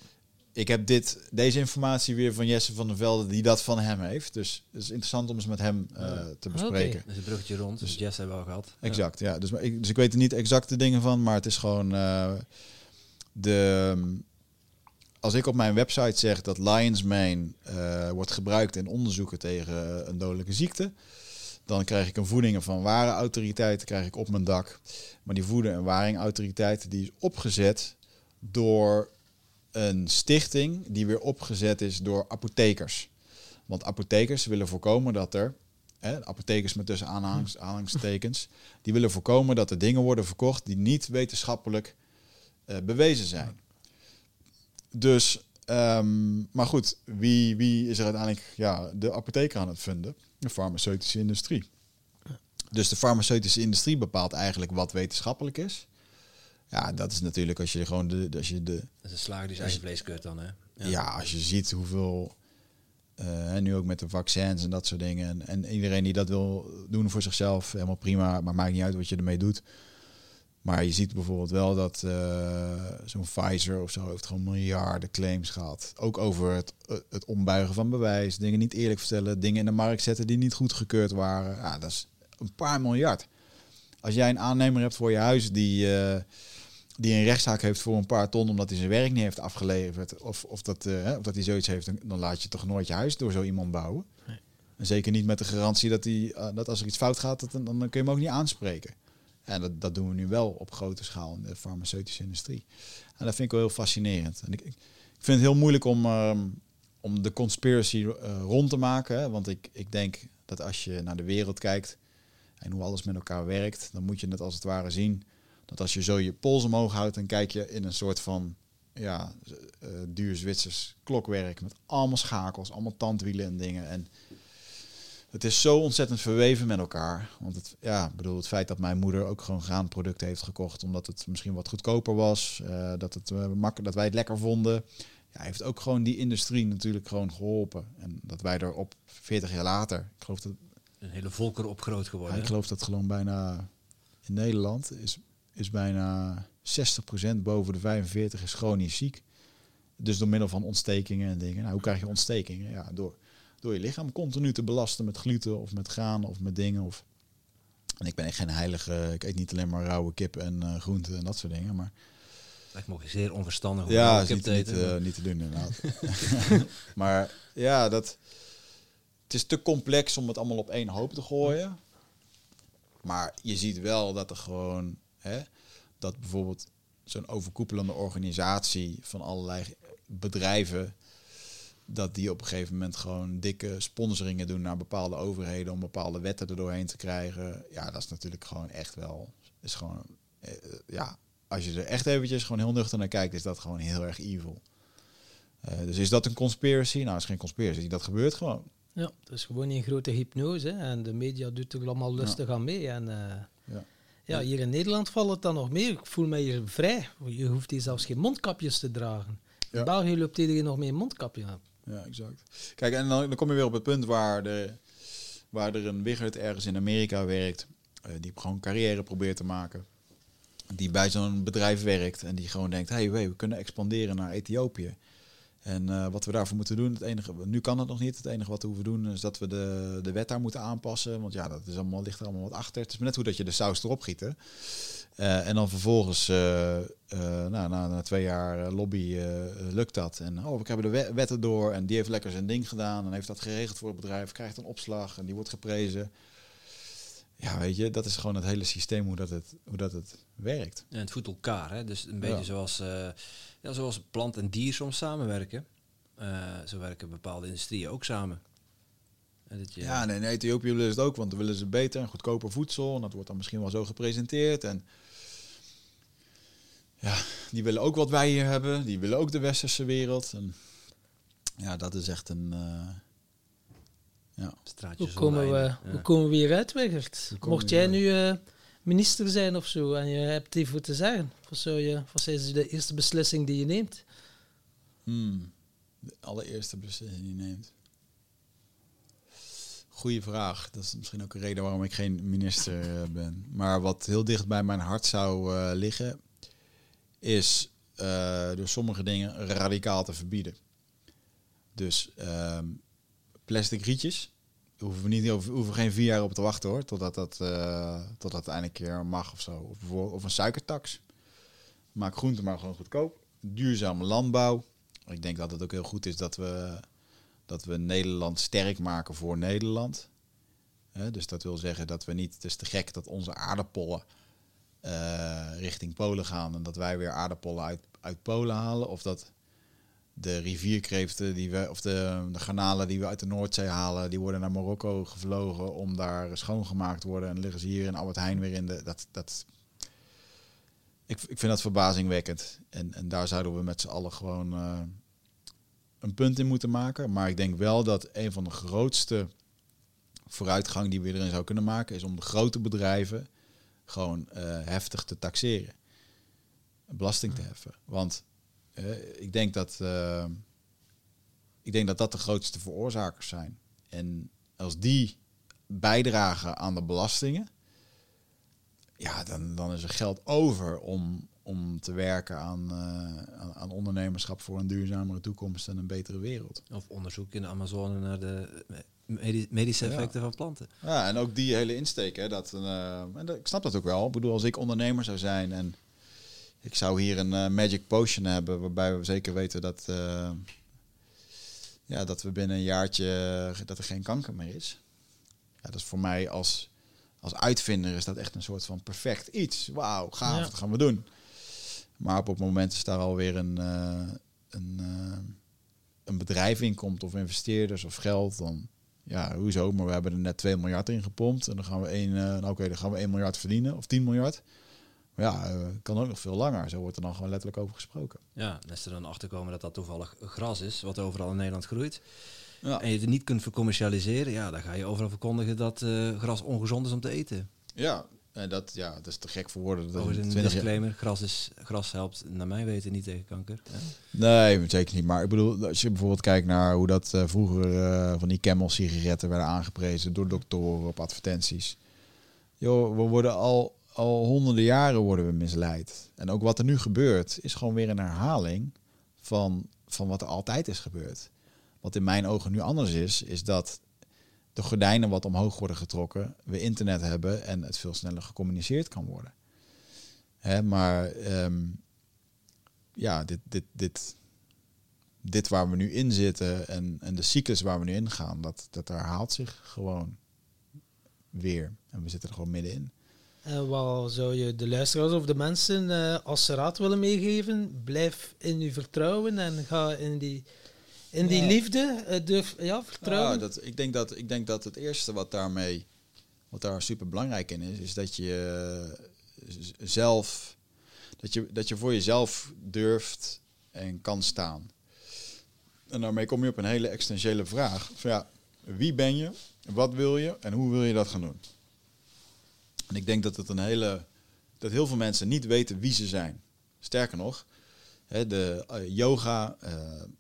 ik heb dit, deze informatie weer van Jesse van der Velde, die dat van hem heeft. Dus het is interessant om eens met hem uh, te bespreken. Okay. Dus een bruggetje rond, dus, dus Jesse hebben we al gehad. Exact, ja. Dus, maar ik, dus ik weet er niet exacte dingen van, maar het is gewoon uh, de... Als ik op mijn website zeg dat Lion's Mane uh, wordt gebruikt in onderzoeken tegen een dodelijke ziekte, dan krijg ik een voeding van ware autoriteit krijg ik op mijn dak. Maar die voeding en waring autoriteit die is opgezet door een stichting die weer opgezet is door apothekers. Want apothekers willen voorkomen dat er, hè, apothekers met tussen aanhangs, aanhangstekens, die willen voorkomen dat er dingen worden verkocht die niet wetenschappelijk uh, bewezen zijn. Dus, um, maar goed, wie, wie is er uiteindelijk ja, de apotheker aan het vinden? De farmaceutische industrie. Dus de farmaceutische industrie bepaalt eigenlijk wat wetenschappelijk is. Ja, dat is natuurlijk als je gewoon de. Als je de dat is een slager die zijn eigen dan, hè? Ja. ja. als je ziet hoeveel. Uh, nu ook met de vaccins en dat soort dingen. En, en, iedereen die dat wil doen voor zichzelf, helemaal prima. Maar maakt niet uit wat je ermee doet. Maar je ziet bijvoorbeeld wel dat uh, zo'n Pfizer of zo heeft gewoon miljarden claims gehad. Ook over het, het ombuigen van bewijs, dingen niet eerlijk vertellen, dingen in de markt zetten die niet goedgekeurd waren. Ja, dat is een paar miljard. Als jij een aannemer hebt voor je huis die, uh, die een rechtszaak heeft voor een paar ton omdat hij zijn werk niet heeft afgeleverd, of, of, dat, uh, of dat hij zoiets heeft, dan laat je toch nooit je huis door zo iemand bouwen. Nee. En zeker niet met de garantie dat, die, uh, dat als er iets fout gaat, dat, dan, dan kun je hem ook niet aanspreken. En dat, dat doen we nu wel op grote schaal in de farmaceutische industrie. En dat vind ik wel heel fascinerend. En ik, ik vind het heel moeilijk om, um, om de conspiracy uh, rond te maken. Hè? Want ik, ik denk dat als je naar de wereld kijkt en hoe alles met elkaar werkt, dan moet je het als het ware zien dat als je zo je pols omhoog houdt, dan kijk je in een soort van ja, uh, duur Zwitsers klokwerk met allemaal schakels, allemaal tandwielen en dingen. En het is zo ontzettend verweven met elkaar. Want het, ja, bedoel, het feit dat mijn moeder ook gewoon graanproducten heeft gekocht, omdat het misschien wat goedkoper was, uh, dat, het, uh, dat wij het lekker vonden, ja, heeft ook gewoon die industrie natuurlijk gewoon geholpen. En dat wij er op 40 jaar later, ik geloof dat... Een hele volker op groot geworden. ik geloof dat gewoon bijna in Nederland is is bijna 60% boven de 45 is chronisch ziek. Dus door middel van ontstekingen en dingen. Nou, hoe krijg je ontstekingen? Ja, door, door je lichaam continu te belasten met gluten of met graan of met dingen. Of... En ik ben echt geen heilige, ik eet niet alleen maar rauwe kip en uh, groenten en dat soort dingen. Maar Lijkt me ook zeer onverstandig om ja, kip te niet, eten. niet, eh, niet te doen inderdaad. maar ja, dat, het is te complex om het allemaal op één hoop te gooien. Maar je ziet wel dat er gewoon, hè, dat bijvoorbeeld zo'n overkoepelende organisatie van allerlei bedrijven, dat die op een gegeven moment gewoon dikke sponsoringen doen naar bepaalde overheden om bepaalde wetten er doorheen te krijgen. Ja, dat is natuurlijk gewoon echt wel, is gewoon, eh, ja, als je er echt eventjes gewoon heel nuchter naar kijkt, is dat gewoon heel erg evil. Eh, dus is dat een conspiracy? Nou, het is geen conspiracy. Dat gebeurt gewoon. Ja, het is gewoon een grote hypnose. hè. En de media doet er allemaal lustig aan mee. En, eh, Ja. Ja, hier in Nederland valt het dan nog meer. Ik voel mij hier vrij. Je hoeft hier zelfs geen mondkapjes te dragen. Ja. In België loopt iedereen nog met een mondkapje aan. Ja, exact. Kijk, en dan, dan kom je weer op het punt waar, de, waar er een Wigert ergens in Amerika werkt, eh, die gewoon carrière probeert te maken. Die bij zo'n bedrijf werkt en die gewoon denkt, hey, we kunnen expanderen naar Ethiopië. En eh, wat we daarvoor moeten doen, het enige, nu kan het nog niet. Het enige wat we hoeven doen is dat we de, de wet daar moeten aanpassen. Want ja, dat is allemaal, ligt er allemaal wat achter. Het is maar net hoe dat je de saus erop giet. hè. Eh, en dan vervolgens, eh, nou, na, na twee jaar lobby, lukt dat. En oh, we hebben de we- wetten door. En die heeft lekker zijn ding gedaan. En heeft dat geregeld voor het bedrijf. Krijgt een opslag en die wordt geprezen. Ja, weet je, dat is gewoon het hele systeem hoe dat het, hoe dat het werkt. En het voedt elkaar, hè? dus een beetje Ja. zoals, ja, zoals plant en dier soms samenwerken. Eh, zo werken bepaalde industrieën ook samen. En dat je, Ja, en in Ethiopië willen ze het ook, want dan willen ze beter en goedkoper voedsel. En dat wordt dan misschien wel zo gepresenteerd. En ja, die willen ook wat wij hier hebben. Die willen ook de westerse wereld. En ja, dat is echt een... eh, ja. straatjes Hoe komen, we. Ja. hoe komen we hieruit, komen Mocht jij nu eh, minister zijn of zo en je hebt die voor te zeggen, wat, zou je, wat is de eerste beslissing die je neemt? Hmm. De allereerste beslissing die je neemt. Goeie vraag. Dat is misschien ook een reden waarom ik geen minister eh, ben. Maar wat heel dicht bij mijn hart zou eh, liggen, is eh, door sommige dingen radicaal te verbieden. Dus ehm, plastic rietjes. Hoeven we niet hoeven geen vier jaar op te wachten hoor, totdat dat, eh totdat het eindelijk een keer mag of zo. Of, of een suikertax. Maak groente maar gewoon goedkoop. Duurzame landbouw. Ik denk dat het ook heel goed is dat we, dat we Nederland sterk maken voor Nederland. Dus dat wil zeggen dat we niet, is te gek dat onze aardappollen eh, richting Polen gaan en dat wij weer aardappollen uit, uit Polen halen. Of dat de rivierkreeften die we, of de, de garnalen die we uit de Noordzee halen, die worden naar Marokko gevlogen om daar schoongemaakt te worden. En liggen ze hier in Albert Heijn weer in de. Dat, dat, ik, ik vind dat verbazingwekkend. En, en daar zouden we met z'n allen gewoon eh, een punt in moeten maken. Maar ik denk wel dat een van de grootste vooruitgang die we erin zou kunnen maken, is om de grote bedrijven gewoon eh, heftig te taxeren. Belasting te heffen. Want ik, denk dat, eh, ik denk dat dat de grootste veroorzakers zijn. En als die bijdragen aan de belastingen, ja, dan, dan is er geld over om, om te werken aan, eh, aan, ondernemerschap voor een duurzamere toekomst en een betere wereld. Of onderzoek in de Amazone naar de medi- medische Ja. effecten van planten. Ja, en ook die hele insteek. Hè, dat, eh, en dat- ik snap dat ook wel. Ik bedoel, als ik ondernemer zou zijn en ik zou hier een eh, magic potion hebben, waarbij we zeker weten dat, eh, ja, dat we binnen een jaartje eh, dat er geen kanker meer is. Ja, dat is voor mij als, als uitvinder is dat echt een soort van perfect iets. Wauw, gaaf, Ja. dat gaan we doen. Maar op het moment is daar alweer een, een, een bedrijf in komt of investeerders of geld, dan ja, hoezo? Maar we hebben er net 2 miljard in gepompt. En dan gaan we 1, eh nou, oké, dan gaan we 1 miljard verdienen. Of 10 miljard. Maar ja, eh, kan ook nog veel langer. Zo wordt er dan gewoon letterlijk over gesproken. Ja, en als er dan achter komen dat dat toevallig gras is, wat overal in Nederland groeit, Ja, en je het niet kunt vercommercialiseren, ja, dan ga je overal verkondigen dat eh, gras ongezond is om te eten. ja. En dat, ja, dat is te gek voor woorden. Dat een 20 jaar- disclaimer, gras, is, gras helpt naar mijn weten niet tegen kanker. Ja. Nee, zeker niet. Maar ik bedoel, als je bijvoorbeeld kijkt naar hoe dat eh, vroeger van die Camel-sigaretten werden aangeprezen door doktoren op advertenties. Joh, we worden al al honderden jaren worden we misleid. En ook wat er nu gebeurt, is gewoon weer een herhaling van, van wat er altijd is gebeurd. Wat in mijn ogen nu anders is, is dat de gordijnen wat omhoog worden getrokken, we internet hebben en het veel sneller gecommuniceerd kan worden. Hè, maar ehm, ja, dit, dit, dit, dit waar we nu in zitten en, en de cyclus waar we nu in gaan, dat, dat herhaalt zich gewoon weer. En we zitten er gewoon middenin. En wat zou je de luisteraars of de mensen uh, als raad willen meegeven? Blijf in je vertrouwen en ga in die, in die liefde. Uh, durf, ja, vertrouwen. Ja, dat, ik, denk dat, ik denk dat het eerste wat daarmee, wat daar super belangrijk in is, is dat je zelf, dat je, dat je voor jezelf durft en kan staan. En daarmee kom je op een hele essentiële vraag. Van ja, wie ben je? Wat wil je? En hoe wil je dat gaan doen? En ik denk dat het een hele. dat heel veel mensen niet weten wie ze zijn. Sterker nog, hè, de uh, yoga, uh,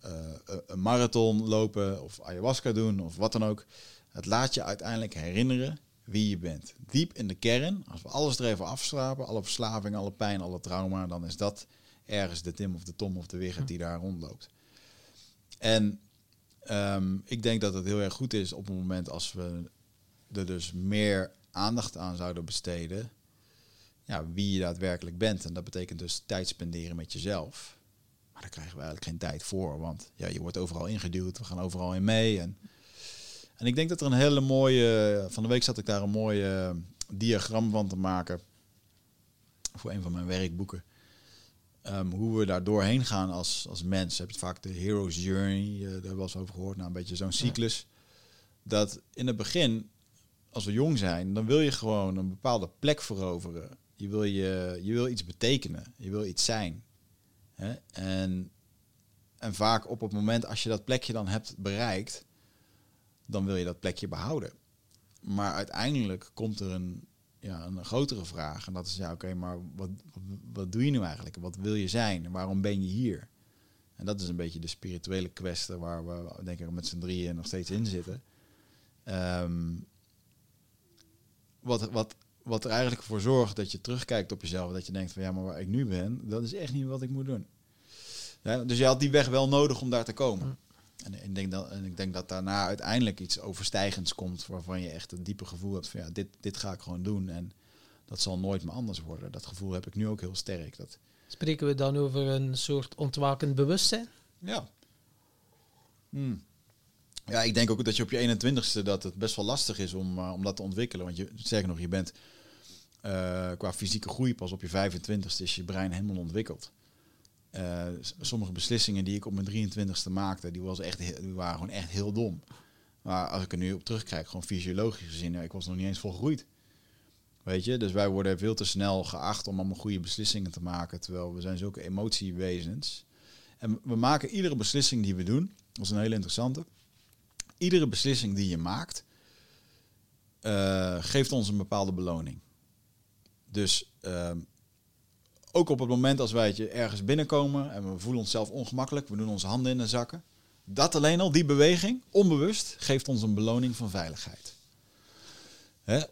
uh, een marathon lopen of ayahuasca doen of wat dan ook. Het laat je uiteindelijk herinneren wie je bent. Diep in de kern, als we alles er even afstrapen, alle verslaving, alle pijn, alle trauma, dan is dat ergens de Tim of de Tom of de Wigert die daar rondloopt. En um, ik denk dat het heel erg goed is op het moment als we er dus meer aandacht aan zouden besteden, ja, wie je daadwerkelijk bent. En dat betekent dus tijd spenderen met jezelf. Maar daar krijgen we eigenlijk geen tijd voor, want ja, je wordt overal ingeduwd, we gaan overal in mee. En, en ik denk dat er een hele mooie, van de week zat ik daar een mooie diagram van te maken voor een van mijn werkboeken. Um, hoe we daar doorheen gaan als, als mens. Heb je vaak de hero's journey, uh, daar eens over gehoord. Nou, een beetje zo'n cyclus. Dat in het begin als we jong zijn, dan wil je gewoon een bepaalde plek veroveren. Je wil, je, je wil iets betekenen, je wil iets zijn. Hè? En, en vaak op het moment als je dat plekje dan hebt bereikt, dan wil je dat plekje behouden. Maar uiteindelijk komt er een, ja, een grotere vraag. En dat is, ja, oké, maar wat, wat, doe je nu eigenlijk? Wat wil je zijn? Waarom ben je hier? En dat is een beetje de spirituele kwestie waar we, denk ik, met z'n drieën nog steeds in zitten. Um, wat, wat, wat er eigenlijk voor zorgt dat je terugkijkt op jezelf. Dat je denkt van ja, maar waar ik nu ben, dat is echt niet wat ik moet doen. Ja, dus je had die weg wel nodig om daar te komen. En, ik denk dat, en ik denk dat daarna uiteindelijk iets overstijgends komt waarvan je echt een diepe gevoel hebt van ja, dit, dit ga ik gewoon doen. En dat zal nooit meer anders worden. Dat gevoel heb ik nu ook heel sterk. Dat... Spreken we dan over een soort ontwakend bewustzijn? Ja. Hmm. Ja, ik denk ook dat je op je 21ste dat het best wel lastig is om, uh, om dat te ontwikkelen. Want je, zeg nog, je bent uh, qua fysieke groei pas op je 25ste is je brein helemaal ontwikkeld. Uh, sommige beslissingen die ik op mijn 23ste maakte, die, was echt, die waren gewoon echt heel dom. Maar als ik er nu op terugkijk, gewoon fysiologisch gezien, ik was nog niet eens volgroeid. Weet je, dus wij worden veel te snel geacht om allemaal goede beslissingen te maken, terwijl we zijn zulke emotiewezens. En we maken iedere beslissing die we doen, dat is een hele interessante, iedere beslissing die je maakt, uh, geeft ons een bepaalde beloning. Dus uh, ook op het moment als wij ergens binnenkomen en we voelen onszelf ongemakkelijk, we doen onze handen in de zakken. Dat alleen al, die beweging, onbewust, geeft ons een beloning van veiligheid.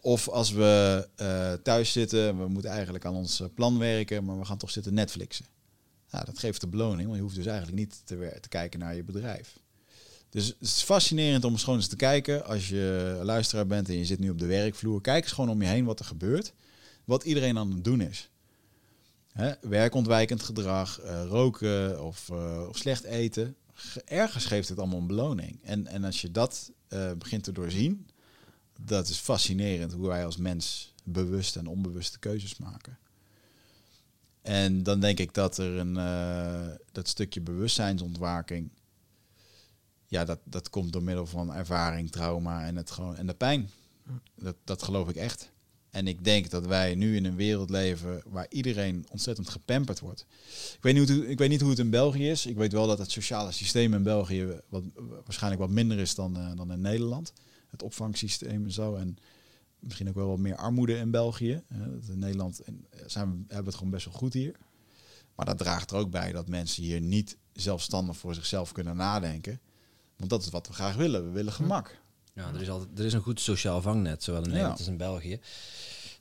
Of als we uh, thuis zitten, we moeten eigenlijk aan ons plan werken, maar we gaan toch zitten Netflixen. Nou, dat geeft de beloning, want je hoeft dus eigenlijk niet te, te kijken naar je bedrijf. Dus het is fascinerend om eens gewoon eens te kijken. Als je luisteraar bent en je zit nu op de werkvloer, kijk eens gewoon om je heen wat er gebeurt. Wat iedereen aan het doen is. Hè? Werkontwijkend gedrag, uh, roken of, uh, of, slecht eten. Ergens geeft het allemaal een beloning. En, en als je dat uh, begint te doorzien, dat is fascinerend hoe wij als mens bewust en onbewuste keuzes maken. En dan denk ik dat er een dat stukje bewustzijnsontwaking ja, dat, dat komt door middel van ervaring, trauma en, het gewoon, en de pijn. Dat, dat geloof ik echt. En ik denk dat wij nu in een wereld leven waar iedereen ontzettend gepamperd wordt. Ik weet, niet hoe, ik weet niet hoe het in België is. Ik weet wel dat het sociale systeem in België wat, waarschijnlijk wat minder is dan, uh, dan in Nederland. Het opvangsysteem en zo. En misschien ook wel wat meer armoede in België. Uh, in Nederland zijn we, hebben het gewoon best wel goed hier. Maar dat draagt er ook bij dat mensen hier niet zelfstandig voor zichzelf kunnen nadenken. Want dat is wat we graag willen. We willen gemak. Ja, er is, altijd, er is een goed sociaal vangnet, zowel in Nederland als in België.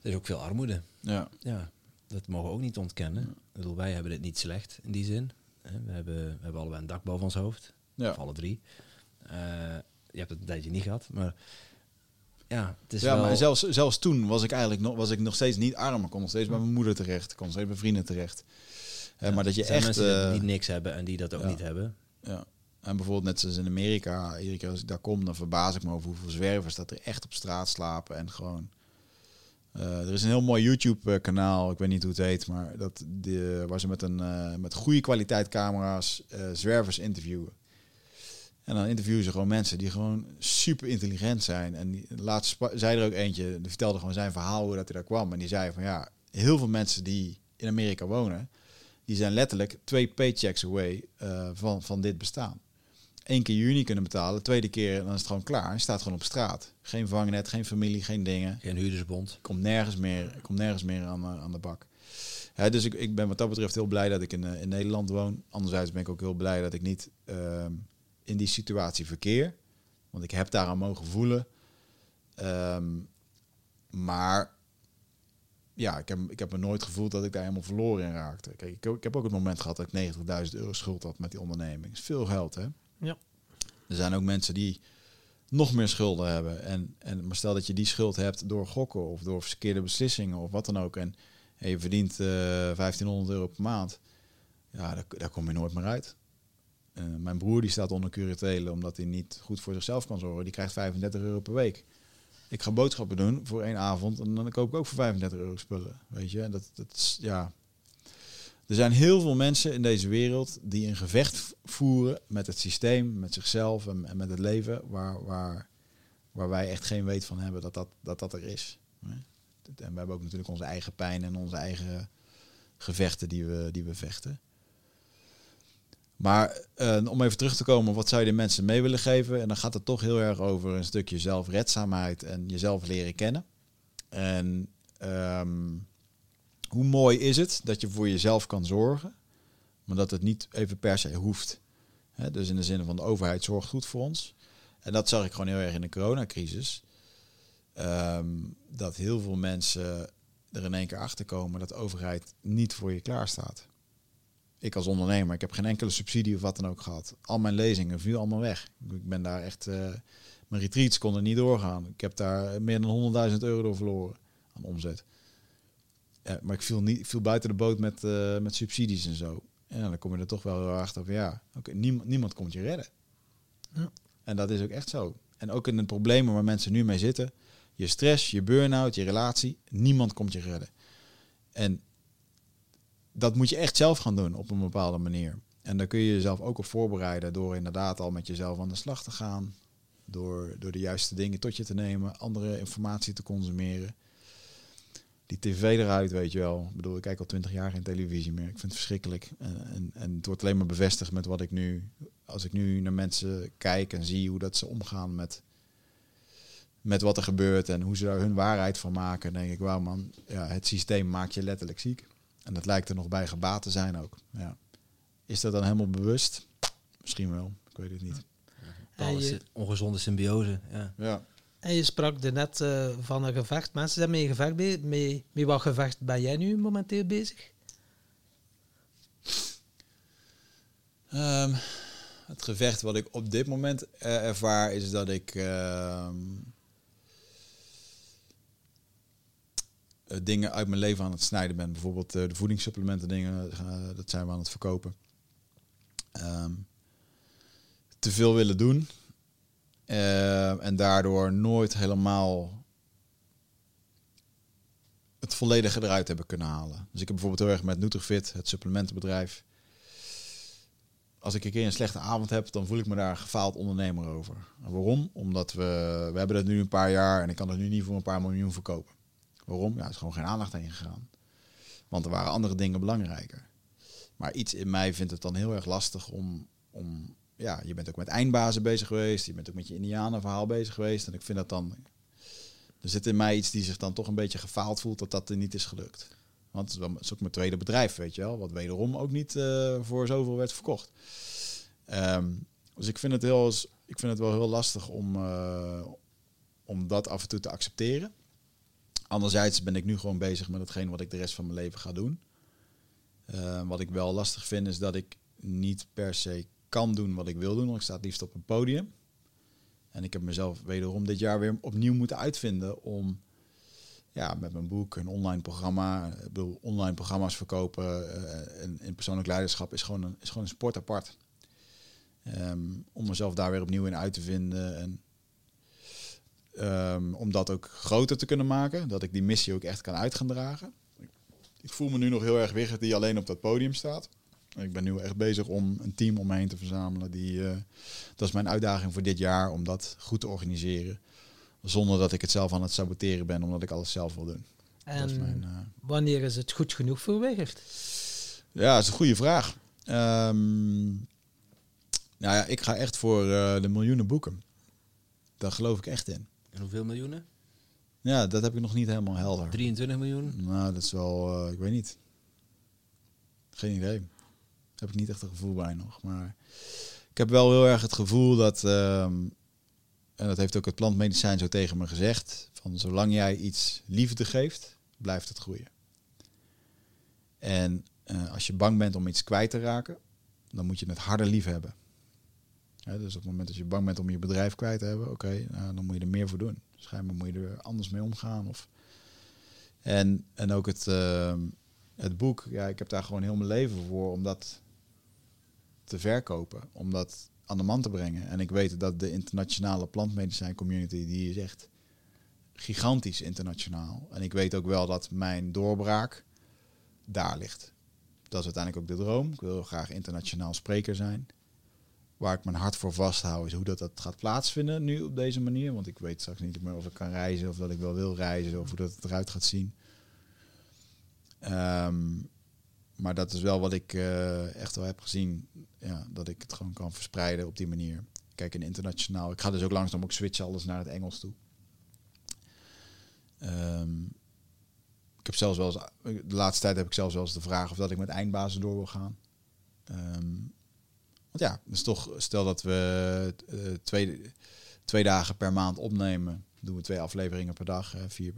Er is ook veel armoede. Ja. Ja, dat mogen we ook niet ontkennen. Ik bedoel, wij hebben het niet slecht in die zin. We hebben, we hebben allebei een dak boven ons hoofd. Ja. Of alle drie. Eh, je hebt het een tijdje niet gehad, maar ja, het is ja, wel... maar zelfs, zelfs toen was ik eigenlijk nog, was ik nog steeds niet arm. Ik kon nog steeds bij mijn moeder terecht. Kon nog steeds bij vrienden terecht. Eh, Ja, maar dat je zijn echt... mensen die- eh, die niks hebben en die dat ook ja. niet hebben. Ja. En bijvoorbeeld net zoals in Amerika, iedere keer als ik daar kom, dan verbaas ik me over hoeveel zwervers dat er echt op straat slapen en gewoon. eh, er is een heel mooi YouTube-kanaal, ik weet niet hoe het heet, maar dat de, waar ze met een eh, met goede kwaliteit camera's eh, zwervers interviewen. En dan interviewen ze gewoon mensen die gewoon super intelligent zijn. En die, laatst zei er ook eentje, die vertelde gewoon zijn verhaal hoe dat hij daar kwam. En die zei van ja, heel veel mensen die in Amerika wonen, die zijn letterlijk twee paychecks away eh, van, van dit bestaan. Eén keer juni kunnen betalen, tweede keer dan is het gewoon klaar. Je staat gewoon op straat. Geen vangnet, geen familie, geen dingen. Geen huurdersbond. Komt nergens meer, komt nergens meer aan, eh, aan de bak. Ja, dus ik, ik ben wat dat betreft heel blij dat ik in, eh, in Nederland woon. Anderzijds ben ik ook heel blij dat ik niet ehm, in die situatie verkeer. Want ik heb daaraan mogen voelen. Ehm, maar ja, ik heb, ik heb me nooit gevoeld dat ik daar helemaal verloren in raakte. Kijk, ik, ik heb ook het moment gehad dat ik 90.000 euro schuld had met die onderneming. Dat is veel geld, hè? Ja. Er zijn ook mensen die nog meer schulden hebben. En, en, maar stel dat je die schuld hebt door gokken of door verkeerde beslissingen of wat dan ook. En, je verdient eh 1500 euro per maand. Ja, daar, daar kom je nooit meer uit. Eh, mijn broer die staat onder curatele omdat hij niet goed voor zichzelf kan zorgen. Die krijgt 35 euro per week. Ik ga boodschappen doen voor één avond en dan koop ik ook voor 35 euro spullen. Weet je, dat, dat is, ja. Er zijn heel veel mensen in deze wereld die een gevecht voeren met het systeem, met zichzelf en, met het leven, waar, waar, waar wij echt geen weet van hebben dat dat, dat, dat er is. En we hebben ook natuurlijk onze eigen pijn en onze eigen gevechten die we, die we vechten. Maar eh, om even terug te komen, wat zou je de mensen mee willen geven? En dan gaat het toch heel erg over een stukje zelfredzaamheid en jezelf leren kennen. En ehm, hoe mooi is het dat je voor jezelf kan zorgen, maar dat het niet even per se hoeft. Dus in de zin van de overheid zorgt goed voor ons. En dat zag ik gewoon heel erg in de coronacrisis. Ehm, dat heel veel mensen er in één keer achter komen dat de overheid niet voor je klaar staat. Ik als ondernemer, ik heb geen enkele subsidie of wat dan ook gehad. Al mijn lezingen viel allemaal weg. Ik ben daar echt, eh, mijn retreats konden niet doorgaan. Ik heb daar meer dan 100.000 euro door verloren aan omzet. Ja, maar ik viel, niet, ik viel buiten de boot met, eh, met subsidies en zo. En dan kom je er toch wel achter van ja, niemand, niemand komt je redden. Ja. En dat is ook echt zo. En ook in de problemen waar mensen nu mee zitten, je stress, je burn-out, je relatie, niemand komt je redden. En dat moet je echt zelf gaan doen op een bepaalde manier. En daar kun je jezelf ook op voorbereiden door inderdaad al met jezelf aan de slag te gaan. Door, door de juiste dingen tot je te nemen, andere informatie te consumeren. Die tv eruit, weet je wel. Ik bedoel, ik kijk al twintig jaar geen televisie meer. Ik vind het verschrikkelijk. En, en, en het wordt alleen maar bevestigd met wat ik nu... Als ik nu naar mensen kijk en zie hoe dat ze omgaan met, met wat er gebeurt... en hoe ze daar hun waarheid van maken... denk ik, wauw man, ja, het systeem maakt je letterlijk ziek. En dat lijkt er nog bij gebaat te zijn ook. Ja. Is dat dan helemaal bewust? Misschien wel, ik weet het niet. Je- sy- ongezonde symbiose. Ja. Ja. En je sprak er net eh, van een gevecht. Mensen zijn met een gevecht bezig. Met wat gevecht ben jij nu momenteel bezig? Ehm, het gevecht wat ik op dit moment eh, ervaar is dat ik ehm, eh, dingen uit mijn leven aan het snijden ben. Bijvoorbeeld de voedingssupplementen dingen, dat zijn we aan het verkopen. Ehm, te veel willen doen. Eh, en daardoor nooit helemaal het volledige eruit hebben kunnen halen. Dus ik heb bijvoorbeeld heel erg met Nutrifit, het supplementenbedrijf. Als ik een keer een slechte avond heb, dan voel ik me daar gefaald ondernemer over. En waarom? Omdat we, we hebben dat nu een paar jaar en ik kan het nu niet voor een paar miljoen verkopen. Waarom? Ja, er is gewoon geen aandacht heen gegaan. Want er waren andere dingen belangrijker. Maar iets in mij vindt het dan heel erg lastig om, om ja, je bent ook met eindbazen bezig geweest, je bent ook met je Indianenverhaal bezig geweest. En ik vind dat dan, er zit in mij iets die zich dan toch een beetje gefaald voelt dat dat er niet is gelukt. Want het is, ook mijn tweede bedrijf, weet je wel, wat wederom ook niet eh, voor zoveel werd verkocht. Ehm, dus ik vind, het heel, ik vind het wel heel lastig om, eh, om dat af en toe te accepteren. Anderzijds ben ik nu gewoon bezig met hetgeen wat ik de rest van mijn leven ga doen. Eh, wat ik wel lastig vind is dat ik niet per se kan doen wat ik wil doen. Want ik sta het liefst op een podium. En ik heb mezelf wederom dit jaar weer opnieuw moeten uitvinden om ja, met mijn boek, een online programma. Ik online programma's verkopen uh, en, en, persoonlijk leiderschap is gewoon een, is gewoon een sport apart. Um, om mezelf daar weer opnieuw in uit te vinden. En um, om dat ook groter te kunnen maken. Dat ik die missie ook echt kan uit gaan dragen. Ik voel me nu nog heel erg Wigert die alleen op dat podium staat. Ik ben nu echt bezig om een team om me heen te verzamelen. Die, uh, dat is mijn uitdaging voor dit jaar, om dat goed te organiseren. Zonder dat ik het zelf aan het saboteren ben, omdat ik alles zelf wil doen. En is mijn, uh... wanneer is het goed genoeg voor Wigert? Ja, dat is een goede vraag. Um, nou ja, ik ga echt voor uh, de miljoenen boeken. Daar geloof ik echt in. En hoeveel miljoenen? Ja, dat heb ik nog niet helemaal helder. 23 miljoen? Nou, dat is wel, uh, ik weet niet. Geen idee. Heb ik niet echt een gevoel bij nog. Maar ik heb wel heel erg het gevoel dat, um, en dat heeft ook het plantmedicijn zo tegen me gezegd, van zolang jij iets liefde geeft, blijft het groeien. En uh, als je bang bent om iets kwijt te raken, dan moet je het harder lief hebben. Dus op het moment dat je bang bent om je bedrijf kwijt te hebben, oké, nou, dan moet je er meer voor doen. Schijnbaar moet je er anders mee omgaan. Of... En, en ook het, uh, het boek, ja, ik heb daar gewoon heel mijn leven voor om dat te verkopen, om dat aan de man te brengen. En ik weet dat de internationale plantmedicijn community, die is echt gigantisch internationaal. En ik weet ook wel dat mijn doorbraak daar ligt. Dat is uiteindelijk ook de droom. Ik wil graag internationaal spreker zijn waar ik mijn hart voor vasthoud, is hoe dat, dat gaat plaatsvinden nu op deze manier. Want ik weet straks niet meer of ik kan reizen of dat ik wel wil reizen of hoe dat het eruit gaat zien. Um, maar dat is wel wat ik uh, echt wel heb gezien. Ja, dat ik het gewoon kan verspreiden op die manier. Kijk, in internationaal. Ik ga dus ook langzaam ook switchen alles naar het Engels toe. Um, ik heb zelfs wel de laatste tijd heb ik zelfs wel eens de vraag of dat ik met eindbazen door wil gaan. Um, want ja, dus toch, stel dat we uh, twee, twee dagen per maand opnemen, doen we twee afleveringen per dag, uh, vier,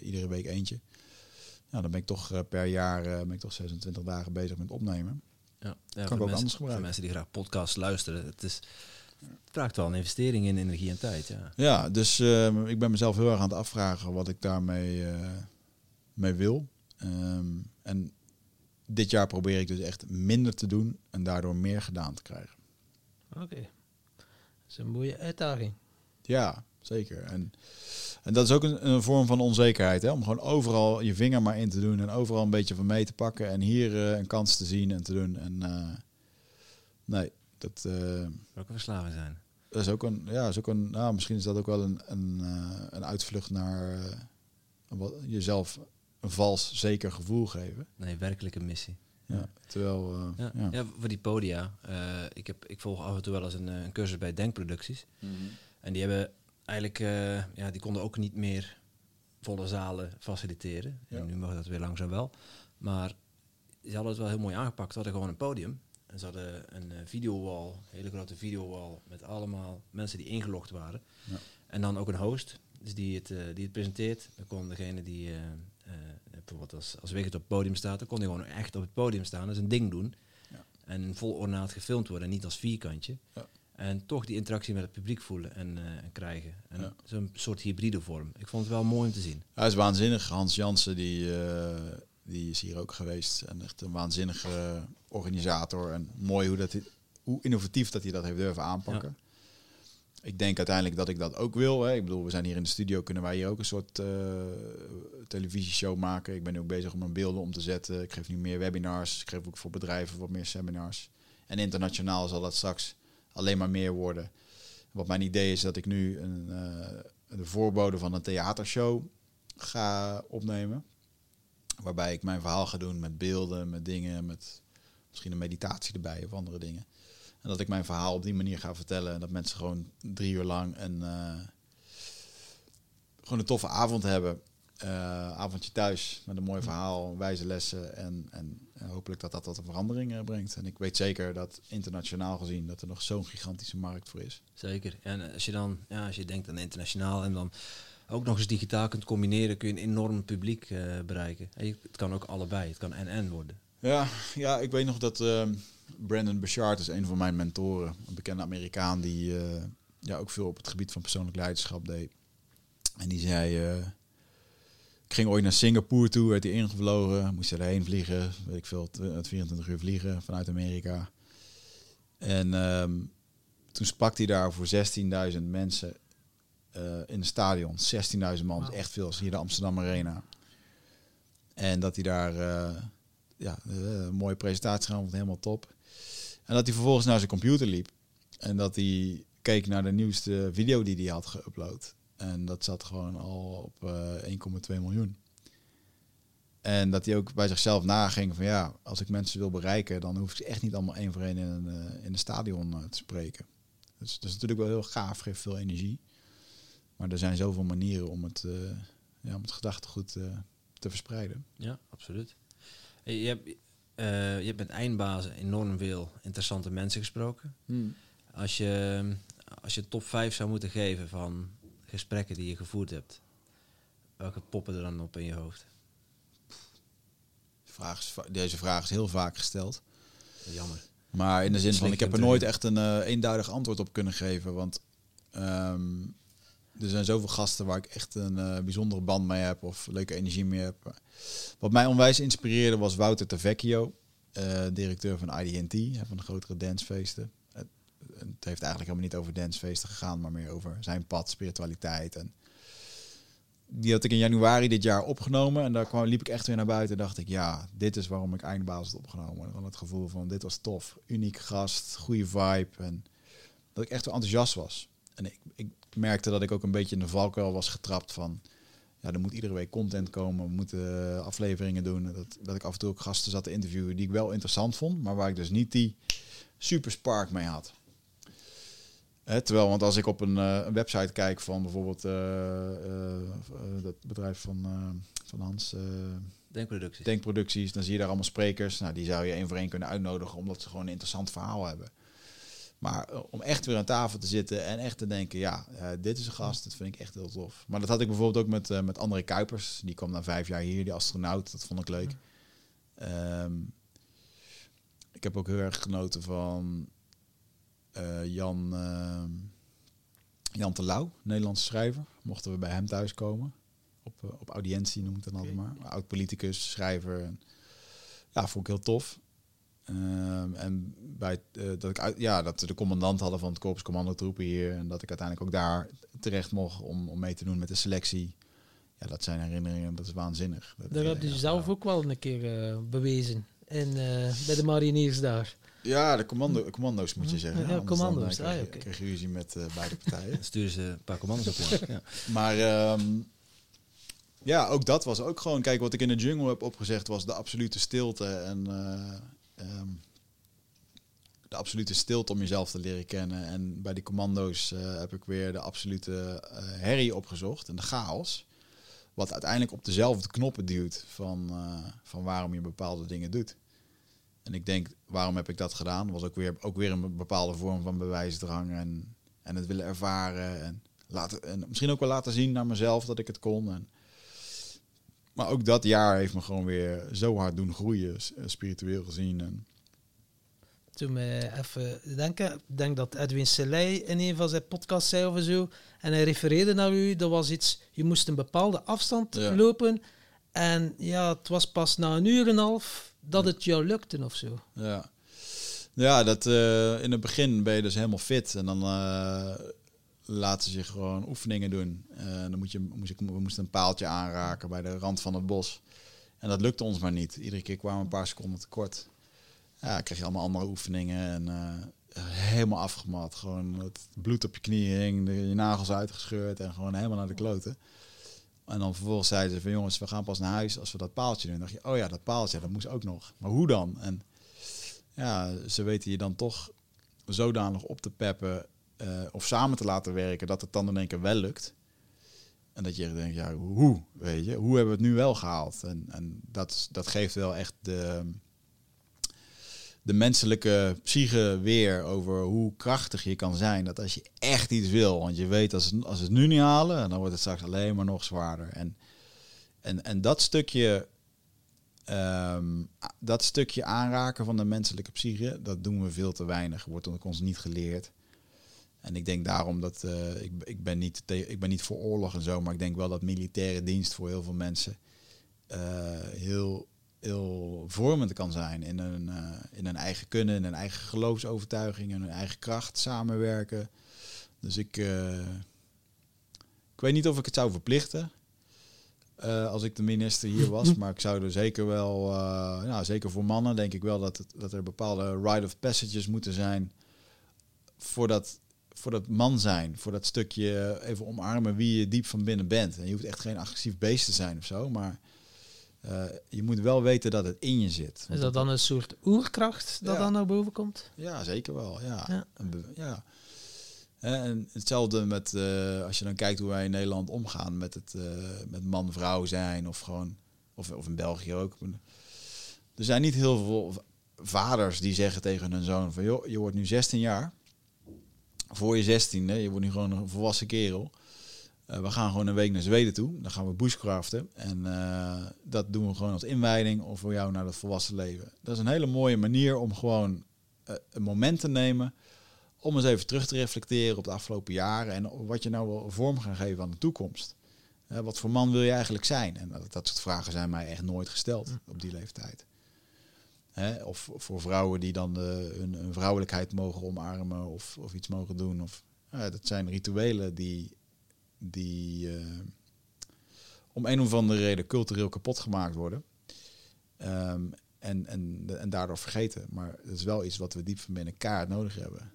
iedere week eentje. Nou, dan ben ik toch per jaar ben ik toch 26 dagen bezig met opnemen. Ja, ja kan ik ook mensen, anders gebruiken. Voor mensen die graag podcasts luisteren, het, is, het vraagt wel een investering in energie en tijd. Ja, ja dus ehm, ik ben mezelf heel erg aan het afvragen wat ik daarmee mee wil. Um, en dit jaar probeer ik dus echt minder te doen en daardoor meer gedaan te krijgen. Oké. Okay. Dat is een mooie uitdaging. Ja, zeker. En, en dat is ook een, een vorm van onzekerheid, hè? om gewoon overal je vinger maar in te doen en overal een beetje van mee te pakken en hier uh, een kans te zien en te doen. En uh, nee, dat. Uh, Welke verslaving zijn? Dat is ook een, ja, is ook een, nou, misschien is dat ook wel een, een, een uitvlucht naar wat, jezelf een vals zeker gevoel geven. Nee, werkelijke missie. Ja, terwijl... Uh, ja, ja. ja, voor die podia. Uh, ik, heb, ik volg af en toe wel eens een, een cursus bij Denkproducties. Mm -hmm. En die hebben eigenlijk... Uh, ja, die konden ook niet meer volle zalen faciliteren. Ja. En nu mag dat weer langzaam wel. Maar ze hadden het wel heel mooi aangepakt. Ze hadden gewoon een podium. En ze hadden een videowall, een hele grote videowall... met allemaal mensen die ingelogd waren. Ja. En dan ook een host, dus die het, die het presenteert. Dan kon degene die uh, bijvoorbeeld als, als Wigert op het podium staat, dan kon hij gewoon echt op het podium staan, dus een ding doen. Ja. En vol ornaat gefilmd worden, niet als vierkantje. Ja. En toch die interactie met het publiek voelen en, uh, en krijgen. En ja. Zo'n soort hybride vorm. Ik vond het wel mooi om te zien. Hij is waanzinnig. Hans Jansen, die, uh, die is hier ook geweest. En echt een waanzinnige organisator. En mooi hoe, dat, hoe innovatief dat hij dat heeft durven aanpakken. Ja ik denk uiteindelijk dat ik dat ook wil. Hè. Ik bedoel, we zijn hier in de studio, kunnen wij hier ook een soort uh, televisieshow maken. Ik ben nu ook bezig om mijn beelden om te zetten. Ik geef nu meer webinars. Ik geef ook voor bedrijven wat meer seminars. En internationaal zal dat straks alleen maar meer worden. Wat mijn idee is dat ik nu een, uh, de voorbode van een theatershow ga opnemen. Waarbij ik mijn verhaal ga doen met beelden, met dingen, met misschien een meditatie erbij of andere dingen. En dat ik mijn verhaal op die manier ga vertellen. En dat mensen gewoon drie uur lang een, uh, gewoon een toffe avond hebben. Uh, avondje thuis met een mooi verhaal, wijze lessen. En, en hopelijk dat dat tot een verandering uh, brengt. En ik weet zeker dat internationaal gezien dat er nog zo'n gigantische markt voor is. Zeker. En als je dan, ja, als je denkt aan internationaal en dan ook nog eens digitaal kunt combineren, kun je een enorm publiek eh, bereiken. En je- het kan ook allebei, het kan en-en worden. Ja, ja, ik weet nog dat ehm, Brandon Bouchard is een van mijn mentoren. Een bekende Amerikaan die eh, ja, ook veel op het gebied van persoonlijk leiderschap deed. En die zei, eh, ik ging ooit naar Singapore toe, werd hij ingevlogen, moest erheen vliegen, weet ik veel, tw- 24 uur vliegen vanuit Amerika. En ehm, toen sprak hij daar voor 16.000 mensen eh, in een stadion. 16.000 man, echt veel, als hier de Amsterdam Arena. En dat hij daar eh, ja, eh, een mooie presentatie het helemaal top. En dat hij vervolgens naar zijn computer liep. En dat hij keek naar de nieuwste video die hij had geüpload. En dat zat gewoon al op eh 1,2 miljoen. En dat hij ook bij zichzelf naging van ja, als ik mensen wil bereiken, dan hoef ik ze echt niet allemaal één voor één in een, eh, in een stadion eh, te spreken. Dus dat is natuurlijk wel heel gaaf, geeft veel energie. Maar er zijn zoveel manieren om het, ja, om het gedachtegoed te verspreiden. Ja, absoluut. Hey, Je hebt, je hebt met eindbazen enorm veel interessante mensen gesproken. Als je, als je top 5 zou moeten geven van gesprekken die je gevoerd hebt, welke poppen er dan op in je hoofd? Vraag is deze vraag is heel vaak gesteld. Jammer. Maar in de zin van, ik heb er nooit echt een eh, eenduidig antwoord op kunnen geven. Want ehm, er zijn zoveel gasten waar ik echt een eh, bijzondere band mee heb of leuke energie mee heb. Wat mij onwijs inspireerde was Wouter Tavecchio, eh, directeur van IDT, hè, van de grotere dancefeesten. Het, heeft eigenlijk helemaal niet over dancefeesten gegaan, maar meer over zijn pad, spiritualiteit. En die had ik in januari dit jaar opgenomen. En daar kwam, liep ik echt weer naar buiten en dacht ik, ja, dit is waarom ik eindbaas had opgenomen. Van het gevoel van, dit was tof. Uniek gast, goede vibe. En dat ik echt wel enthousiast was. En ik, ik merkte dat ik ook een beetje in de valkuil was getrapt van... Ja, er moet iedere week content komen. We moeten eh, afleveringen doen. Dat, dat ik af en toe ook gasten zat te interviewen die ik wel interessant vond. Maar waar ik dus niet die super spark mee had. Terwijl, want als ik op een, eh, een website kijk van bijvoorbeeld eh, eh, eh, dat bedrijf van, van Hans, Denkproducties. Denkproducties, dan zie je daar allemaal sprekers. Nou, die zou je één voor één kunnen uitnodigen, omdat ze gewoon een interessant verhaal hebben. Maar om echt weer aan tafel te zitten en echt te denken, ja, dit is een gast, dat vind ik echt heel tof. Maar dat had ik bijvoorbeeld ook met, met André Kuipers. Die kwam na vijf jaar hier, die astronaut. Dat vond ik leuk. Ehm, ik heb ook heel erg genoten van eh, Jan, ehm, Jan Terlouw, Nederlandse schrijver. Mochten we bij hem thuiskomen. Op, eh, op audiëntie noem ik het dan altijd maar. Oud politicus, schrijver. En, ja, vond ik heel tof. Ehm, en bij, eh, dat, ik uit, ja, dat we de commandant hadden van het Korps Commandotroepen hier. En dat ik uiteindelijk ook daar terecht mocht om, om mee te doen met de selectie. Ja, dat zijn herinneringen, dat is waanzinnig. Dat, Daar eh, heb je zelf ook wel een keer bewezen. Eh, bij de mariniers daar. Ja, de commando, commando's moet je zeggen. Ja, Anders commando's. Dan, eh, Ah, krijg, ja, je- oké. krijg je ruzie met eh, beide partijen. Dan sturen ze een paar commando's op ja. Maar ehm, ja, ook dat was ook gewoon... Kijk, wat ik in de jungle heb opgezegd was de absolute stilte. En eh, ehm, de absolute stilte om jezelf te leren kennen. En bij die commando's eh, heb ik weer de absolute eh, herrie opgezocht. En de chaos. Wat uiteindelijk op dezelfde knoppen duwt van, eh, van waarom je bepaalde dingen doet. En ik denk, waarom heb ik dat gedaan? Was ook weer, ook weer een bepaalde vorm van bewijsdrang en, en het willen ervaren. En, laten, en misschien ook wel laten zien naar mezelf dat ik het kon. En, maar ook dat jaar heeft me gewoon weer zo hard doen groeien, eh, spiritueel gezien. En, Toen me even denken, ik denk dat Edwin Selei in een van zijn podcasts zei of zo. En hij refereerde naar u, dat was iets, je moest een bepaalde afstand Ja. lopen. En ja, het was pas na een uur en een half dat het jou lukte of zo. ja. Ja, dat, eh, in het begin ben je dus helemaal fit. En dan eh, laten ze je gewoon oefeningen doen. Eh, dan moet je, moest ik, we moesten een paaltje aanraken bij de rand van het bos. En dat lukte ons maar niet. Iedere keer kwamen een paar seconden tekort. Ja, kreeg je allemaal andere oefeningen. En helemaal afgemat. Gewoon het bloed op je knieën hing. Je nagels uitgescheurd. En gewoon helemaal naar de kloten. En dan vervolgens zeiden ze van jongens, we gaan pas naar huis als we dat paaltje doen. Dan dacht je, oh ja, dat paaltje, dat moest ook nog. Maar hoe dan? En ja, ze weten je dan toch zodanig op te peppen eh, of samen te laten werken dat het dan in één keer wel lukt. En dat je denkt, ja, hoe, weet je, hoe hebben we het nu wel gehaald? En, en dat, dat geeft wel echt de, de menselijke psyche weer over hoe krachtig je kan zijn. Dat als je echt iets wil, want je weet als, als het nu niet halen, dan wordt het straks alleen maar nog zwaarder. En, en, en dat stukje. ehm, dat stukje aanraken van de menselijke psyche, dat doen we veel te weinig. Wordt ons niet geleerd. En ik denk daarom dat eh, ik, ik, ben niet ik ben niet voor oorlog en zo, maar ik denk wel dat militaire dienst voor heel veel mensen eh, heel, heel vormend kan zijn in een, eh, in een eigen kunnen, in een eigen geloofsovertuiging, in een eigen kracht, samenwerken. Dus ik, eh, ik weet niet of ik het zou verplichten. eh, als ik de minister hier was, maar ik zou er zeker wel, nou, zeker voor mannen, denk ik wel dat, het, dat er bepaalde rite of passages moeten zijn voor dat, voor dat man zijn, voor dat stukje even omarmen wie je diep van binnen bent. En je hoeft echt geen agressief beest te zijn of zo, maar eh, je moet wel weten dat het in je zit. Is dat dan een soort oerkracht dat Ja. dan naar boven komt? Ja, zeker wel. Ja. Ja. En hetzelfde met eh, als je dan kijkt hoe wij in Nederland omgaan met het eh, met man-vrouw zijn of gewoon of, of in België ook. Er zijn niet heel veel vaders die zeggen tegen hun zoon van joh, je wordt nu 16 jaar. Voor je 16e, je wordt nu gewoon een volwassen kerel. Eh, we gaan gewoon een week naar Zweden toe. Dan gaan we bushcraften. En eh, dat doen we gewoon als inwijding of voor jou naar het volwassen leven. Dat is een hele mooie manier om gewoon eh, een moment te nemen. Om eens even terug te reflecteren op de afgelopen jaren. En wat je nou wil vorm gaan geven aan de toekomst. Wat voor man wil je eigenlijk zijn? En dat, dat soort vragen zijn mij echt nooit gesteld op die leeftijd. Hè? Of voor vrouwen die dan de, hun, hun vrouwelijkheid mogen omarmen of, of iets mogen doen. Of, dat zijn rituelen die, die eh, om een of andere reden cultureel kapot gemaakt worden. Ehm, en, en, en daardoor vergeten. Maar het is wel iets wat we diep van binnen kaart nodig hebben.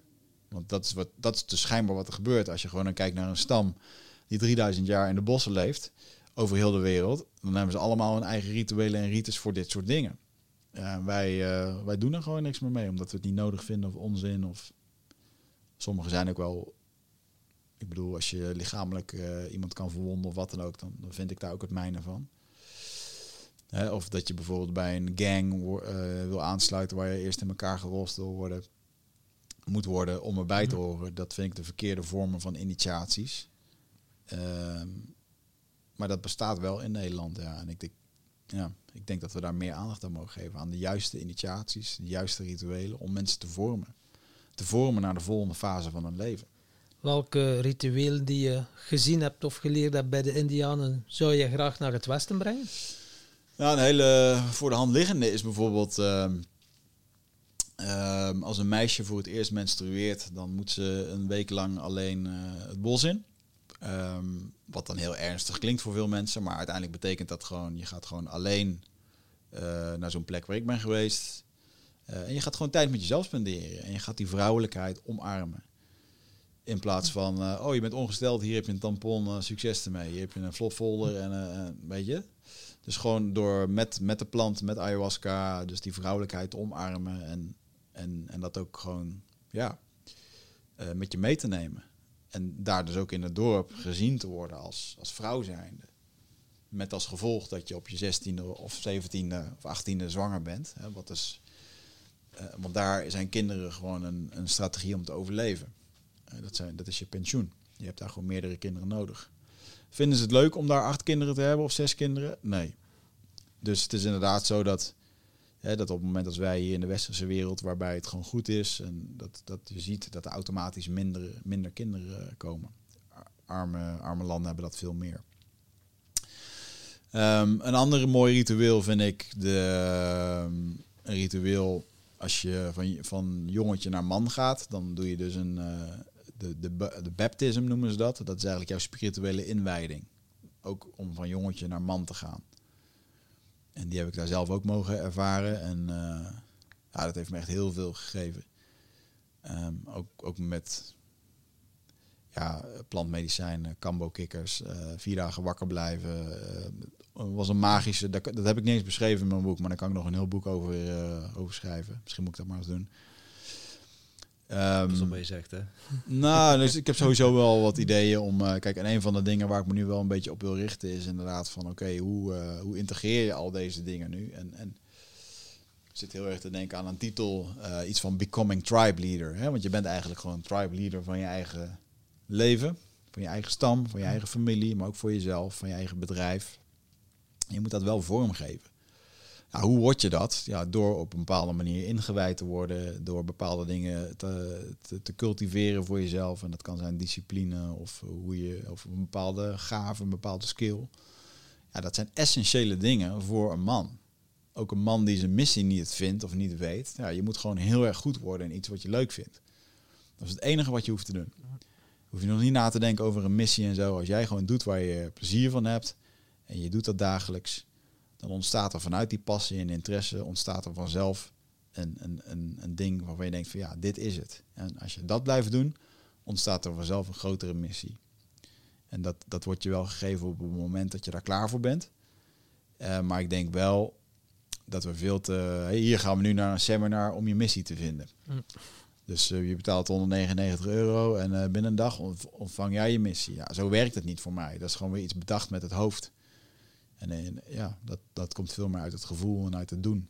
Want dat is, wat, dat is dus schijnbaar wat er gebeurt. Als je gewoon dan kijkt naar een stam die 3000 jaar in de bossen leeft, over heel de wereld, dan hebben ze allemaal hun eigen rituelen en rites voor dit soort dingen. En wij, eh, wij doen er gewoon niks meer mee, omdat we het niet nodig vinden of onzin. Of... Sommige zijn ook wel ik bedoel, als je lichamelijk eh, iemand kan verwonden of wat dan ook, dan, dan vind ik daar ook het mijne van. Hè, of dat je bijvoorbeeld bij een gang eh, wil aansluiten waar je eerst in elkaar gerost wil worden, moet worden om erbij te horen. Dat vind ik de verkeerde vormen van initiaties. Ehm, maar dat bestaat wel in Nederland, ja. En ik denk, ja, ik denk dat we daar meer aandacht aan mogen geven. Aan de juiste initiaties, de juiste rituelen, om mensen te vormen. Te vormen naar de volgende fase van hun leven. Welke ritueel die je gezien hebt of geleerd hebt bij de Indianen zou je graag naar het Westen brengen? Nou, een hele voor de hand liggende is bijvoorbeeld ehm, ehm, als een meisje voor het eerst menstrueert, dan moet ze een week lang alleen eh, het bos in. Ehm, wat dan heel ernstig klinkt voor veel mensen, maar uiteindelijk betekent dat gewoon, je gaat gewoon alleen eh, naar zo'n plek waar ik ben geweest. Eh, en je gaat gewoon tijd met jezelf spenderen en je gaat die vrouwelijkheid omarmen. In plaats van, eh, oh je bent ongesteld, hier heb je een tampon, eh, succes ermee. Hier heb je een flopfolder en eh, eh, weet je. Dus gewoon door met, met de plant, met ayahuasca, dus die vrouwelijkheid omarmen en, en, en dat ook gewoon, ja, met je mee te nemen. En daar dus ook in het dorp gezien te worden als, als vrouw zijnde. Met als gevolg dat je op je 16e of 17e of 18e zwanger bent. Hè, wat is, eh, want daar zijn kinderen gewoon een, een strategie om te overleven. Eh, dat, zijn, dat is je pensioen. Je hebt daar gewoon meerdere kinderen nodig. Vinden ze het leuk om daar acht kinderen te hebben of zes kinderen? Nee. Dus het is inderdaad zo dat, hè, dat op het moment als wij hier in de westerse wereld, waarbij het gewoon goed is, en dat, dat je ziet dat er automatisch minder, minder kinderen komen. Ar- Arme, arme landen hebben dat veel meer. Ehm, een ander mooi ritueel vind ik de, ehm, een ritueel als je van, van jongetje naar man gaat, dan doe je dus een, eh, de, de, de baptism noemen ze dat. Dat is eigenlijk jouw spirituele inwijding. Ook om van jongetje naar man te gaan. En die heb ik daar zelf ook mogen ervaren. En eh, ja, dat heeft me echt heel veel gegeven. Ehm, ook, ook met ja, plantmedicijnen, kambo-kikkers, eh, vier dagen wakker blijven. eh, was een magische, dat, heb ik niet eens beschreven in mijn boek, maar daar kan ik nog een heel boek over, eh, over schrijven. Misschien moet ik dat maar eens doen. Ehm, Pas op wat je zegt, hè. nou, dus ik heb sowieso wel wat ideeën om. eh, kijk, en een van de dingen waar ik me nu wel een beetje op wil richten is inderdaad van: oké, hoe, eh, hoe integreer je al deze dingen nu? En, en zit heel erg te denken aan een titel, eh, iets van Becoming Tribe Leader. Hè? Want je bent eigenlijk gewoon tribe leader van je eigen leven, van je eigen stam, van je eigen familie, maar ook voor jezelf, van je eigen bedrijf. Je moet dat wel vormgeven. Hoe word je dat? Ja, door op een bepaalde manier ingewijd te worden, door bepaalde dingen te, te, te cultiveren voor jezelf. En dat kan zijn discipline of hoe je of een bepaalde gave, een bepaalde skill. Ja, dat zijn essentiële dingen voor een man. Ook een man die zijn missie niet vindt of niet weet. Ja, je moet gewoon heel erg goed worden in iets wat je leuk vindt. Dat is het enige wat je hoeft te doen. Hoef je nog niet na te denken over een missie en zo. Als jij gewoon doet waar je plezier van hebt en je doet dat dagelijks, dan ontstaat er vanuit die passie en interesse ontstaat er vanzelf een, een, een, een ding waarvan je denkt van ja, dit is het. En als je dat blijft doen, ontstaat er vanzelf een grotere missie. En dat, dat wordt je wel gegeven op het moment dat je daar klaar voor bent. Uh, maar ik denk wel dat we veel te... Hier gaan we nu naar een seminar om je missie te vinden. Mm. Dus uh, je betaalt 199 euro en uh, binnen een dag ontvang jij je missie. Ja, zo werkt het niet voor mij. Dat is gewoon weer iets bedacht met het hoofd. En, en ja, dat, dat komt veel meer uit het gevoel en uit het doen.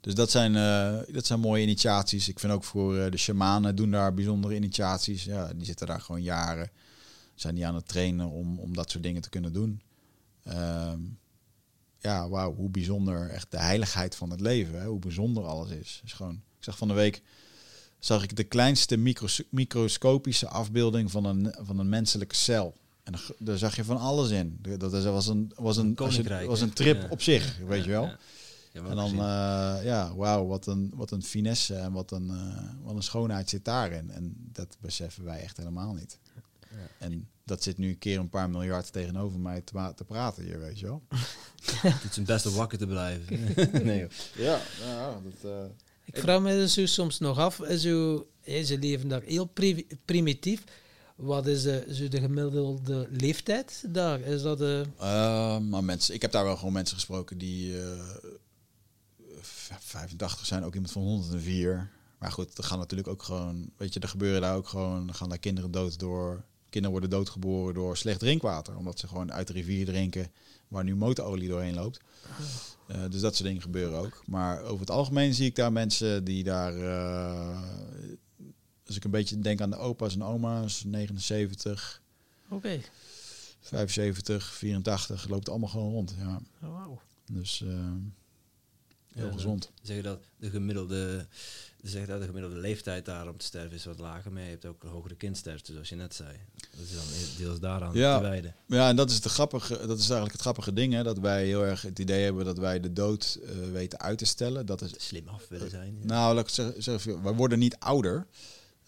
Dus dat zijn, uh, dat zijn mooie initiaties. Ik vind ook voor uh, de shamanen doen daar bijzondere initiaties. Ja, die zitten daar gewoon jaren. Zijn die aan het trainen om, om dat soort dingen te kunnen doen. Um, ja, wauw, hoe bijzonder echt de heiligheid van het leven. Hè? Hoe bijzonder alles is. is gewoon, ik zag van de week zag ik de kleinste micros microscopische afbeelding van een, van een menselijke cel. En daar zag je van alles in. Dat was een, was een, een was een trip op zich, weet je wel. Ja, en dan, uh, ja, wauw, wat een, wat een finesse en wat een, uh, wat een schoonheid zit daarin. En dat beseffen wij echt helemaal niet. En dat zit nu een keer een paar miljard tegenover mij te, te praten hier, weet je wel. Het is zijn best om wakker te blijven. nee, ja, dat... Uh, ik vraag me zo soms nog af, zo, ze leven daar heel primitief. Wat is de, zo de gemiddelde leeftijd daar? Is dat de... Uh, maar mensen, ik heb daar wel gewoon mensen gesproken die uh, eh, 85 zijn, ook iemand van 104. Maar goed, er gaan natuurlijk ook gewoon, weet je, er gebeuren daar ook gewoon, er gaan daar kinderen dood door Kinderen worden doodgeboren door slecht drinkwater, omdat ze gewoon uit de rivier drinken waar nu motorolie doorheen loopt. Dus dat soort dingen gebeuren ook. Maar over het algemeen zie ik daar mensen die daar, als ik een beetje denk aan de opa's en oma's, 79, Oké. 75, 84, loopt allemaal gewoon rond. Ja. Oh, wow. Dus uh, heel ja, gezond. Zeg je dat de gemiddelde zeg dat de gemiddelde leeftijd daar om te sterven is wat lager, maar je hebt ook een hogere kindsterfte, zoals je net zei. Dat is dan deels daaraan ja, te wijden. Ja, en dat is, de grappige, dat is eigenlijk het grappige ding, hè, dat wij heel erg het idee hebben dat wij de dood uh, weten uit te stellen. Dat is slim af willen zijn. Ja. Nou, laat ik zeggen, zeggen, we worden niet ouder.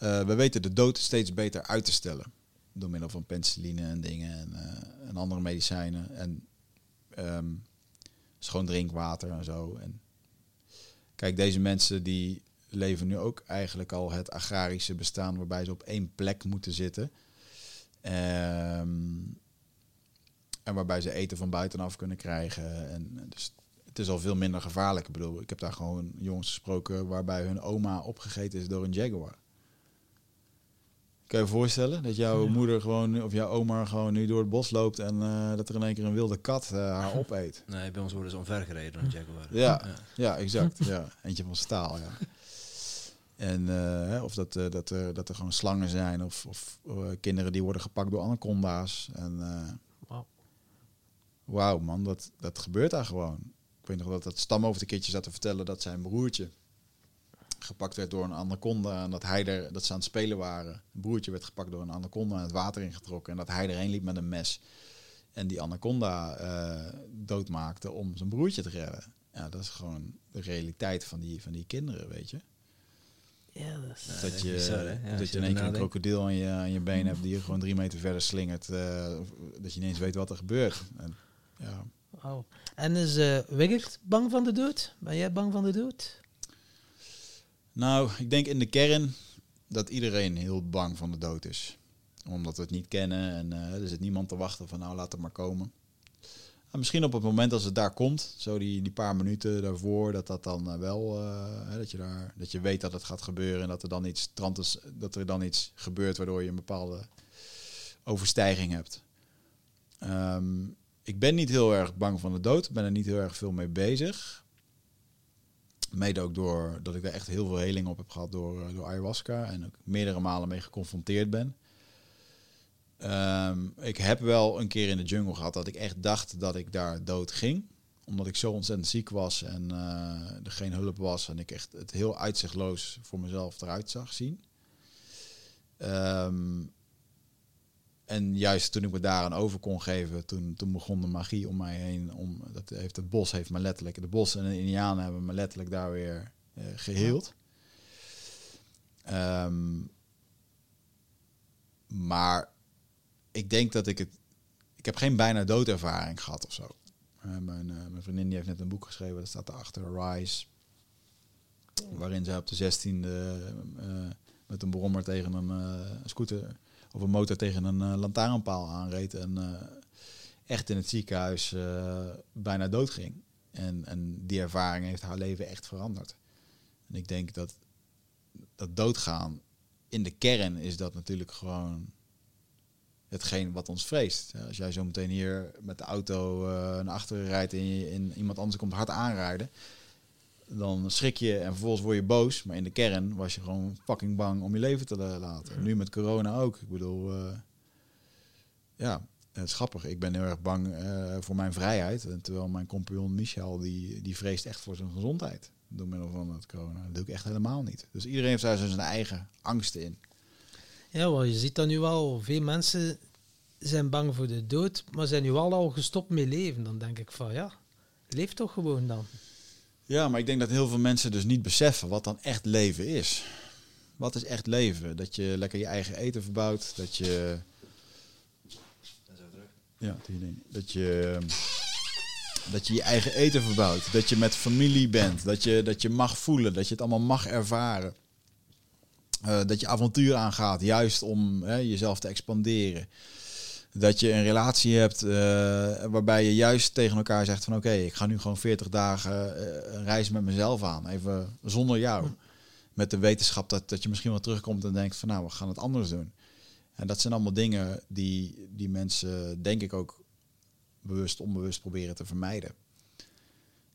Uh, we weten de dood steeds beter uit te stellen. Door middel van penicilline en dingen en, uh, en andere medicijnen. En um, schoon drinkwater en zo. En kijk, deze mensen die leven nu ook eigenlijk al het agrarische bestaan waarbij ze op één plek moeten zitten. Um, en waarbij ze eten van buitenaf kunnen krijgen. En dus het is al veel minder gevaarlijk. Ik bedoel, ik heb daar gewoon jongens gesproken waarbij hun oma opgegeten is door een jaguar. Kun je je voorstellen dat jouw moeder gewoon, of jouw oma gewoon nu door het bos loopt en uh, dat er in één keer een wilde kat uh, haar opeet? Nee, bij ons worden ze omvergereden door een jaguar. Ja, ja. ja exact. Ja. Eentje van staal, ja. En uh, of dat, dat, er, dat er gewoon slangen zijn of, of kinderen die worden gepakt door anaconda's. En wauw, wow, man, dat, dat gebeurt daar gewoon. Ik weet nog dat dat Stam over de keertje zat te vertellen dat zijn broertje gepakt werd door een anaconda en dat hij er, dat ze aan het spelen waren. Een broertje werd gepakt door een anaconda en het water ingetrokken en dat hij erheen liep met een mes en die anaconda doodmaakte om zijn broertje te redden. Ja, dat is gewoon de realiteit van die, van die kinderen, weet je. Ja, dat, is, dat, je, ja, dat je in één keer een krokodil aan je, aan je been hebt die je gewoon drie meter verder slingert. Uh, dat je ineens weet wat er gebeurt. En, ja. Wow. en is uh, Wigert bang van de dood? Ben jij bang van de dood? Nou, ik denk in de kern dat iedereen heel bang van de dood is. Omdat we het niet kennen en uh, er zit niemand te wachten van nou laat het maar komen misschien op het moment als het daar komt, zo die, die paar minuten daarvoor, dat dat dan uh, wel, uh, dat, je daar, dat je weet dat het gaat gebeuren en dat er dan iets, dat er dan iets gebeurt waardoor je een bepaalde overstijging hebt. Um, ik ben niet heel erg bang van de dood, ben er niet heel erg veel mee bezig. Mede ook door dat ik daar echt heel veel heling op heb gehad door, eh, door ayahuasca. En ook meerdere malen mee geconfronteerd ben. Ehm, ik heb wel een keer in de jungle gehad dat ik echt dacht dat ik daar dood ging. Omdat ik zo ontzettend ziek was en eh, er geen hulp was. En ik echt het heel uitzichtloos voor mezelf eruit zag zien. Ehm, en juist toen ik me daaraan over kon geven, toen, toen begon de magie om mij heen. Om, dat heeft, het bos heeft me letterlijk, de bos en de indianen hebben me letterlijk daar weer uh, geheeld. Ehm, maar ik denk dat ik het. Ik heb geen bijna doodervaring gehad of zo. Uh, mijn, uh, mijn vriendin die heeft net een boek geschreven, dat staat erachter, Rise. Waarin zij op de 16e uh, met een brommer tegen een scooter of een motor tegen een uh, lantaarnpaal aanreed en uh, echt in het ziekenhuis uh, bijna doodging. En, en die ervaring heeft haar leven echt veranderd. En ik denk dat dat doodgaan, in de kern is dat natuurlijk gewoon hetgeen wat ons vreest. Als jij zo meteen hier met de auto naar achteren rijdt en je, in iemand anders komt hard aanrijden, dan schrik je en vervolgens word je boos. Maar in de kern was je gewoon fucking bang om je leven te laten. Nu met corona ook. Ik bedoel, uh, ja, het is grappig. Ik ben heel erg bang uh, voor mijn vrijheid. En terwijl mijn compagnon Michel, die, die vreest echt voor zijn gezondheid. Door middel van het corona. Dat doe ik echt helemaal niet. Dus iedereen heeft daar zijn eigen angsten in. Ja, wel, je ziet dat nu al. Veel mensen zijn bang voor de dood, maar zijn nu al al gestopt met leven. Dan denk ik van, ja, leef toch gewoon dan. Ja, maar ik denk dat heel veel mensen dus niet beseffen wat dan echt leven is. Wat is echt leven? Dat je lekker je eigen eten verbouwt, dat je... Ja, dat je, dat je je eigen eten verbouwt, dat je met familie bent, dat je, dat je mag voelen, dat je het allemaal mag ervaren. Uh, dat je avontuur aangaat, juist om hè, jezelf te expanderen dat je een relatie hebt uh, waarbij je juist tegen elkaar zegt van oké, ik ga nu gewoon 40 dagen uh, een reis met mezelf aan, even zonder jou. Met de wetenschap dat, dat je misschien wel terugkomt en denkt van nou, we gaan het anders doen. En dat zijn allemaal dingen die, die mensen denk ik ook bewust, onbewust proberen te vermijden.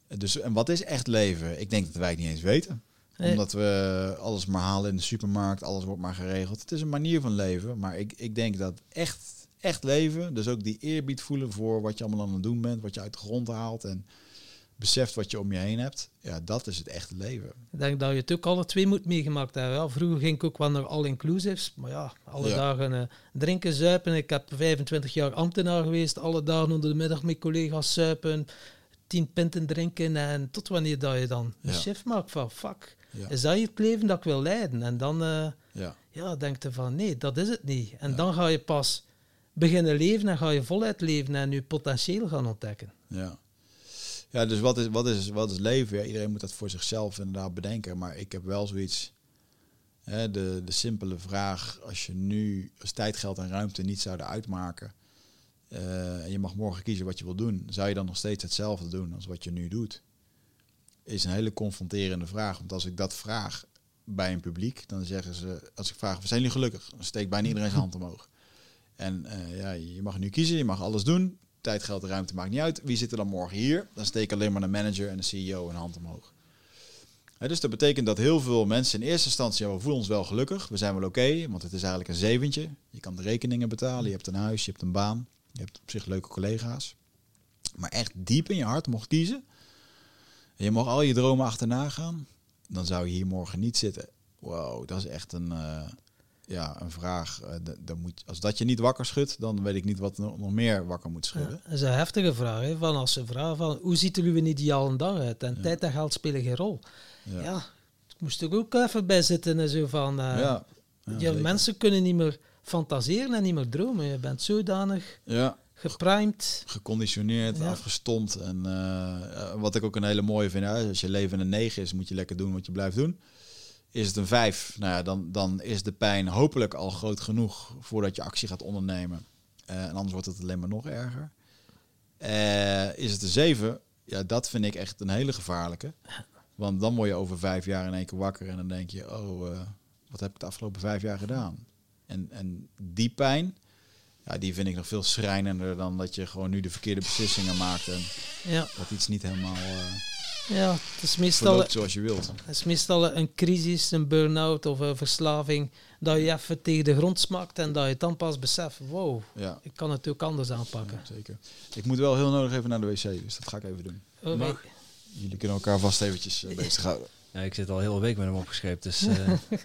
Dus en wat is echt leven? Ik denk dat wij het niet eens weten. Nee. Omdat we alles maar halen in de supermarkt, alles wordt maar geregeld. Het is een manier van leven, maar ik, ik denk dat echt echt leven. Dus ook die eerbied voelen voor wat je allemaal aan het doen bent, wat je uit de grond haalt en beseft wat je om je heen hebt. Ja, dat is het echte leven. Ik denk dat je het ook alle twee moet meegemaakt hebben. Ja, vroeger ging ik ook wel naar all-inclusives, maar ja, alle ja. dagen uh, drinken, zuipen. Ik heb 25 jaar ambtenaar geweest, alle dagen onder de middag met collega's zuipen, tien pinten drinken en tot wanneer dat je dan een ja. shift maakt van fuck. Is dat het leven dat ik wil leiden? En dan uh, ja. Ja, denk je van nee, dat is het niet. En dan ga je pas beginnen leven en ga je voluit leven en je potentieel gaan ontdekken. Ja. Ja, dus wat is, wat is, wat is leven? Iedereen moet dat voor zichzelf inderdaad bedenken. Maar ik heb wel zoiets. Hè, de, de simpele vraag, als je nu als tijd, geld en ruimte niet zouden uitmaken. Uh, en je mag morgen kiezen wat je wil doen. Zou je dan nog steeds hetzelfde doen als wat je nu doet? Is een hele confronterende vraag. Want als ik dat vraag bij een publiek, dan zeggen ze, als ik vraag, zijn jullie gelukkig? Dan steekt bijna iedereen zijn hand omhoog. En uh, ja, je mag nu kiezen, je mag alles doen. Tijd, geld, ruimte maakt niet uit. Wie zit er dan morgen hier? Dan steek alleen maar de manager en de CEO een hand omhoog. dus dat betekent dat heel veel mensen in eerste instantie, ja, we voelen ons wel gelukkig, we zijn wel oké, want het is eigenlijk een zeventje. Je kan de rekeningen betalen, je hebt een huis, je hebt een baan, je hebt op zich leuke collega's. Maar echt diep in je hart mocht kiezen, en je mag al je dromen achterna gaan, dan zou je hier morgen niet zitten. Wow, dat is echt een, uh, ja, een vraag. Uh, dan moet, als dat je niet wakker schudt, dan weet ik niet wat nog, meer wakker moet schudden. Ja, dat is een heftige vraag. Hè? Van als ze vragen van hoe ziet er uw ideale dag uit? En ja. tijd en geld spelen geen rol. Ja, ja ik moest er ook even bij zitten en zo van. Uh, ja, ja, mensen kunnen niet meer fantaseren en niet meer dromen. Je bent zodanig. Ja. Geprimed. Geconditioneerd, afgestompt. En uh, wat ik ook een hele mooie vind, als je leven een 9 is, moet je lekker doen wat je blijft doen. Is het een 5, nou ja, dan, dan is de pijn hopelijk al groot genoeg voordat je actie gaat ondernemen. Uh, en anders wordt het alleen maar nog erger. Uh, is het een 7, ja, dat vind ik echt een hele gevaarlijke. Want dan word je over vijf jaar in één keer wakker en dan denk je, oh, uh, wat heb ik de afgelopen vijf jaar gedaan? En, en die pijn, ja, die vind ik nog veel schrijnender dan dat je gewoon nu de verkeerde beslissingen maakt en ja. dat iets niet helemaal Ja, het is meestal, Verloopt zoals je wilt. het is meestal een crisis, een burn-out of een verslaving, dat je even tegen de grond smakt en dat je dan pas beseft, wow, Ja, ik kan het ook anders aanpakken. zeker. Ik moet wel heel nodig even naar de wc, dus dat ga ik even doen. Oké. Mag. Jullie kunnen elkaar vast eventjes uh, bezighouden. Ja, ik zit al heel week met hem opgescheept, dus... eh.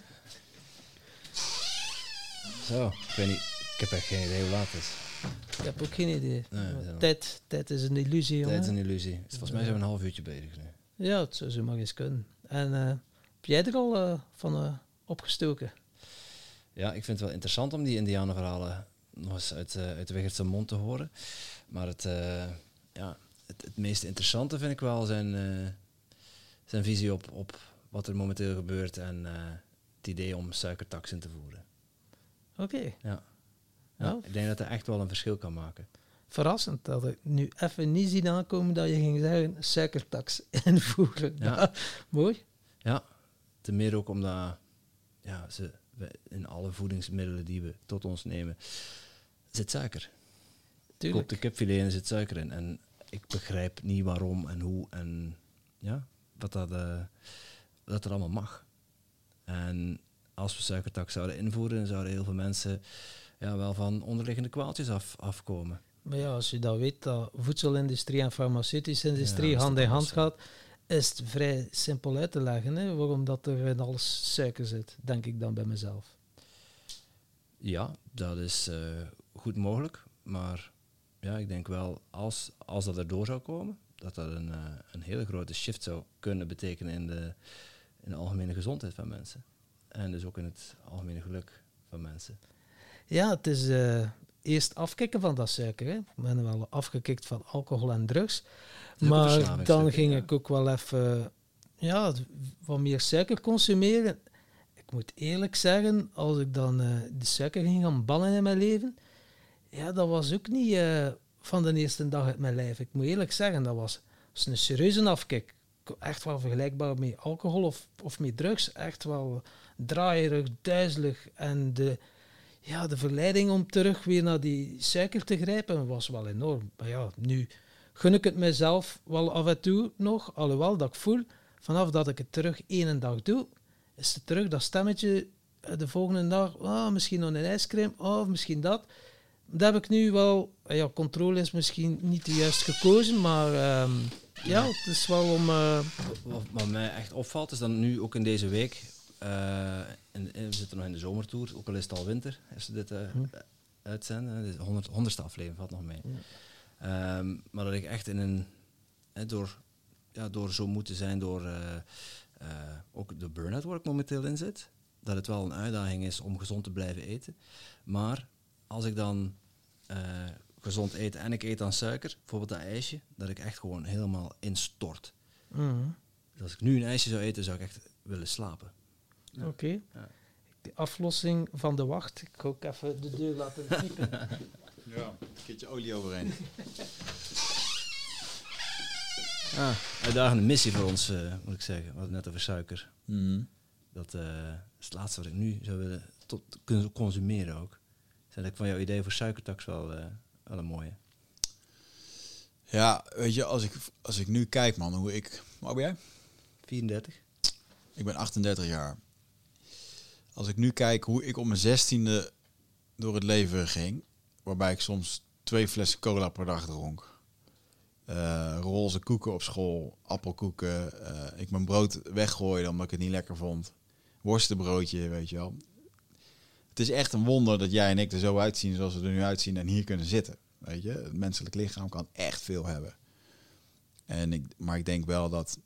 Zo, ik weet niet. Ik heb echt geen idee hoe laat het is. Ik heb ook geen idee. Nee, tijd, tijd is een illusie, jongen. Tijd is een illusie. Volgens mij zijn we een half uurtje bezig nu. Ja, het zou zo maar eens kunnen. En eh, heb jij er al eh, van eh, opgestoken? Ja, ik vind het wel interessant om die indianenverhalen nog eens uit, uit de Wichertse mond te horen. Maar het, ja, het, het meest interessante vind ik wel zijn, zijn visie op, op wat er momenteel gebeurt en het idee om suikertax in te voeren. Oké, Ja. Ja, Ja. Ik denk dat hij echt wel een verschil kan maken. Verrassend dat ik nu even niet zie aankomen dat je ging zeggen suikertax invoeren. Ja. Ja, mooi. Ja, te meer ook omdat ja, ze, in alle voedingsmiddelen die we tot ons nemen zit suiker. Koop Tuurlijk. de kipfilet en zit suiker in. En ik begrijp niet waarom en hoe en ja, wat dat, eh, dat er allemaal mag. En als we suikertax zouden invoeren, zouden heel veel mensen ja, wel van onderliggende kwaaltjes af, afkomen. Maar ja, als je dat weet dat voedselindustrie en farmaceutische industrie Ja, hand in hand gaat, is het vrij simpel uit te leggen hè, waarom dat er in alles suiker zit, denk ik dan bij mezelf. Ja, dat is eh, goed mogelijk. Maar ja, ik denk wel, als, als dat erdoor zou komen, dat dat een, eh, een hele grote shift zou kunnen betekenen in de, in de algemene gezondheid van mensen. En dus ook in het algemene geluk van mensen. Ja, het is eh, eerst afkicken van dat suiker. Hè. Ik ben wel afgekikt van alcohol en drugs. Maar dan ging ja. ik ook wel even ja, wat meer suiker consumeren. Ik moet eerlijk zeggen, als ik dan eh, de suiker ging gaan bannen in mijn leven, ja, dat was ook niet eh, van de eerste dag uit mijn lijf. Ik moet eerlijk zeggen, dat was, was een serieuze afkik. Echt wel vergelijkbaar met alcohol of, of met drugs. Echt wel draaierig, duizelig. En de, ja, de verleiding om terug weer naar die suiker te grijpen was wel enorm. Maar ja, nu gun ik het mezelf wel af en toe nog, alhoewel dat ik voel, vanaf dat ik het terug één dag doe, is het terug dat stemmetje eh, de volgende dag, oh, misschien nog een ijscream, oh, of misschien dat. Dat heb ik nu wel, eh, ja, controle is misschien niet de juist gekozen, maar ehm, ja, het is wel om... eh, Wat, wat mij echt opvalt, is dat nu ook in deze week, en, en we zitten nog in de zomertour, ook al is het al winter, als we dit eh, Hm. uitzenden. De honderd- honderdste aflevering, valt nog mee. Ehm, maar dat ik echt in een, hè, door, ja, door zo moeten zijn, door eh, eh, ook de burn-out waar ik momenteel in zit, dat het wel een uitdaging is om gezond te blijven eten. Maar als ik dan eh, gezond eet en ik eet dan suiker, bijvoorbeeld dat ijsje, dat ik echt gewoon helemaal instort. mhm, Dus als ik nu een ijsje zou eten, zou ik echt willen slapen. Ja. Oké. Ja. De aflossing van de wacht. Ik ga ook even de deur laten piepen. Ja, een keertje olie overheen. Ah, uitdagende missie voor ons, eh, moet ik zeggen. We hadden het net over suiker. Mhm. Dat eh, is het laatste wat ik nu zou willen tot kunnen consumeren ook. Dat ik van jouw idee voor suikertax wel, eh, wel een mooie. Ja, weet je, als ik, als ik nu kijk, man, hoe ik... Hoe oud ben jij? 34? Ik ben 38 jaar. Als ik nu kijk hoe ik op mijn zestiende door het leven ging, waarbij ik soms twee flessen cola per dag dronk. Eh, roze koeken op school, appelkoeken. eh, ik mijn brood weggooide omdat ik het niet lekker vond. Worstenbroodje, weet je wel. Het is echt een wonder dat jij en ik er zo uitzien zoals we er nu uitzien en hier kunnen zitten. Weet je, het menselijk lichaam kan echt veel hebben. En ik, maar ik denk wel dat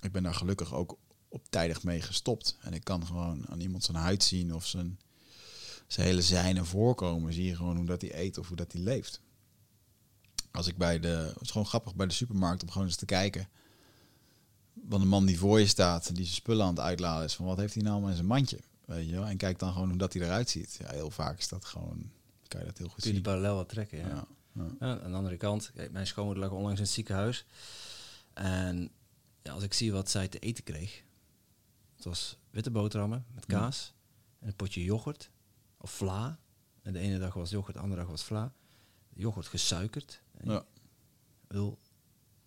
ik ben daar gelukkig ook op tijdig mee gestopt. En ik kan gewoon aan iemand zijn huid zien of zijn, zijn hele zijn en voorkomen. Zie je gewoon hoe dat hij eet of hoe dat hij leeft. Als ik bij de, het is gewoon grappig bij de supermarkt om gewoon eens te kijken. Van de man die voor je staat, die zijn spullen aan het uitladen is. Van wat heeft hij nou allemaal in zijn mandje? Weet je wel? En kijk dan gewoon hoe dat hij eruit ziet. Ja, heel vaak is dat gewoon, kan je dat heel goed Kun je die zien. parallel wat trekken, ja. Ja, aan de andere kant, mijn schoonmoeder lag onlangs in het ziekenhuis. En ja, als ik zie wat zij te eten kreeg. Het was witte boterhammen met kaas. En een potje yoghurt. Of vla. En de ene dag was yoghurt, de andere dag was vla. Yoghurt gesuikerd. En Ja. ik bedoel,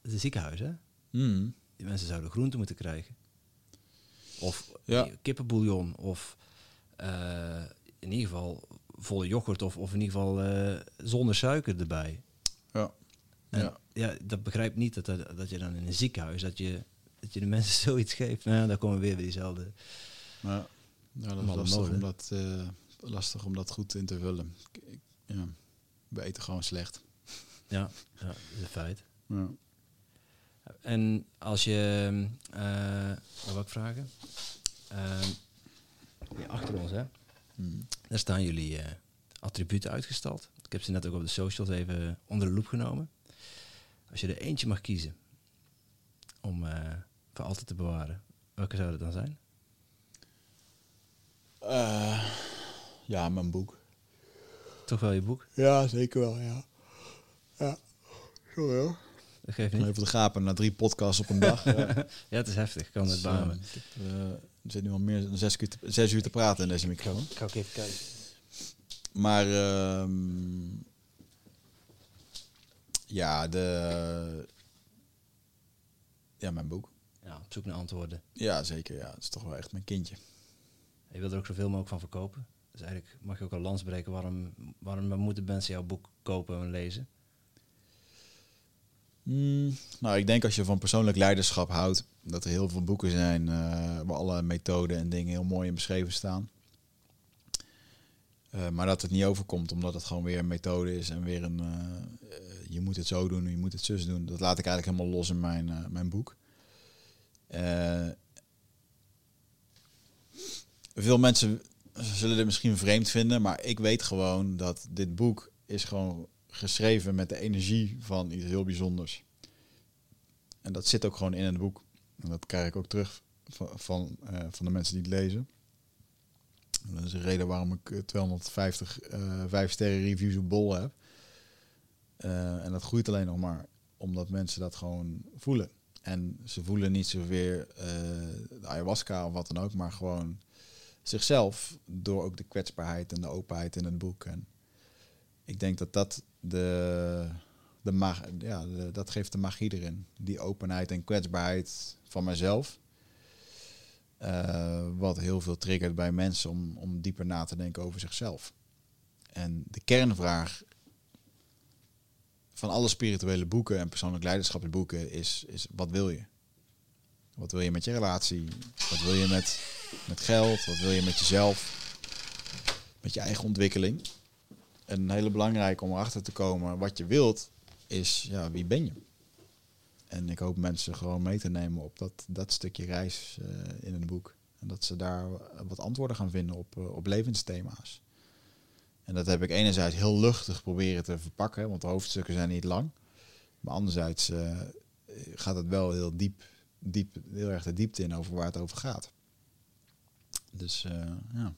het is ziekenhuis, hè? Mm. Die mensen zouden groente moeten krijgen. Of Ja. kippenbouillon. Of eh, in ieder geval volle yoghurt. Of, of in ieder geval eh, zonder suiker erbij. Ja. En Ja. ja. dat begrijpt niet dat, dat, dat je dan in een ziekenhuis... dat je, dat je de mensen zoiets geeft. Nou, daar komen we weer bij diezelfde... Ja, ja dat is lastig mode. om, dat, eh, lastig om dat goed in te vullen. Ik- Ja, we eten gewoon slecht. Ja, ja dat is een feit. Ja. En als je... eh wat wil ik vragen? Ehm, hier achter ons, hè? Mm. Daar staan jullie eh, attributen uitgestald. Ik heb ze net ook op de socials even onder de loep genomen. Als je er eentje mag kiezen om voor altijd te bewaren, welke zou dat dan zijn? Eh, ja, mijn boek. Toch wel je boek? Ja, zeker wel, ja. Ja, sorry hoor. Dat geeft niet. Even te gapen na drie podcasts op een dag. ja. Ja, het is heftig. Ik kan het Dus, eh, ik heb, eh, er zit nu al meer dan zes uur, te, zes uur te praten in deze microfoon. Ik ga ook even kijken. Maar ehm, ja, de, ja, mijn boek. Ja, op zoek naar antwoorden. Ja, zeker. Ja, het is toch wel echt mijn kindje. Je wil er ook zoveel mogelijk van verkopen. Dus eigenlijk mag je ook een lans breken. Waarom, waarom moeten mensen jouw boek kopen en lezen? Mm, nou, ik denk als je van persoonlijk leiderschap houdt, dat er heel veel boeken zijn eh, waar alle methoden en dingen heel mooi in beschreven staan. Eh, maar dat het niet overkomt, omdat het gewoon weer een methode is en weer een, eh, je moet het zo doen, je moet het zus doen. Dat laat ik eigenlijk helemaal los in mijn, mijn boek. Eh, veel mensen zullen dit misschien vreemd vinden, maar ik weet gewoon dat dit boek is gewoon geschreven met de energie van iets heel bijzonders. En dat zit ook gewoon in het boek. En dat krijg ik ook terug van, van, eh, van de mensen die het lezen. En dat is de reden waarom ik eh, 250 eh 5 sterren reviews op Bol heb. Eh, en dat groeit alleen nog maar omdat mensen dat gewoon voelen. En ze voelen niet zozeer eh de ayahuasca of wat dan ook, maar gewoon zichzelf door ook de kwetsbaarheid en de openheid in het boek. En ik denk dat dat de, de ja, dat geeft de magie erin. Die openheid en kwetsbaarheid van mezelf. Eh, wat heel veel triggert bij mensen om, om dieper na te denken over zichzelf. En de kernvraag van alle spirituele boeken en persoonlijk leiderschapsboeken is, is wat wil je? Wat wil je met je relatie? Wat wil je met, met geld? Wat wil je met jezelf? Met je eigen ontwikkeling? En een hele belangrijke om erachter te komen wat je wilt, is ja, wie ben je? En ik hoop mensen gewoon mee te nemen op dat, dat stukje reis eh, in het boek. En dat ze daar wat antwoorden gaan vinden op, eh, op levensthema's. En dat heb ik enerzijds heel luchtig proberen te verpakken, want de hoofdstukken zijn niet lang. Maar anderzijds eh, gaat het wel heel diep, diep, heel erg de diepte in over waar het over gaat. Dus eh, ja.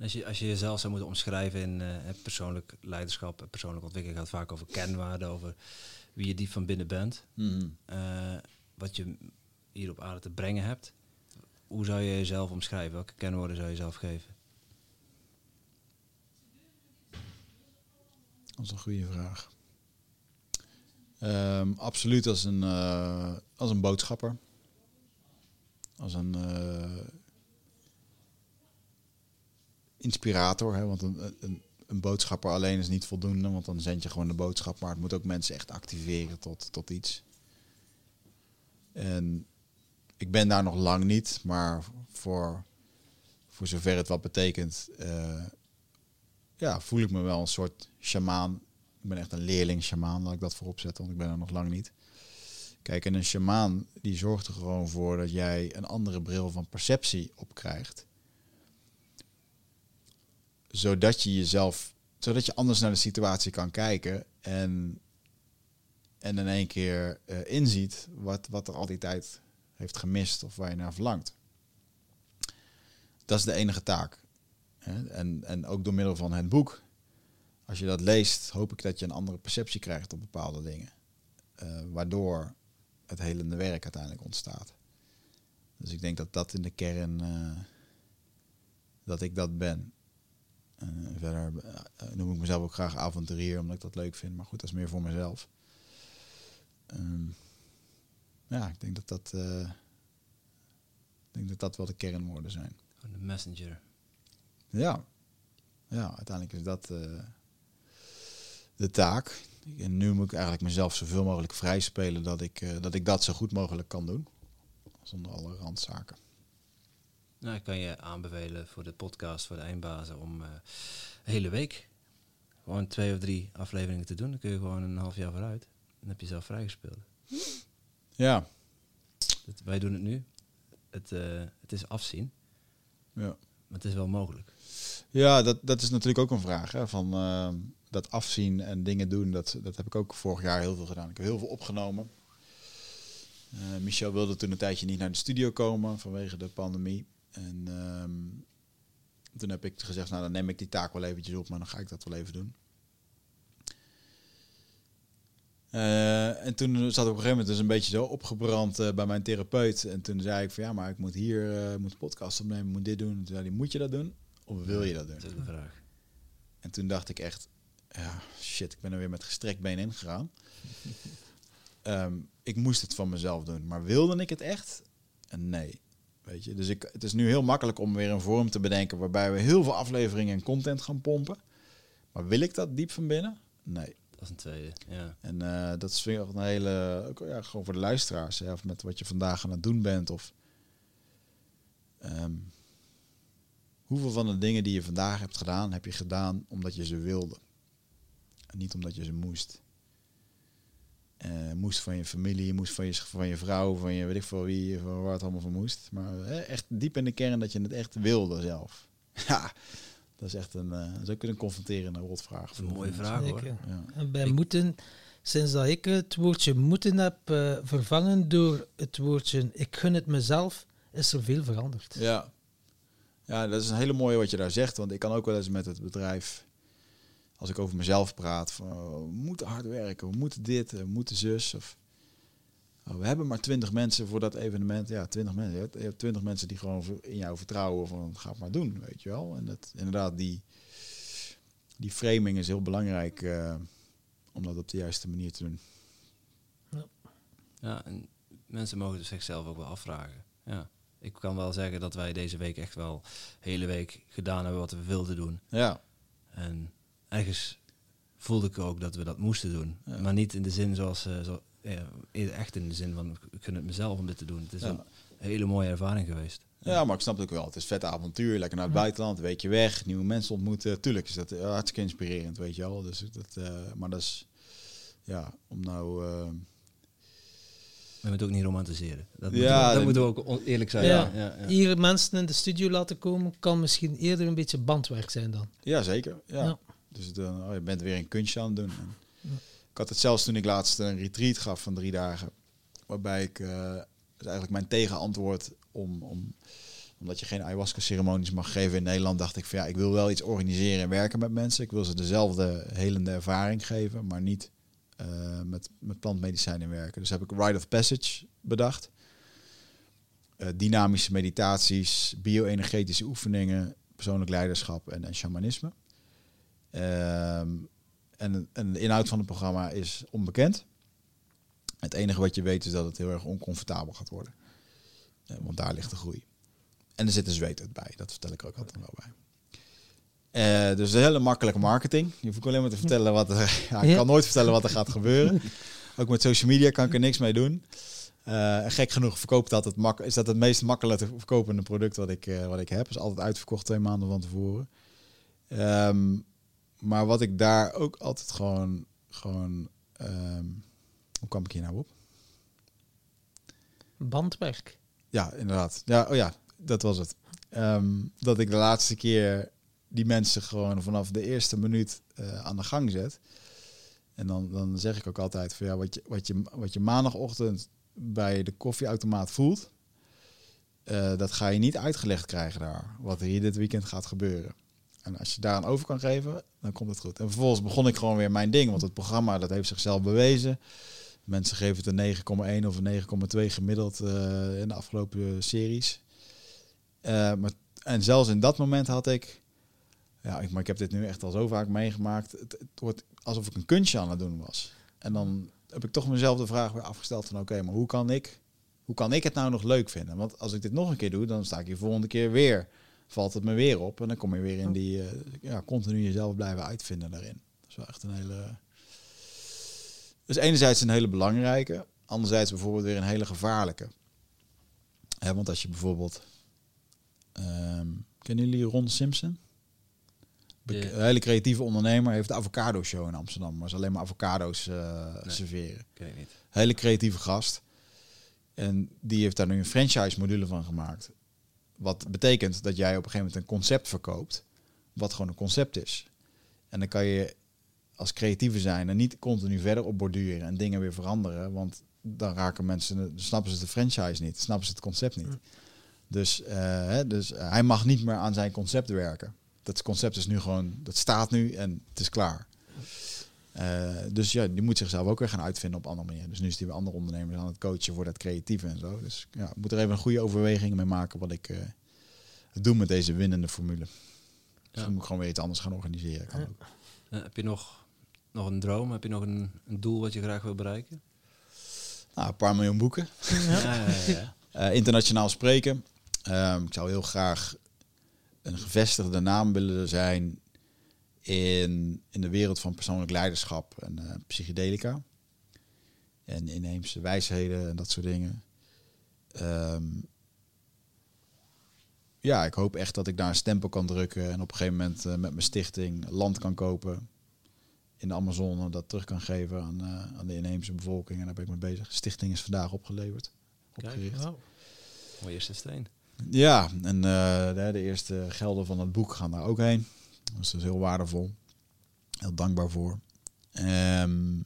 Als je, als je jezelf zou moeten omschrijven in eh, persoonlijk leiderschap en persoonlijke ontwikkeling, gaat het vaak over kernwaarden, over wie je diep van binnen bent, Mhm. wat je hier op aarde te brengen hebt. Hoe zou je jezelf omschrijven? Welke kernwoorden zou je jezelf geven? Dat is een goede vraag. Ehm, absoluut als een, eh, als een boodschapper. Als een eh, inspirator. Hè? Want een, een, een boodschapper alleen is niet voldoende. Want dan zend je gewoon de boodschap. Maar het moet ook mensen echt activeren tot, tot iets. En ik ben daar nog lang niet. Maar voor, voor zover het wat betekent... eh, ja, voel ik me wel een soort shamaan. Ik ben echt een leerling shamaan, laat ik dat voorop zetten, want ik ben er nog lang niet. Kijk, en een shamaan die zorgt er gewoon voor dat jij een andere bril van perceptie opkrijgt. Zodat je jezelf, zodat je anders naar de situatie kan kijken en, en in één keer eh, inziet wat, wat er al die tijd heeft gemist of waar je naar verlangt. Dat is de enige taak. En, en ook door middel van het boek, als je dat leest, hoop ik dat je een andere perceptie krijgt op bepaalde dingen. Eh, waardoor het helende werk uiteindelijk ontstaat. Dus ik denk dat dat in de kern, eh, dat ik dat ben. Eh, verder noem ik mezelf ook graag avonturier, omdat ik dat leuk vind. Maar goed, dat is meer voor mezelf. Ehm, ja, ik denk dat dat, ik denk dat dat wel de kernwoorden zijn. Gewoon de messenger. Ja, ja uiteindelijk is dat eh, de taak. En nu moet ik eigenlijk mezelf zoveel mogelijk vrij spelen dat ik, eh, dat ik dat zo goed mogelijk kan doen. Zonder alle randzaken. Nou, ik kan je aanbevelen voor de podcast voor de eindbazen om eh, een hele week gewoon twee of drie afleveringen te doen. Dan kun je gewoon een half jaar vooruit. Dan heb je zelf vrijgespeeld. Ja, Dat, wij doen het nu. Het, het is afzien, ja. Maar het is wel mogelijk. Ja, dat, dat is natuurlijk ook een vraag. Hè, van eh, dat afzien en dingen doen, dat, dat heb ik ook vorig jaar heel veel gedaan. Ik heb heel veel opgenomen. Eh, Michel wilde toen een tijdje niet naar de studio komen vanwege de pandemie. En ehm, toen heb ik gezegd, nou dan neem ik die taak wel eventjes op, maar dan ga ik dat wel even doen. Eh, en toen zat ik op een gegeven moment dus een beetje zo opgebrand eh, bij mijn therapeut. En toen zei ik van ja, maar ik moet hier uh, moet een podcast opnemen, moet dit doen. En toen zei hij, moet je dat doen? Of wil je dat doen? Dat is de vraag. En toen dacht ik echt, ja, shit, ik ben er weer met gestrekt been ingegaan. Ehm ik moest het van mezelf doen. Maar wilde ik het echt? En nee. Weet je, dus ik, het is nu heel makkelijk om weer een vorm te bedenken waarbij we heel veel afleveringen en content gaan pompen. Maar wil ik dat diep van binnen? Nee. Dat is een tweede, ja. En eh, dat is weer een hele, ja, gewoon voor de luisteraars, hè, of met wat je vandaag aan het doen bent. Of ehm, hoeveel van de dingen die je vandaag hebt gedaan, heb je gedaan omdat je ze wilde. En niet omdat je ze moest. Eh, moest van je familie, moest van je, van je vrouw, van je weet ik veel wie, van waar het allemaal van moest. Maar hè, echt diep in de kern dat je het echt wilde zelf. dat is echt een, uh, dat is ook een confronterende rotvraag. Een mooie vraag hoor. Ja. En bij Ik- moeten, sinds dat ik het woordje moeten heb eh, vervangen door het woordje ik gun het mezelf, is er veel veranderd. Ja. ja, dat is een hele mooie wat je daar zegt. Want ik kan ook wel eens met het bedrijf, als ik over mezelf praat, van oh, we moeten hard werken, we moeten dit, we moeten zus. Of oh, we hebben maar twintig mensen voor dat evenement. Ja, twintig mensen. Je hebt- Je hebt twintig mensen die gewoon in jou vertrouwen van ga het maar doen, weet je wel. En dat inderdaad, die, die framing is heel belangrijk eh, om dat op de juiste manier te doen. Ja, en mensen mogen dus zichzelf ook wel afvragen. Ja. Ik kan wel zeggen dat wij deze week echt wel de hele week gedaan hebben wat we wilden doen. Ja, En ergens voelde ik ook dat we dat moesten doen. Ja. Maar niet in de zin zoals... eh, zo, ja, echt in de zin van, ik gun het mezelf om dit te doen. Het is Ja. een hele mooie ervaring geweest. Ja, maar ik snap het ook wel. Het is vet avontuur, lekker naar het buitenland, een weekje weg, nieuwe mensen ontmoeten. Tuurlijk is dat eh, hartstikke inspirerend, weet je wel. Dus dat, eh, maar dat is, ja, om nou... eh, We moeten ook niet romantiseren. Dat, Ja, moeten, we, dat moeten we ook eerlijk zijn. Ja. Ja, ja, ja. Hier mensen in de studio laten komen, kan misschien eerder een beetje bandwerk zijn dan. ja, zeker. Ja. Ja. Dus dan, oh, je bent weer een kunstje aan het doen. En. Ik had het zelfs toen ik laatst een retreat gaf van drie dagen. Waarbij ik, eh dus eigenlijk mijn tegenantwoord om, om omdat je geen ayahuasca-ceremonies mag geven in Nederland, dacht ik van ja, ik wil wel iets organiseren en werken met mensen. Ik wil ze dezelfde helende ervaring geven, maar niet eh, met, met plantmedicijnen werken. Dus heb ik Rite of Passage bedacht. Eh, dynamische meditaties, bio-energetische oefeningen, persoonlijk leiderschap en, en shamanisme. Ehm, en, en de inhoud van het programma is onbekend. Het enige wat je weet is dat het heel erg oncomfortabel gaat worden. Want daar ligt de groei. En er zit een zweet bij, dat vertel ik ook altijd wel bij. Eh, dus een hele makkelijke marketing. Je hoeft alleen maar te vertellen wat er... Ja, ik kan nooit vertellen wat er gaat gebeuren. Ook met social media kan ik er niks mee doen. Eh, gek genoeg verkoopt dat het mak is dat het meest makkelijk te verkopende product wat ik, eh, wat ik heb. Is altijd uitverkocht twee maanden van tevoren. Ehm, maar wat ik daar ook altijd gewoon... gewoon ehm, hoe kwam ik hier nou op? Bandwerk. Ja, inderdaad. Ja, oh ja, dat was het. Ehm, dat ik de laatste keer die mensen gewoon vanaf de eerste minuut eh, aan de gang zet. En dan, dan zeg ik ook altijd van ja, wat je, wat je, wat je maandagochtend bij de koffieautomaat voelt, eh, dat ga je niet uitgelegd krijgen daar. Wat er hier dit weekend gaat gebeuren. En als je daar aan over kan geven, dan komt het goed. En vervolgens begon ik gewoon weer mijn ding, want het programma dat heeft zichzelf bewezen. Mensen geven het een 9,1 of een 9,2 gemiddeld eh, in de afgelopen series. Eh, maar, en zelfs in dat moment had ik... Ja, ik, maar ik heb dit nu echt al zo vaak meegemaakt. Het, het wordt alsof ik een kunstje aan het doen was. En dan heb ik toch mezelf de vraag weer afgesteld van oké, maar hoe kan ik, hoe kan ik het nou nog leuk vinden? Want als ik dit nog een keer doe, dan sta ik hier volgende keer weer, valt het me weer op en dan kom je weer in die, uh, ja, continu jezelf blijven uitvinden daarin. Dat is wel echt een hele, dus enerzijds een hele belangrijke, anderzijds bijvoorbeeld weer een hele gevaarlijke. Hè, want als je bijvoorbeeld, um, kennen jullie Ron Simpson? Een hele creatieve ondernemer heeft de avocado show in Amsterdam. Maar ze alleen maar avocado's uh, serveren. Ken ik niet. Hele creatieve gast. En die heeft daar nu een franchise module van gemaakt. Wat betekent dat jij op een gegeven moment een concept verkoopt. Wat gewoon een concept is. En dan kan je als creatieve zijn en niet continu verder op borduren en dingen weer veranderen. Want dan raken mensen, dan snappen ze de franchise niet, snappen ze het concept niet. Dus, uh, hè, dus hij mag niet meer aan zijn concept werken dat concept is nu gewoon, dat staat nu en het is klaar. Uh, dus ja, die moet zichzelf ook weer gaan uitvinden op andere manieren. Dus nu is hij weer andere ondernemers aan het coachen voor dat creatieve en zo. Dus ja, ik moet er even een goede overweging mee maken wat ik uh, doe met deze winnende formule. Dus ja. dan moet ik gewoon weer iets anders gaan organiseren. Kan ook. Uh, heb je nog, nog een droom? Heb je nog een, een, doel wat je graag wil bereiken? Nou, een paar miljoen boeken. Ja. ja internationaal spreken. Ehm, ik zou heel graag een gevestigde naam willen zijn in, in de wereld van persoonlijk leiderschap en uh, psychedelica. En inheemse wijsheden en dat soort dingen. Um, ja, ik hoop echt dat ik daar een stempel kan drukken en op een gegeven moment uh, met mijn stichting land kan kopen in de Amazone, dat terug kan geven aan, uh, aan de inheemse bevolking. En daar ben ik mee bezig. Stichting is vandaag opgeleverd. Opgericht. Kijk, oh. Mooie eerste steen. Ja, en uh, de, de, eerste gelden van het boek gaan daar ook heen. Dus dat is heel waardevol. Heel dankbaar voor. Um,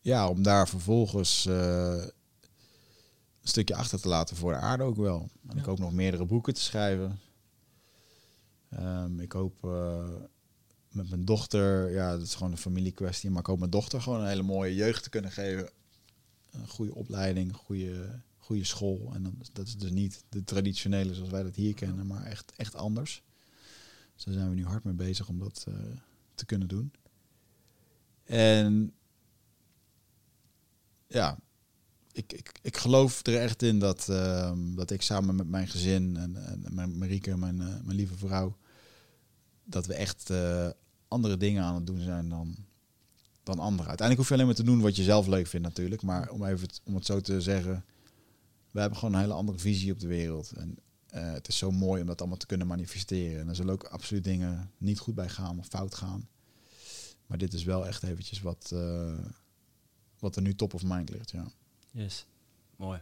ja, om daar vervolgens uh, een stukje achter te laten voor de aarde ook wel. En ja. ik hoop nog meerdere boeken te schrijven. Um, ik hoop uh, met mijn dochter, ja, dat is gewoon een familiekwestie, maar ik hoop mijn dochter gewoon een hele mooie jeugd te kunnen geven. Een goede opleiding, goede goede school. En dan, dat is dus niet de traditionele zoals wij dat hier kennen, maar echt, echt anders. Dus daar zijn we nu hard mee bezig om dat uh, te kunnen doen. En ja, ik, ik, ik geloof er echt in dat, uh, dat ik samen met mijn gezin en, en mijn Marieke, mijn, uh, mijn lieve vrouw, dat we echt uh, andere dingen aan het doen zijn dan, dan anderen. Uiteindelijk hoef je alleen maar te doen wat je zelf leuk vindt natuurlijk. Maar om even om het zo te zeggen, we hebben gewoon een hele andere visie op de wereld. En uh, het is zo mooi om dat allemaal te kunnen manifesteren. En er zullen ook absoluut dingen niet goed bij gaan of fout gaan. Maar dit is wel echt eventjes wat, uh, wat er nu top of mind ligt. Ja. Yes, mooi.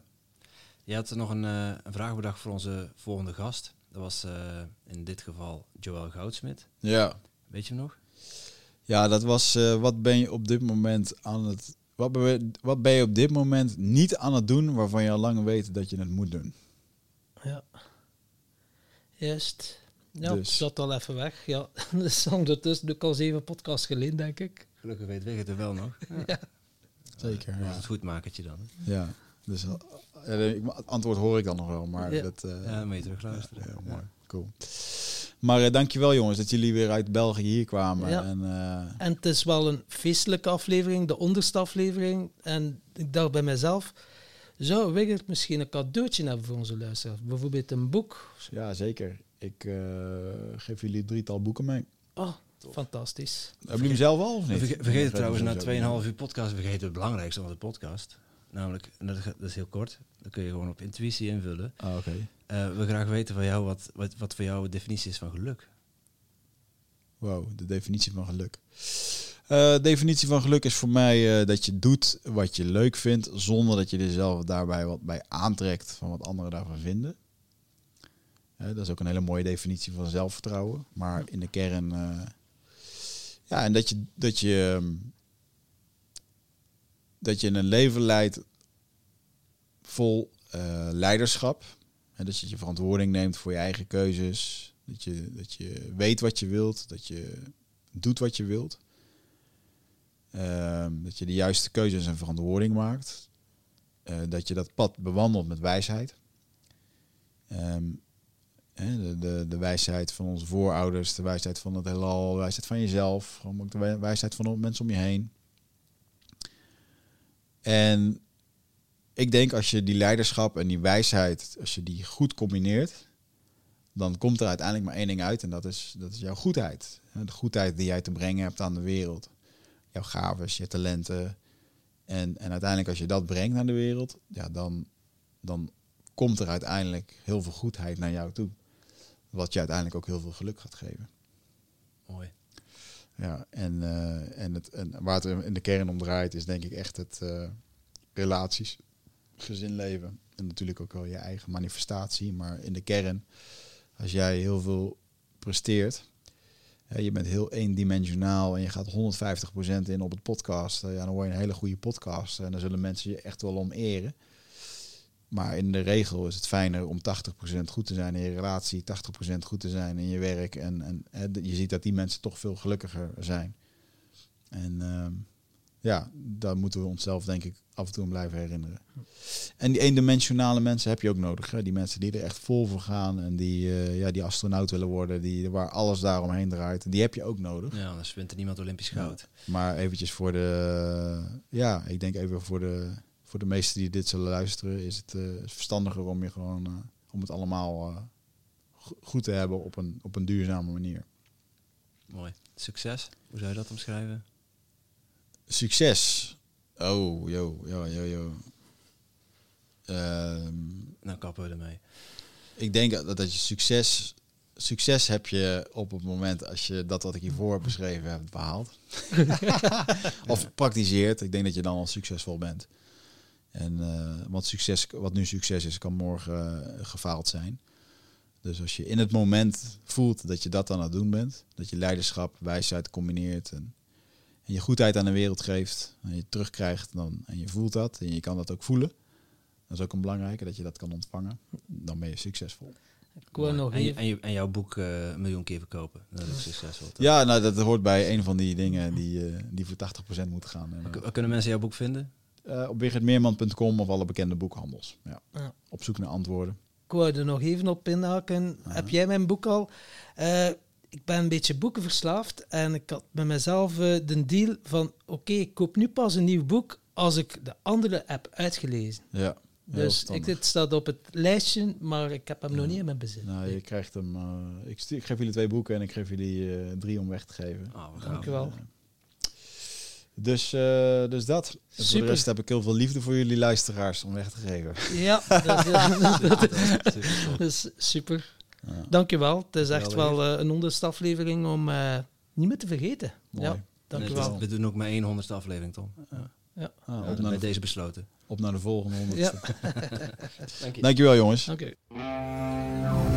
Je had er nog een, uh, een vraag bedacht voor onze volgende gast. Dat was in dit geval Joël Goudsmit. Ja. Weet je hem nog? Ja, dat was wat ben je op dit moment aan het wat ben, wat ben je op dit moment niet aan het doen waarvan je al lang weet dat je het moet doen? Ja. Juist. Ja, dus. zat al even weg. Ja, dus ondertussen doe ik al zeven podcasts geleden, denk ik. Gelukkig weet weg het er wel nog. Ja. ja. Zeker. Ja. Het goed makertje dan. Ja. Dus uh, het antwoord hoor ik dan nog wel, maar ja. dat... Uh, ja, mee terug luisteren. Ja, mooi. Cool. Maar uh, dankjewel jongens dat jullie weer uit België hier kwamen. Ja. En, uh, en het is wel een feestelijke aflevering, de onderste aflevering. En ik dacht bij mezelf, zou Wigert misschien een cadeautje hebben voor onze luisteraars? Bijvoorbeeld een boek? Ja, zeker. Ik uh, geef jullie drietal boeken mee. Oh, fantastisch. Hebben jullie hem zelf al of niet? Vergeet, vergeet het trouwens, na 2,5 uur podcast vergeet het belangrijkste van de podcast. Namelijk, en dat, dat is heel kort, dan kun je gewoon op intuïtie invullen. Ah, oké. Okay. Uh, we graag weten van jou wat, wat, wat voor jou de definitie is van geluk. Wow, de definitie van geluk. Uh, definitie van geluk is voor mij uh, dat je doet wat je leuk vindt, zonder dat je jezelf daarbij wat bij aantrekt van wat anderen daarvan vinden. Uh, dat is ook een hele mooie definitie van zelfvertrouwen. Maar in de kern, ja, en dat je, dat je, um, dat je een leven leidt vol leiderschap. En dat je je verantwoording neemt voor je eigen keuzes. Dat je, dat je weet wat je wilt. Dat je doet wat je wilt. Uh, dat je de juiste keuzes en verantwoording maakt. Uh, dat je dat pad bewandelt met wijsheid. Um, de, de, de, wijsheid van onze voorouders, de wijsheid van het heelal, de wijsheid van jezelf, ook de wijsheid van de mensen om je heen. En ik denk als je die leiderschap en die wijsheid, als je die goed combineert, dan komt er uiteindelijk maar één ding uit en dat is, dat is jouw goedheid. De goedheid die jij te brengen hebt aan de wereld. Jouw gaves, je talenten. En, en uiteindelijk als je dat brengt naar de wereld, ja, dan, dan komt er uiteindelijk heel veel goedheid naar jou toe. Wat je uiteindelijk ook heel veel geluk gaat geven. Mooi. Ja, en, eh, en, het, en waar het in de kern om draait is denk ik echt het uh, relaties, gezinleven. En natuurlijk ook wel je eigen manifestatie. Maar in de kern, als jij heel veel presteert, je bent heel eendimensionaal en je gaat 150% in op het podcast, ja, dan word je een hele goede podcast. En dan zullen mensen je echt wel om eren. Maar in de regel is het fijner om 80% goed te zijn in je relatie, 80% goed te zijn in je werk. En, en, je ziet dat die mensen toch veel gelukkiger zijn. En uh, ja, daar moeten we onszelf denk ik af en toe aan blijven herinneren. En die eendimensionale mensen heb je ook nodig. Hè? Die mensen die er echt vol voor gaan en die, uh, ja, die astronaut willen worden, die, waar alles daaromheen draait. Die heb je ook nodig. Ja, anders wint er niemand Olympisch goud. Ja. Maar eventjes voor de, ja, ik denk even voor de voor de meesten die dit zullen luisteren, is het uh, verstandiger om je gewoon uh, om het allemaal goed te hebben op een, op een duurzame manier. Mooi. Succes, hoe zou je dat omschrijven? Succes. Oh, yo, yo, yo, yo. Um, nou, kappen we ermee. Ik denk dat, dat je succes. Succes heb je op het moment als je dat wat ik hiervoor heb beschreven hebt behaald. of praktiseert. Ik denk dat je dan al succesvol bent. En uh, wat, succes, wat nu succes is, kan morgen uh, gefaald zijn. Dus als je in het moment voelt dat je dat aan het doen bent, dat je leiderschap, wijsheid combineert en, en je goedheid aan de wereld geeft en je terugkrijgt dan, en je voelt dat en je kan dat ook voelen. Dat is ook een belangrijke, dat je dat kan ontvangen. Dan ben je succesvol. Ik wil nog en, je, en, je, en, jouw boek uh, een miljoen keer verkopen. Dat is succesvol. Toch? Ja, nou, dat hoort bij een van die dingen die, uh, die voor 80% moeten gaan. En, uh, kunnen mensen jouw boek vinden? Uh, op wichertmeerman.com of alle bekende boekhandels. Ja. ja. Op zoek naar antwoorden. Ik wou er nog even op inhaken. Ja. Heb jij mijn boek al? Ik ben een beetje boekenverslaafd en ik had met mezelf uh, de deal van oké, okay, ik koop nu pas een nieuw boek als ik de andere heb uitgelezen. Ja. Dus ik, dit staat op het lijstje, maar ik heb hem ja. nog niet in mijn bezit. Nou, je krijgt hem. ik, ik, geef jullie twee boeken en ik geef jullie drie om weg te geven. Oh, Dank je wel. Dus, uh, dus dat. En voor de rest heb ik heel veel liefde voor jullie luisteraars om weg te geven. Ja, dat, dat, dat is super. Ja. Dankjewel. Het is echt wel uh, een honderdste aflevering om uh, niet meer te vergeten. Mooi. Ja, dankjewel. Nee, we doen ook maar één honderdste aflevering, Tom. Ja. Ja. Ah, op naar deze besloten. Op naar de volgende honderdste. Dank je. Dankjewel, jongens. Dank je.